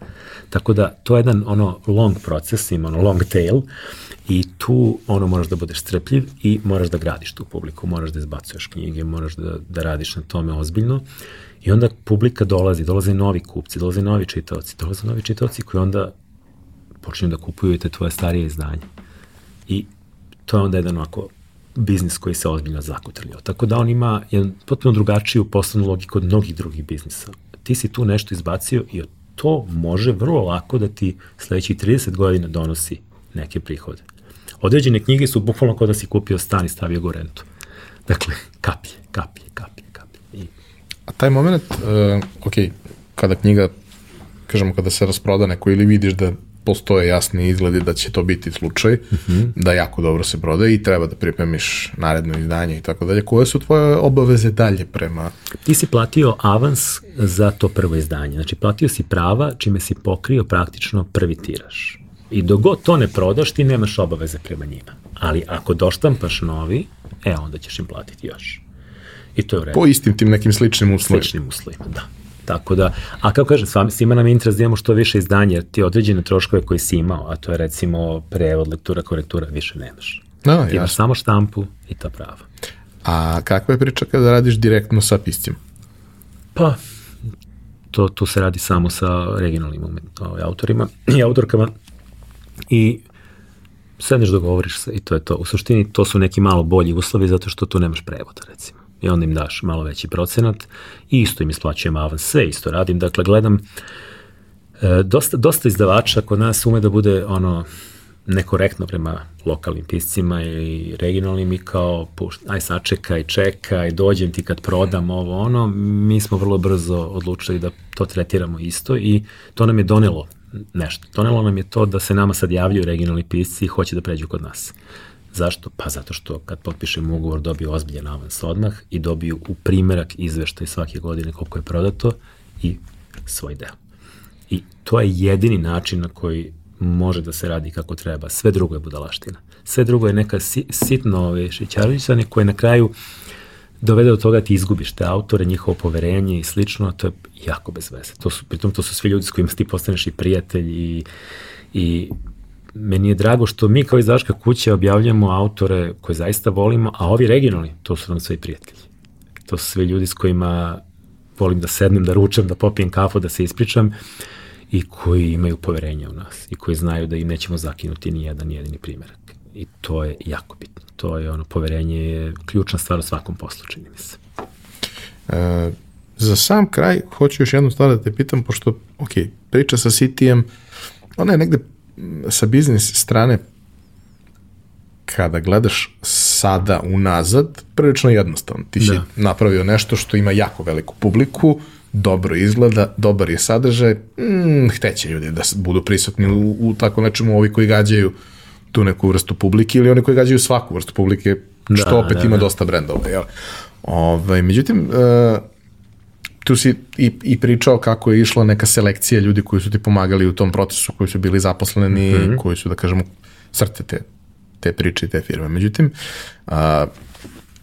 Tako da, to je jedan ono long proces, ima ono long tail i tu ono moraš da budeš strpljiv i moraš da gradiš tu publiku, moraš da izbacuješ knjige, moraš da, da radiš na tome ozbiljno i onda publika dolazi, dolaze novi kupci, dolaze novi čitaoci, dolaze novi čitaoci koji onda počinju da kupuju te tvoje starije izdanje. I to je onda jedan ovako biznis koji se ozbiljno zakutrljao. Tako da on ima jedan potpuno drugačiju poslovnu logiku od mnogih drugih biznisa. Ti si tu nešto izbacio i to može vrlo lako da ti sledećih 30 godina donosi neke prihode. Određene knjige su bukvalno kao da si kupio stan i stavio go rentu. Dakle, kaplje, kaplje, kaplje, kaplje. I... A taj moment, uh, ok, kada knjiga, kažemo, kada se rasproda neko ili vidiš da postoje jasni izgledi da će to biti slučaj, mm -hmm. da jako dobro se prodaje i treba da pripremiš naredno izdanje i tako dalje. Koje su tvoje obaveze dalje prema... Ti si platio avans za to prvo izdanje. Znači, platio si prava čime si pokrio praktično prvi tiraž. I dok god to ne prodaš, ti nemaš obaveze prema njima. Ali ako doštampaš novi, e, onda ćeš im platiti još. I to je u redu. Po istim tim nekim sličnim uslovima. Sličnim uslovima, da. Tako da, a kao kažem, svima nam je interes da imamo što više izdanja, jer ti određene troškove koje si imao, a to je recimo prevod, lektura, korektura, više nemaš. No, ti imaš samo štampu i ta prava. A kakva je priča kada radiš direktno sa piscima? Pa, to, to se radi samo sa regionalnim ovaj, autorima (clears throat) i autorkama i sedneš dogovoriš se i to je to. U suštini to su neki malo bolji uslovi zato što tu nemaš prevoda recimo i onda im daš malo veći procenat. I isto im isplaćujem avans, sve isto radim, dakle gledam e, dosta, dosta izdavača kod nas ume da bude ono nekorektno prema lokalnim piscima i regionalnim i kao pušt, aj sačekaj, čekaj, dođem ti kad prodam ovo ono, mi smo vrlo brzo odlučili da to tretiramo isto i to nam je donelo nešto. Donelo nam je to da se nama sad javljaju regionalni pisci i hoće da pređu kod nas. Zašto? Pa zato što kad potpišemo ugovor dobiju ozbiljan avans odmah i dobiju u primerak izveštaj svake godine koliko je prodato i svoj deo. I to je jedini način na koji može da se radi kako treba. Sve drugo je budalaština. Sve drugo je neka si, sitno ove šićarvićane koje na kraju dovede do toga da ti izgubiš te autore, njihovo poverenje i slično, to je jako bez veze. To su, pritom to su svi ljudi s kojima ti postaneš i prijatelj i, i meni je drago što mi kao izdavačka kuća objavljamo autore koje zaista volimo, a ovi regionalni, to su nam sve prijatelji. To su sve ljudi s kojima volim da sednem, da ručam, da popijem kafu, da se ispričam i koji imaju poverenje u nas i koji znaju da im nećemo zakinuti ni jedan jedini primjerak. I to je jako bitno. To je ono, poverenje je ključna stvar u svakom poslu, čini mi se. E, za sam kraj, hoću još jednu stvar da te pitam, pošto, ok, priča sa Citijem, ona je negde sa biznis strane kada gledaš sada unazad, prilično jednostavno. Ti si da. napravio nešto što ima jako veliku publiku, dobro izgleda, dobar je sadržaj, mm, hteće ljudi da budu prisutni u, u tako nečemu, ovi koji gađaju tu neku vrstu publike ili oni koji gađaju svaku vrstu publike, što da, opet da, ima da. dosta brendova. Jel? Ove, ovaj, međutim, uh, tu si i, i pričao kako je išla neka selekcija ljudi koji su ti pomagali u tom procesu, koji su bili zaposleni, mm -hmm. koji su, da kažemo, srce te, te priče i te firme. Međutim, a,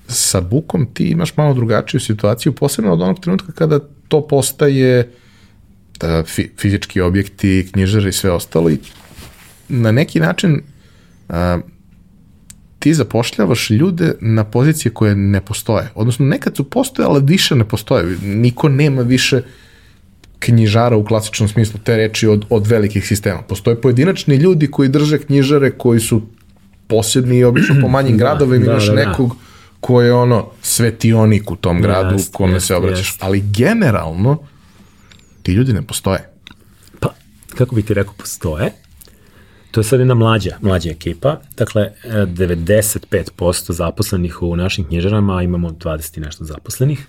sa bukom ti imaš malo drugačiju situaciju, posebno od onog trenutka kada to postaje da, fi, fizički objekti, knjižare i sve ostalo i na neki način a, ti zapošljavaš ljude na pozicije koje ne postoje. Odnosno, nekad su postoje, ali više ne postoje. Niko nema više knjižara u klasičnom smislu te reči od, od velikih sistema. Postoje pojedinačni ljudi koji drže knjižare koji su posebni i obično po manjim (clears throat) da, gradovima da, imaš da, da, nekog ko je ono svetionik u tom gradu jest, kome jest, se obraćaš. Jest. Ali generalno ti ljudi ne postoje. Pa, kako bi ti rekao, postoje, To je sad jedna mlađa, mlađa ekipa, dakle 95% zaposlenih u našim knjižarama, imamo 20 i nešto zaposlenih.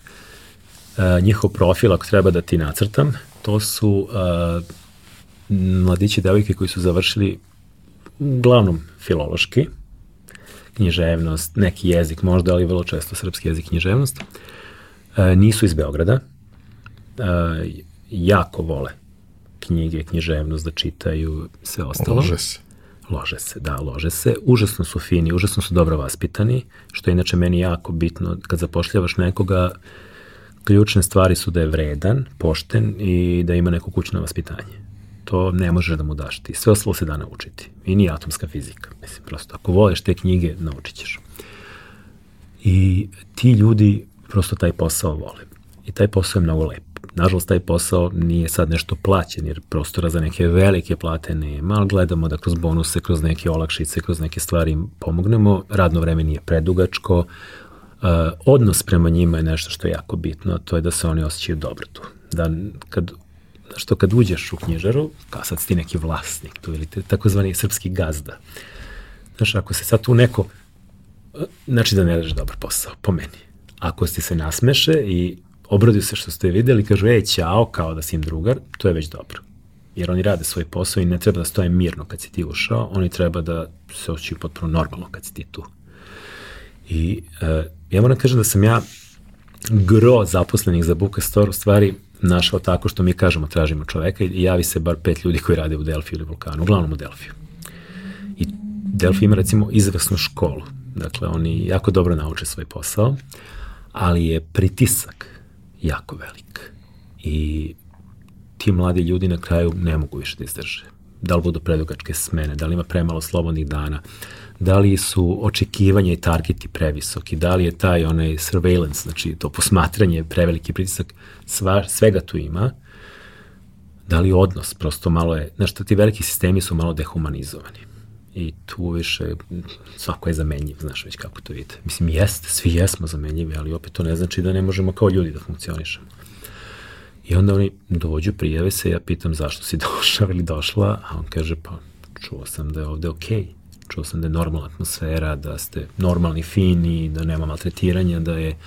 E, njihov profil, ako treba da ti nacrtam, to su e, mladići devojke koji su završili uglavnom filološki, književnost, neki jezik možda, ali vrlo često srpski jezik književnost. E, nisu iz Beograda, jako vole knjige, književnost da čitaju, sve ostalo. Lože se. Lože se, da, lože se. Užasno su fini, užasno su dobro vaspitani, što je inače meni jako bitno kad zapošljavaš nekoga, ključne stvari su da je vredan, pošten i da ima neko kućno vaspitanje. To ne možeš da mu daš ti. Sve ostalo se da naučiti. I nije atomska fizika. Mislim, prosto, ako voliš te knjige, naučit ćeš. I ti ljudi prosto taj posao vole. I taj posao je mnogo lep. Nažalost, taj posao nije sad nešto plaćen, jer prostora za neke velike plate nema, ali gledamo da kroz bonuse, kroz neke olakšice, kroz neke stvari im Radno vreme nije predugačko, uh, odnos prema njima je nešto što je jako bitno, to je da se oni osjećaju dobro tu. Da kad što kad uđeš u knjižaru, kao sad si ti neki vlasnik tu ili takozvani srpski gazda. Znaš, ako se sad tu neko, znači da ne radiš dobar posao, po meni. Ako ti se nasmeše i obraduju se što ste videli, kažu, ej, ćao, kao da si im drugar, to je već dobro. jer oni rade svoj posao i ne treba da stoje mirno kad si ti ušao, oni treba da se osjećaju potpuno normalno kad si ti tu. I uh, ja moram kažem da sam ja gro zaposlenih za Buka Store u stvari našao tako što mi kažemo tražimo čoveka i javi se bar pet ljudi koji rade u Delfiju ili Vulkanu, uglavnom u Delfiju. I Delfi ima recimo izvrsnu školu, dakle oni jako dobro nauče svoj posao, ali je pritisak jako velik. I ti mladi ljudi na kraju ne mogu više da izdrže. Da li budu predugačke smene, da li ima premalo slobodnih dana, da li su očekivanja i targeti previsoki, da li je taj onaj surveillance, znači to posmatranje, preveliki pritisak, sva, svega tu ima, da li odnos prosto malo je, znaš, ti veliki sistemi su malo dehumanizovani i tu više svako je zamenjiv, znaš već kako to vidite. Mislim, jeste, svi jesmo zamenjivi, ali opet to ne znači da ne možemo kao ljudi da funkcionišemo. I onda oni dođu, prijave se, ja pitam zašto si (laughs) došao ili došla, a on kaže, pa čuo sam da je ovde okej. Okay. Čuo sam da je normalna atmosfera, da ste normalni, fini, da nema maltretiranja, da je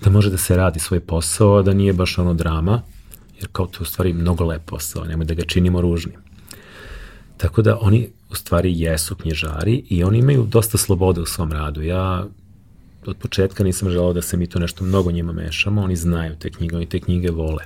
da može da se radi svoj posao, da nije baš ono drama, jer kao to u stvari mnogo lep posao, nemoj da ga činimo ružnim. Tako da oni u stvari jesu knjižari i oni imaju dosta slobode u svom radu. Ja od početka nisam želao da se mi to nešto mnogo njima mešamo, oni znaju te knjige, oni te knjige vole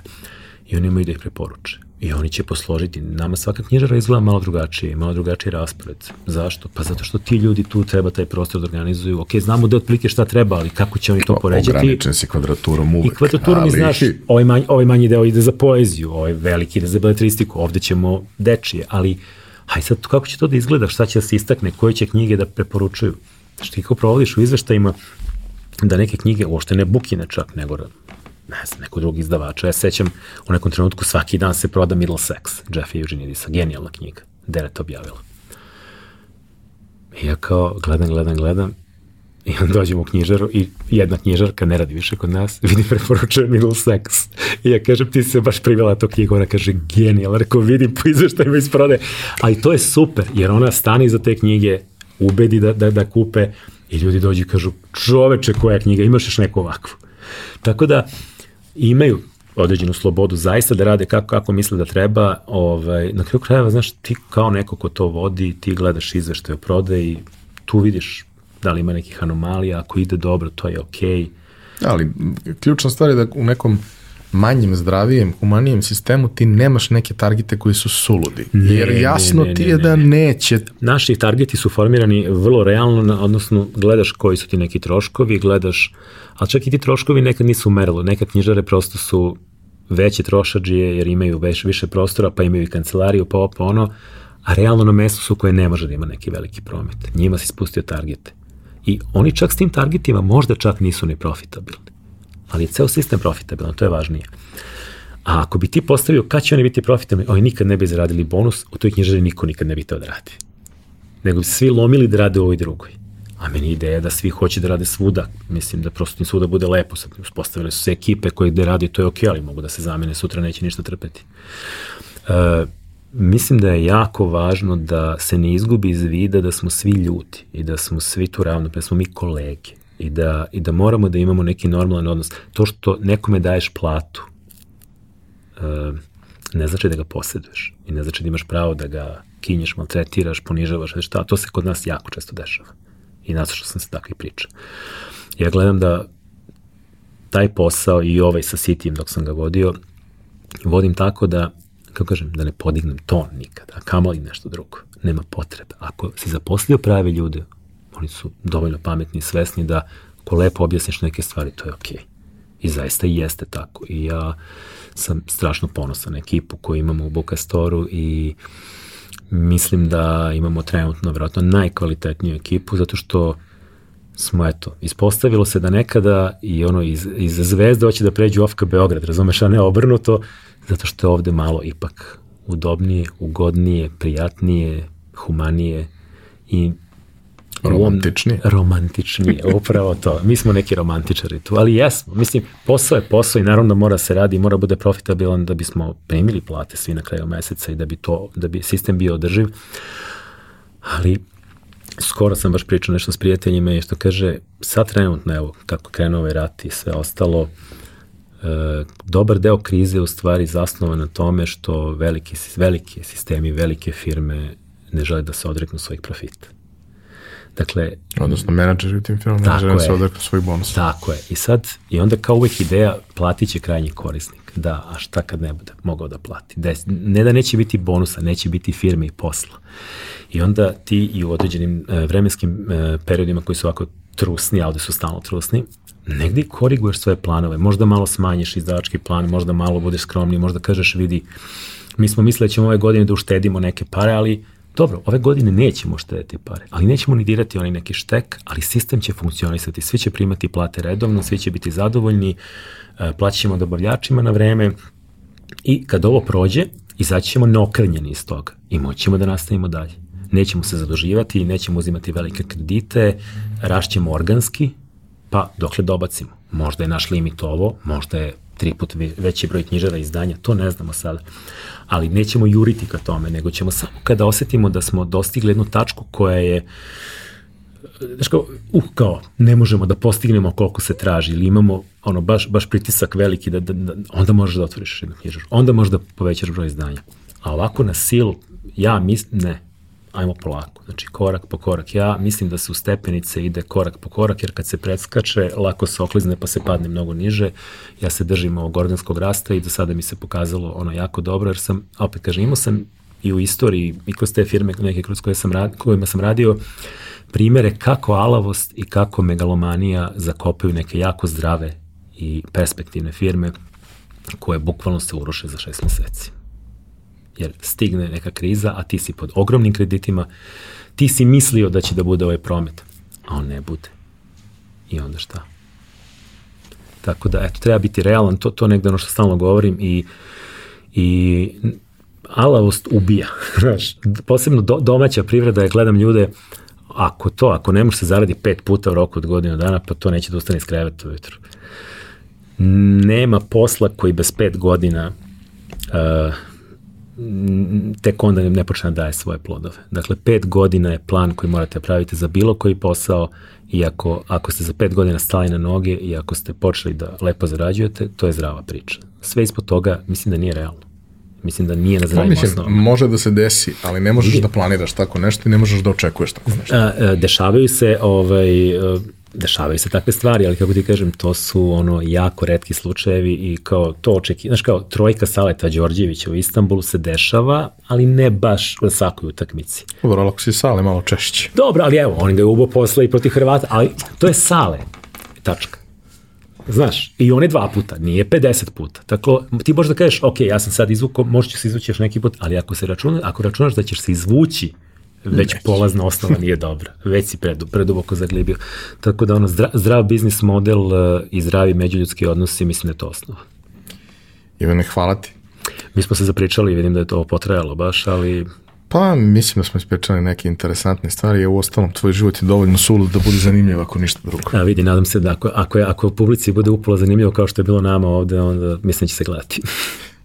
i oni imaju da ih preporuče. I oni će posložiti. Nama svaka knjižara izgleda malo drugačije, malo drugačiji raspored. Zašto? Pa zato što ti ljudi tu treba taj prostor da organizuju. Ok, znamo da otplike šta treba, ali kako će oni to poređati? Ograničen si kvadraturom uvek. I kvadraturom ali... znaš, ovaj manji, ovaj manji deo ide za poeziju, ovaj veliki ide za beletristiku, ovde ćemo dečije, ali haj sad kako će to da izgleda, šta će da se istakne, koje će knjige da preporučuju. Što ti kao provodiš u izveštajima da neke knjige, uopšte ne bukine čak, nego ne znam, neko drugi izdavača. Ja sećam, u nekom trenutku svaki dan se proda Middlesex, Jeffa Eugenidisa, genijalna knjiga. Deret objavila. I ja kao gledam, gledam, gledam i onda dođem u knjižaru i jedna knjižarka ne radi više kod nas, vidi preporučuje Middlesex. I ja kažem, ti se baš privela to knjigu, ona kaže, genijal, rekao, vidim po izveštajima iz prode. Ali to je super, jer ona stani za te knjige, ubedi da, da, da kupe i ljudi dođu i kažu, čoveče, koja knjiga, imaš još neku ovakvu. Tako da, imaju određenu slobodu zaista da rade kako, kako misle da treba. Ovaj, na kraju krajeva, znaš, ti kao neko ko to vodi, ti gledaš izveštaj o prodaji, tu vidiš da li ima nekih anomalija, ako ide dobro, to je okej. Okay. Ali ključna stvar je da u nekom manjem, zdravijem, humanijem sistemu ti nemaš neke targete koji su suludi. Ne, jer jasno ne, ne, ti je da neće. Naši targeti su formirani vrlo realno, odnosno gledaš koji su ti neki troškovi, gledaš, ali čak i ti troškovi nekad nisu merilo. Neka knjižare prosto su veće trošađije jer imaju već više prostora, pa imaju i kancelariju, pa opa ono, a realno na mestu su koje ne može da ima neki veliki promet. Njima si spustio targete. I oni čak s tim targetima možda čak nisu ni profitabilni ali je ceo sistem profitabilan, to je važnije. A ako bi ti postavio kad će oni biti profitabilni, oni nikad ne bi zaradili bonus, u toj knjižari niko nikad ne bi to da radi. Nego bi se svi lomili da rade u ovoj drugoj. A meni ideja da svi hoće da rade svuda. Mislim da prosto im svuda bude lepo. Sad uspostavili su se ekipe koje gde radi, to je ok, ali mogu da se zamene, sutra neće ništa trpeti. E, mislim da je jako važno da se ne izgubi iz vida da smo svi ljudi i da smo svi tu ravno, da smo mi kolege i da, i da moramo da imamo neki normalan odnos. To što nekome daješ platu, uh, ne znači da ga posjeduješ i ne znači da imaš pravo da ga kinješ, maltretiraš, ponižavaš, šta, to se kod nas jako često dešava. I što sam se takvih priča. Ja gledam da taj posao i ovaj sa Sitijem dok sam ga vodio, vodim tako da, kako kažem, da ne podignem ton nikada, a kamali nešto drugo. Nema potrebe. Ako si zaposlio prave ljude, oni su dovoljno pametni i svesni da ako lepo objasniš neke stvari, to je okej. Okay. I zaista jeste tako. I ja sam strašno ponosan na ekipu koju imamo u Bokastoru i mislim da imamo trenutno vjerojatno najkvalitetniju ekipu zato što smo eto, ispostavilo se da nekada i ono iz, iz zvezde hoće da pređu ofka Beograd, razumeš, a ne obrnuto, zato što je ovde malo ipak udobnije, ugodnije, prijatnije, humanije i Romantični. Romantični, upravo to. Mi smo neki romantičari tu, ali jesmo. Mislim, posao je posao i naravno mora se radi, mora bude profitabilan da bismo primili plate svi na kraju meseca i da bi, to, da bi sistem bio održiv. Ali skoro sam baš pričao nešto s prijateljima i što kaže, sad trenutno, evo, kako krenuo ovaj rat i sve ostalo, dobar deo krize u stvari zasnova na tome što veliki, velike sistemi, velike firme ne žele da se odreknu svojih profita. Dakle, Odnosno, menadžeri u tim firmama ne žele da se odreknu svojih bonusa. Tako je. I sad, i onda kao uvek ideja, platit će krajnji korisnik. Da, a šta kad ne bude mogao da plati? Da, ne da neće biti bonusa, neće biti firme i posla. I onda ti i u određenim e, vremenskim e, periodima koji su ovako trusni, a ovde su stalno trusni, negde koriguješ svoje planove, možda malo smanjiš izdavački plan, možda malo budeš skromniji, možda kažeš vidi, mi smo mislili da ćemo ove godine da uštedimo neke pare, ali dobro, ove godine nećemo štediti pare, ali nećemo ni dirati onaj neki štek, ali sistem će funkcionisati, svi će primati plate redovno, svi će biti zadovoljni, e, plaćamo dobavljačima na vreme i kad ovo prođe, izaći ćemo neokrnjeni iz toga i moćemo da nastavimo dalje. Nećemo se zaduživati, nećemo uzimati velike kredite, rašćemo organski, pa dokle dobacimo. Možda je naš limit ovo, možda je tri put veći broj knjižara izdanja, to ne znamo sada. Ali nećemo juriti ka tome, nego ćemo samo kada osetimo da smo dostigli jednu tačku koja je znaš kao, uh, kao, ne možemo da postignemo koliko se traži ili imamo ono, baš, baš pritisak veliki, da, da, da, onda možeš da otvoriš jednu knjižaru, onda možeš da povećaš broj izdanja. A ovako na silu, ja mislim, ne, ajmo polako, znači korak po korak. Ja mislim da se u stepenice ide korak po korak, jer kad se predskače, lako se oklizne pa se padne mnogo niže. Ja se držim ovog organskog rasta i do sada mi se pokazalo ono jako dobro, jer sam, opet kažem, imao sam i u istoriji i kroz te firme neke kroz koje sam rad, kojima sam radio primere kako alavost i kako megalomanija zakopaju neke jako zdrave i perspektivne firme koje bukvalno se uruše za šest meseci jer stigne neka kriza, a ti si pod ogromnim kreditima, ti si mislio da će da bude ovaj promet, a on ne bude. I onda šta? Tako da, eto, treba biti realan, to, to negde ono što stalno govorim i, i alavost ubija. (laughs) Posebno do, domaća privreda, ja gledam ljude, ako to, ako ne može se zaradi pet puta u roku od godinu dana, pa to neće da ustane iz kreveta ujutru. Nema posla koji bez pet godina uh, tek onda ne počne da daje svoje plodove. Dakle, pet godina je plan koji morate praviti za bilo koji posao i ako, ako ste za pet godina stali na noge i ako ste počeli da lepo zarađujete, to je zdrava priča. Sve ispod toga mislim da nije realno. Mislim da nije na zdravim mislim, osnovama. Može da se desi, ali ne možeš da planiraš tako nešto i ne možeš da očekuješ tako nešto. A, a, dešavaju se ovaj, dešavaju se takve stvari, ali kako ti kažem, to su ono jako redki slučajevi i kao to očeki, znaš kao trojka Saleta Đorđevića u Istanbulu se dešava, ali ne baš u svakoj utakmici. Dobro, ako si Sale malo češće. Dobro, ali evo, on ga je ubo posle i protiv Hrvata, ali to je Sale, tačka. Znaš, i on je dva puta, nije 50 puta. Tako, ti možeš da kažeš, ok, ja sam sad izvukao, možeš se izvući još neki put, ali ako se računa, ako računaš da ćeš se izvući već Neći. polazna osnova nije dobra, već si predu, preduboko zaglibio. Tako da ono, zdrav, zdrav biznis model uh, i zdravi međuljudski odnosi, mislim da je to osnova. Ivane, hvala ti. Mi smo se zapričali, vidim da je to potrajalo baš, ali... Pa, mislim da smo ispričali neke interesantne stvari, a u ostalom tvoj život je dovoljno sulud da bude zanimljiv ako ništa drugo. A vidi, nadam se da ako, ako, je, ako publici bude upola zanimljivo kao što je bilo nama ovde, onda mislim da će se gledati.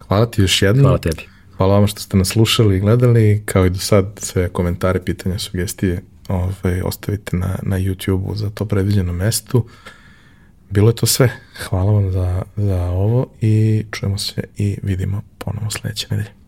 Hvala ti još jednom. Hvala tebi. Hvala vam što ste nas slušali i gledali, kao i do sad sve komentare, pitanja, sugestije ovaj, ostavite na, na YouTube-u za to predviđeno mestu. Bilo je to sve. Hvala vam za, za ovo i čujemo se i vidimo ponovo sledeće nedelje.